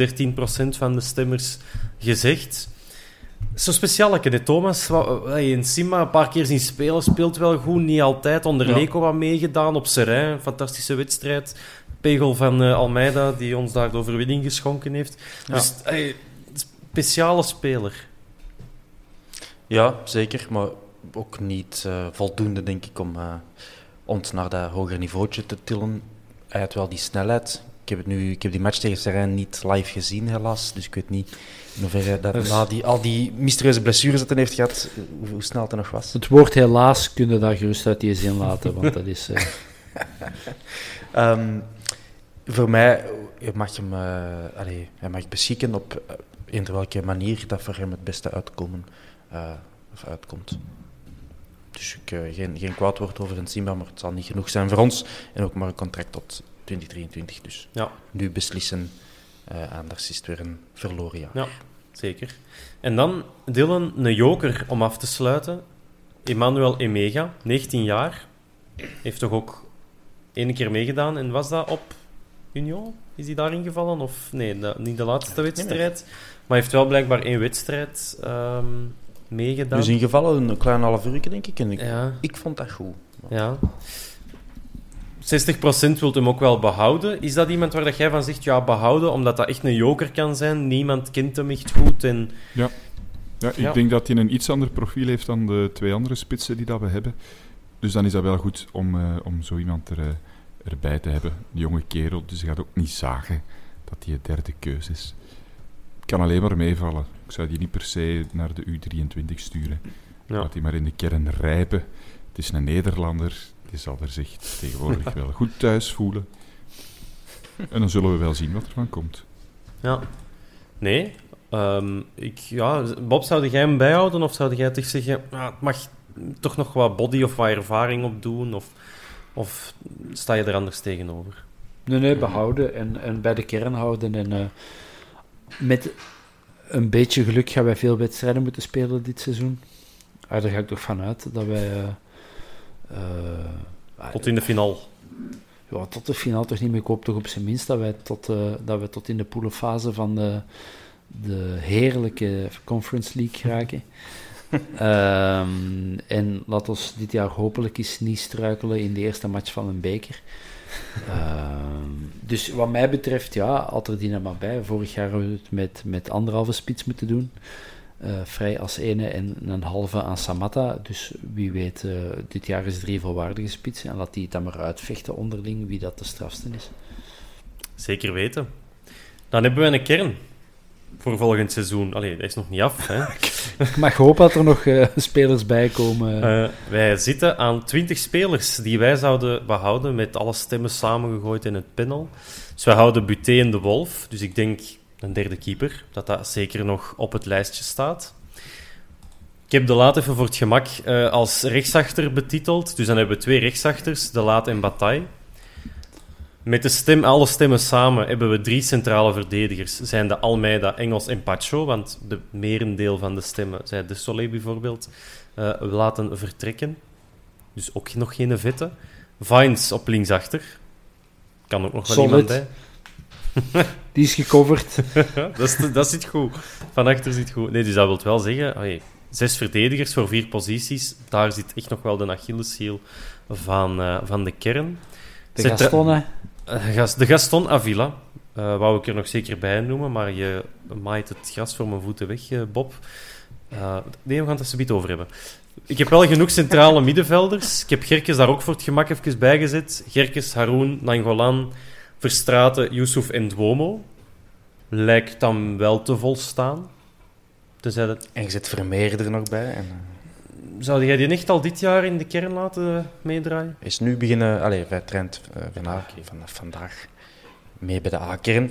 van de stemmers gezegd. Zo speciaal, hè, Thomas. Je in Simba een paar keer zien spelen, speelt wel goed. Niet altijd. Onder. Leco wat meegedaan op Serijn. Fantastische wedstrijd. Pegel van eh, Almeida, die ons daar de overwinning geschonken heeft. Dus, ey, speciale speler. Ja, zeker, maar ook niet eh, voldoende, denk ik, om eh, ons naar dat hoger niveautje te tillen. Hij had wel die snelheid. Ik heb, het nu, ik heb die match tegen Serijn niet live gezien, helaas. Dus ik weet niet in hoeverre dat Dus- na die, al die mysterieuze blessures dat hij heeft gehad, hoe, hoe snel het er nog was. Het woord helaas kun je daar gerust uit die zin laten, want dat is... eh, Ehm, voor mij je mag hem allee, hij mag beschikken op eh, eender welke manier dat voor hem het beste uitkomen, of uitkomt. Dus ik, geen, geen kwaad woord over een Simba, maar het zal niet genoeg zijn voor ons. En ook maar een contract tot 2023. Dus Ja. nu beslissen, eh anders is het weer een verloren jaar. Ja, zeker. En dan Dylan, een joker om af te sluiten. Emmanuel Emega, 19 jaar. Heeft toch ook één keer meegedaan. En was dat op Union? Is hij daarin gevallen? Of nee, niet de laatste wedstrijd. Maar heeft wel blijkbaar één wedstrijd ehm, meegedaan. Dus ingevallen een klein half uur, denk ik. En ik, Ja, ik vond dat goed. ja. 60% wilt hem ook wel behouden. Is dat iemand waar dat jij van zegt, ja, behouden, omdat dat echt een joker kan zijn? Niemand kent hem echt goed en... Ja, ik Ja. denk dat hij een iets ander profiel heeft dan de twee andere spitsen die dat we hebben. Dus dan is dat wel goed om, eh, om zo iemand er, eh, erbij te hebben. Die jonge kerel, dus hij gaat ook niet zagen dat hij een derde keus is. Kan alleen maar meevallen. Ik zou die niet per se naar de U23 sturen. Ja. Laat hij maar in de kern rijpen. Het is een Nederlander. Die zal er zich tegenwoordig wel goed thuis voelen. En dan zullen we wel zien wat er van komt. Ja. Nee. Ehm, ik, ja, Bob, zou jij hem bijhouden? Of zou jij toch zeggen, ah, het mag toch nog wat body of wat ervaring op doen? Of, of sta je er anders tegenover? Nee, nee, behouden en, en bij de kern houden. En eh, met een beetje geluk gaan wij veel wedstrijden moeten spelen dit seizoen. Ah, daar ga ik toch vanuit dat wij... eh, Tot in de finale. ja, tot de finale toch niet meer. Ik hoop toch op zijn minst dat wij tot, eh, dat wij tot in de poelenfase van de, de heerlijke Conference League raken. Ehm, en laat ons dit jaar hopelijk eens niet struikelen in de eerste match van een beker. Ehm, dus wat mij betreft, ja, altijd er maar bij. Vorig jaar hebben we het met, met anderhalve spits moeten doen. Eh, vrij als ene en een halve aan Samatta. Dus wie weet, eh, dit jaar is drie volwaardige spitsen. En laat die het dan maar uitvechten onderling wie dat de strafste is. Zeker weten. Dan hebben we een kern voor volgend seizoen. Allee, dat is nog niet af. Hè? Ik mag hopen dat er nog eh, spelers bij komen. Wij zitten aan 20 spelers die wij zouden behouden met alle stemmen samengegooid in het panel. Dus wij houden Buté en de Wolf. Dus ik denk een derde keeper, dat dat zeker nog op het lijstje staat. Ik heb de Laat even voor het gemak eh, als rechtsachter betiteld. Dus dan hebben we twee rechtsachters, de Laat en Bataille. Met de stem, alle stemmen samen hebben we drie centrale verdedigers. Zijn de Almeida, Engels en Pacho, want de merendeel van de stemmen, zij de Soleil bijvoorbeeld, we laten vertrekken. Dus ook nog geen vette. Vines op linksachter. Kan ook nog wel Solid. iemand bij. Die is gecoverd. dat, is, dat zit goed. Van achter zit goed. Nee, dus dat wil wel zeggen, zes verdedigers voor vier posities. Daar zit echt nog wel de Achilleshiel van, eh, van de kern. De Gaston, hè. Eh, de Gaston Avila. eh wou ik er nog zeker bij noemen, maar je maait het gras voor mijn voeten weg, Bob. Nee, we gaan het er zometeen over hebben. Ik heb wel genoeg centrale middenvelders. Ik heb Gerkes daar ook voor het gemak even bij gezet. Gerkes, Haroun, Nangolan, Verstraten, Yusuf en Duomo. Lijkt dan wel te volstaan. Tenzij dat... En je zit Vermeer er nog bij. En, eh, Zou jij die echt al dit jaar in de kern laten meedraaien? is nu beginnen... Allee, hij traint eh, vandaag, vanaf vandaag mee bij de A-kern.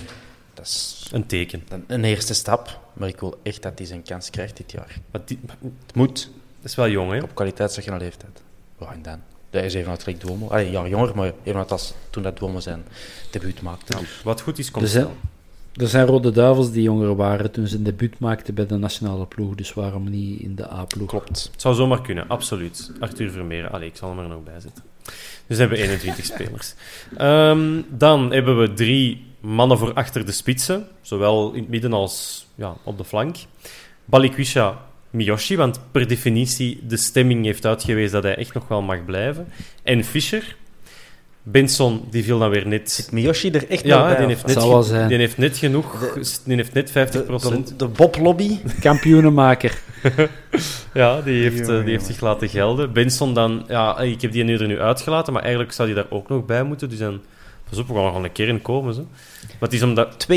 Dat is Een teken. een, een eerste stap. Maar ik wil echt dat hij zijn kans krijgt dit jaar. Maar die, Het moet. dat is wel jong, hè? Op kwaliteit zeg je een leeftijd. Ja, en dan. Hij is even oud Duomo. Allee, een jaar jonger, maar even als toen dat Duomo zijn debuut maakte. Dus Wat goed is, komt Er snel. Er zijn Rode Duivels die jonger waren toen ze een debuut maakten bij de nationale ploeg. Dus waarom niet in de A-ploeg? Klopt. Het zou zomaar kunnen, absoluut. Arthur Vermeer, allee, ik zal hem er nog bij zetten. Dus we hebben 21 spelers. Ehm, dan hebben we drie mannen voor achter de spitsen, zowel in het midden als ja, op de flank. Balikwisha, Miyoshi, want per definitie de stemming heeft uitgewezen dat hij echt nog wel mag blijven. En Fischer. Benson, die viel dan weer net... Zit Miyoshi er echt Ja, bij? die heeft, net, Zal wel ge- zijn. die heeft net genoeg... Die heeft net 50%. de, de, de Bob-lobby. Kampioenenmaker. Ja, die heeft, eh, Jongen, die heeft zich laten gelden. Benson dan, ja, ik heb die nu er nu uitgelaten, maar eigenlijk zou die daar ook nog bij moeten. Dus dan, pas op, we gaan nog een keer in komen. Zo. Maar het is omdat,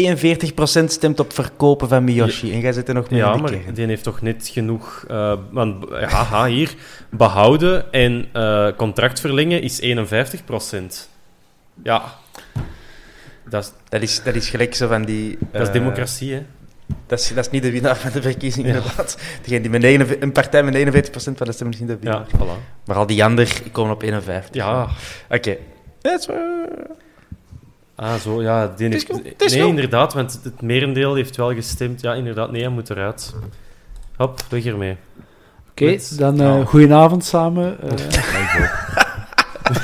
42% stemt op verkopen van Miyoshi. En jij zit er nog mee ja, in de maar die heeft toch net genoeg, eh, want, ja, ha, hier, behouden en eh, contract verlengen is 51% Ja, dat is, Dat is, dat is gelijk zo van die... dat is eh, democratie, hè. Dat is, dat is niet de winnaar van de verkiezing, inderdaad. Degene die met 49 een partij met 41% van de stemmen is niet de winnaar. Ja, voilà. Maar al die anderen komen op 51. Ja, Oké. Dat is Ah, zo, ja. Die is is nee, inderdaad, want het merendeel heeft wel gestemd. Ja, inderdaad, nee, hij moet eruit. Hop, weg ermee. Oké, Met- dan eh goedenavond samen. Eh,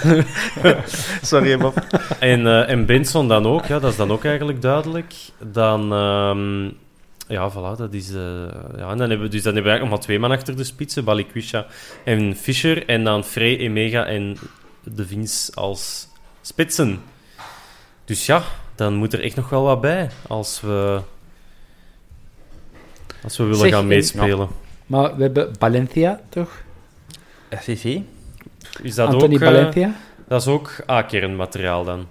Sorry, Bob. En, eh, en Benson dan ook, ja, dat is dan ook eigenlijk duidelijk. Dan, ehm, ja, voilà, dat is... eh, ja, en dan hebben we, dus dan hebben we eigenlijk nog maar twee man achter de spitsen, Balikwisha en Fischer. En dan Frey, Emega en De Vins als spitsen. Dus ja, dan moet er echt nog wel wat bij als we, als we willen Zeg, gaan en- meespelen. maar we hebben Valencia, toch? FCV. Is dat Anthony ook... eh, Valencia. dat is ook A-kernmateriaal dan.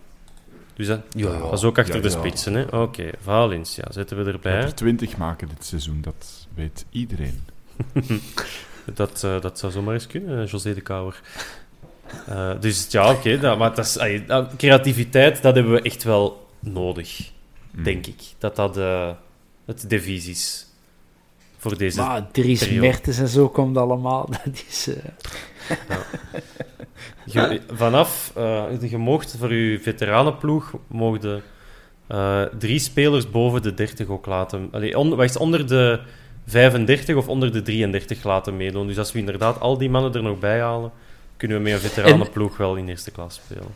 Dus dat, Ja, dat is ook achter Ja, de ja. spitsen, hè? Oké, Valencia, zetten we We erbij. er 20 maken dit seizoen, dat weet iedereen. Dat, eh, dat zou zomaar eens kunnen, eh, José de Kouwer. Eh, dus ja, oké, dat- maar dat is, ai, dat- creativiteit, dat hebben we echt wel nodig, Mm. denk ik. Dat dat eh, het devies is voor deze... Maar Dries periode. Mertens en zo komt allemaal. Dat is... eh, Je- vanaf, eh je moogt voor je veteranenploeg mogen eh drie spelers boven de 30 ook laten. Allee, on, het, onder de 35 of onder de 33 laten meedoen. Dus als we inderdaad al die mannen er nog bij halen, kunnen we met een veteranenploeg wel in eerste klas spelen.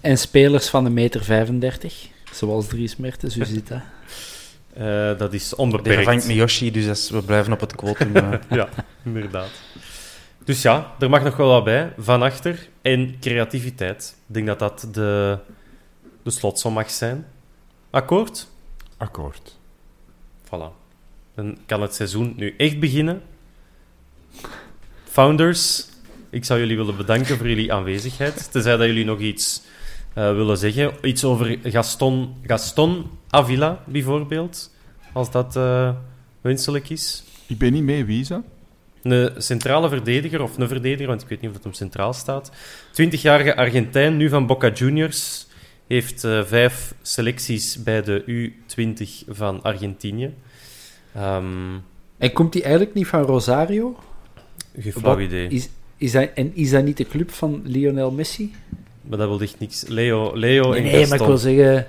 En spelers van de meter 35, zoals Dries Mertens, hoe zit dat? Eh, dat is Die onbeperkt. vervangt Miyoshi, dus is- we blijven op het quotum. eh. Ja, inderdaad. Dus ja, er mag nog wel wat bij. Van achter. En creativiteit. Ik denk dat dat de, de slotsom mag zijn. Akkoord? Akkoord. Voilà. Dan kan het seizoen nu echt beginnen. Founders, ik zou jullie willen bedanken voor jullie aanwezigheid. Tenzij dat jullie nog iets eh, willen zeggen. Iets over Gaston, Gaston Avila, bijvoorbeeld. Als dat eh, wenselijk is. Ik ben niet mee, wie is dat? Een centrale verdediger, of een verdediger, want ik weet niet of dat hem centraal staat. 20-jarige Argentijn, nu van Boca Juniors. Heeft eh, vijf selecties bij de U20 van Argentinië. Ehm En komt hij eigenlijk niet van Rosario? geen flauw idee. Is, is dat, en is dat niet de club van Lionel Messi? Maar dat wil echt niks. Leo, Leo nee, en nee, maar ik Gaston. wil zeggen...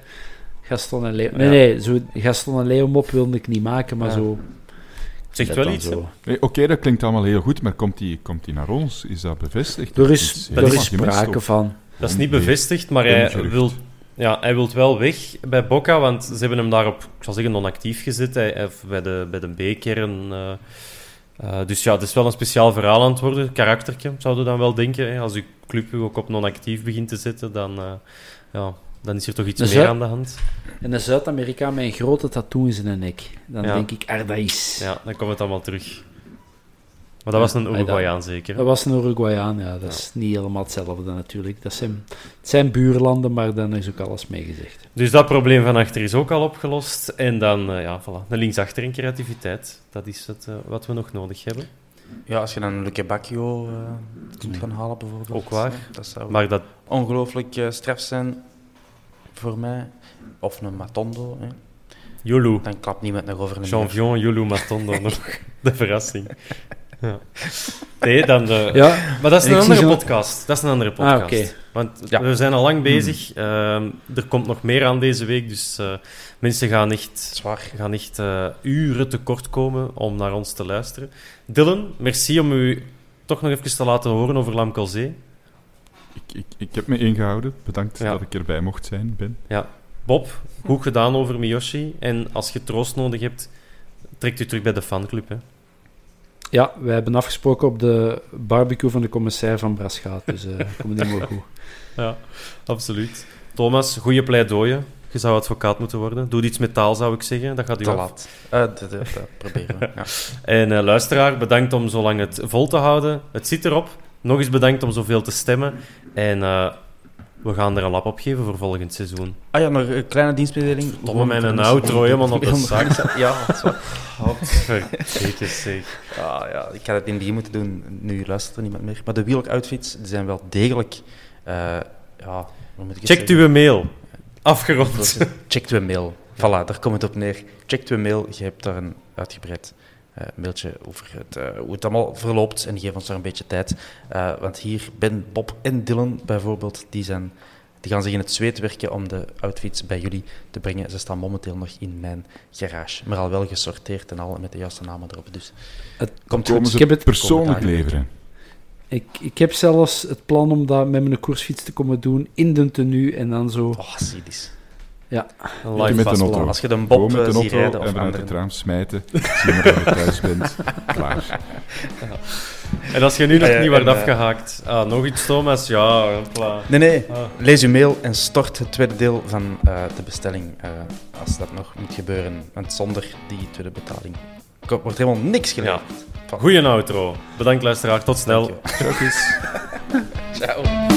Gaston en Leo... Nee, Ja. nee, zo, Gaston en Leo mop wilde ik niet maken, maar Ja. zo... Zegt wel iets, Oké, dat klinkt allemaal heel goed, maar komt die, komt die naar ons? Is dat bevestigd? Er is, er is sprake van. Dat is niet bevestigd, maar hij wil, ja, hij wil wel weg bij Boca, want ze hebben hem daarop, ik zal zeggen, non-actief gezet. Hij, hij- bij de, bij de B-kern. eh, eh, dus ja, het is wel een speciaal verhaal aan het worden. Karaktertje, zouden we dan wel denken. Hè? Als uw club u ook op non-actief begint te zetten, dan, eh, ja, dan is er toch iets meer aan de hand. En een Zuid-Amerikaan met een grote tattoo in zijn nek. Dan Ja. denk ik, dat is... Ja, dan komt het allemaal terug. Maar dat was een Uruguayaan zeker. Dat was een Uruguayaan, ja. Dat is niet helemaal hetzelfde natuurlijk. Dat zijn, het zijn buurlanden, maar dan is ook alles meegezegd. Dus dat probleem van achter is ook al opgelost. En dan, eh, ja, voilà. De linksachter in creativiteit. Dat is het, eh, wat we nog nodig hebben. Ja, als je dan Luke Bacchio eh, kunt gaan halen bijvoorbeeld. Ook waar. Dat zou Maar dat, ongelooflijk straf zijn voor mij. Of een Matondo. Hè. Yulu. Dan klapt niemand nog over een. Jean-Vion, Yulu Matondo nog. De verrassing. Ja. Nee, dan... eh, Ja, Maar dat is En een andere zo- podcast. Dat is een andere podcast. Ah, oké. Want Ja. we zijn al lang bezig. Ehm, er komt nog meer aan deze week. Dus eh, mensen gaan echt, Zwaar. gaan echt eh, uren tekort komen om naar ons te luisteren. Dylan, merci om u toch nog even te laten horen over Lamkelzee. Ik, ik, ik heb me ingehouden. Bedankt Ja. dat ik erbij mocht zijn, Ben. Ja. Bob, goed gedaan over Miyoshi. En als je troost nodig hebt, trekt u terug bij de fanclub. Hè. Ja, wij hebben afgesproken op de barbecue van de commissair van Braschaat. Dus eh komt helemaal goed. Ja, absoluut. Thomas, goede pleidooien. Je zou advocaat moeten worden. Doe iets met taal, zou ik zeggen. Dat gaat u Te af. laat. Eh, dat, dat, dat proberen we. Ja. En eh, luisteraar, bedankt om zo lang het vol te houden. Het zit erop. Nog eens bedankt om zoveel te stemmen. En eh, we gaan er een lap op geven voor volgend seizoen. Ah ja, nog een kleine dienstmededeling. Domme met een outro, helemaal op de zak. Ja, dat is waar. Zeker, zeker. Ah, ja, ik had het in het begin moeten doen, nu luistert er niemand meer. Maar de wheelok-outfits die zijn wel degelijk... eh, ja, hoe moet ik het Checkt uw mail. Afgerond. Checkt uw mail. Voilà, daar komt het op neer. Checkt uw mail. Je hebt daar een uitgebreid eh, mailtje over het, eh, hoe het allemaal verloopt. En geef ons daar een beetje tijd. Eh, want hier, Ben, Bob en Dylan bijvoorbeeld, die, zijn, die gaan zich in het zweet werken om de outfits bij jullie te brengen. Ze staan momenteel nog in mijn garage. Maar al wel gesorteerd en al met de juiste namen erop. Dus Het- komt Komen goed. ze Ik heb het- persoonlijk leveren? Ik, ik heb zelfs het plan om dat met mijn koersfiets te komen doen in de tenue en dan zo. Oh, cynisch. Een Ik live met een auto. Als je de Bob met eh, een ziet auto rijden of en vanuit anderen. het raam smijten. Zie maar dat je thuis bent. Klaar. En als je nu nog ja, niet wordt en, eh, afgehaakt. Ah, nog iets, Thomas? Ja, klaar. Nee, nee. Ah. Lees uw mail en stort het tweede deel van eh, de bestelling eh, als dat nog moet gebeuren. Want zonder die tweede betaling wordt helemaal niks geleverd. Goeie outro. Bedankt, luisteraar. Tot snel. Ciao.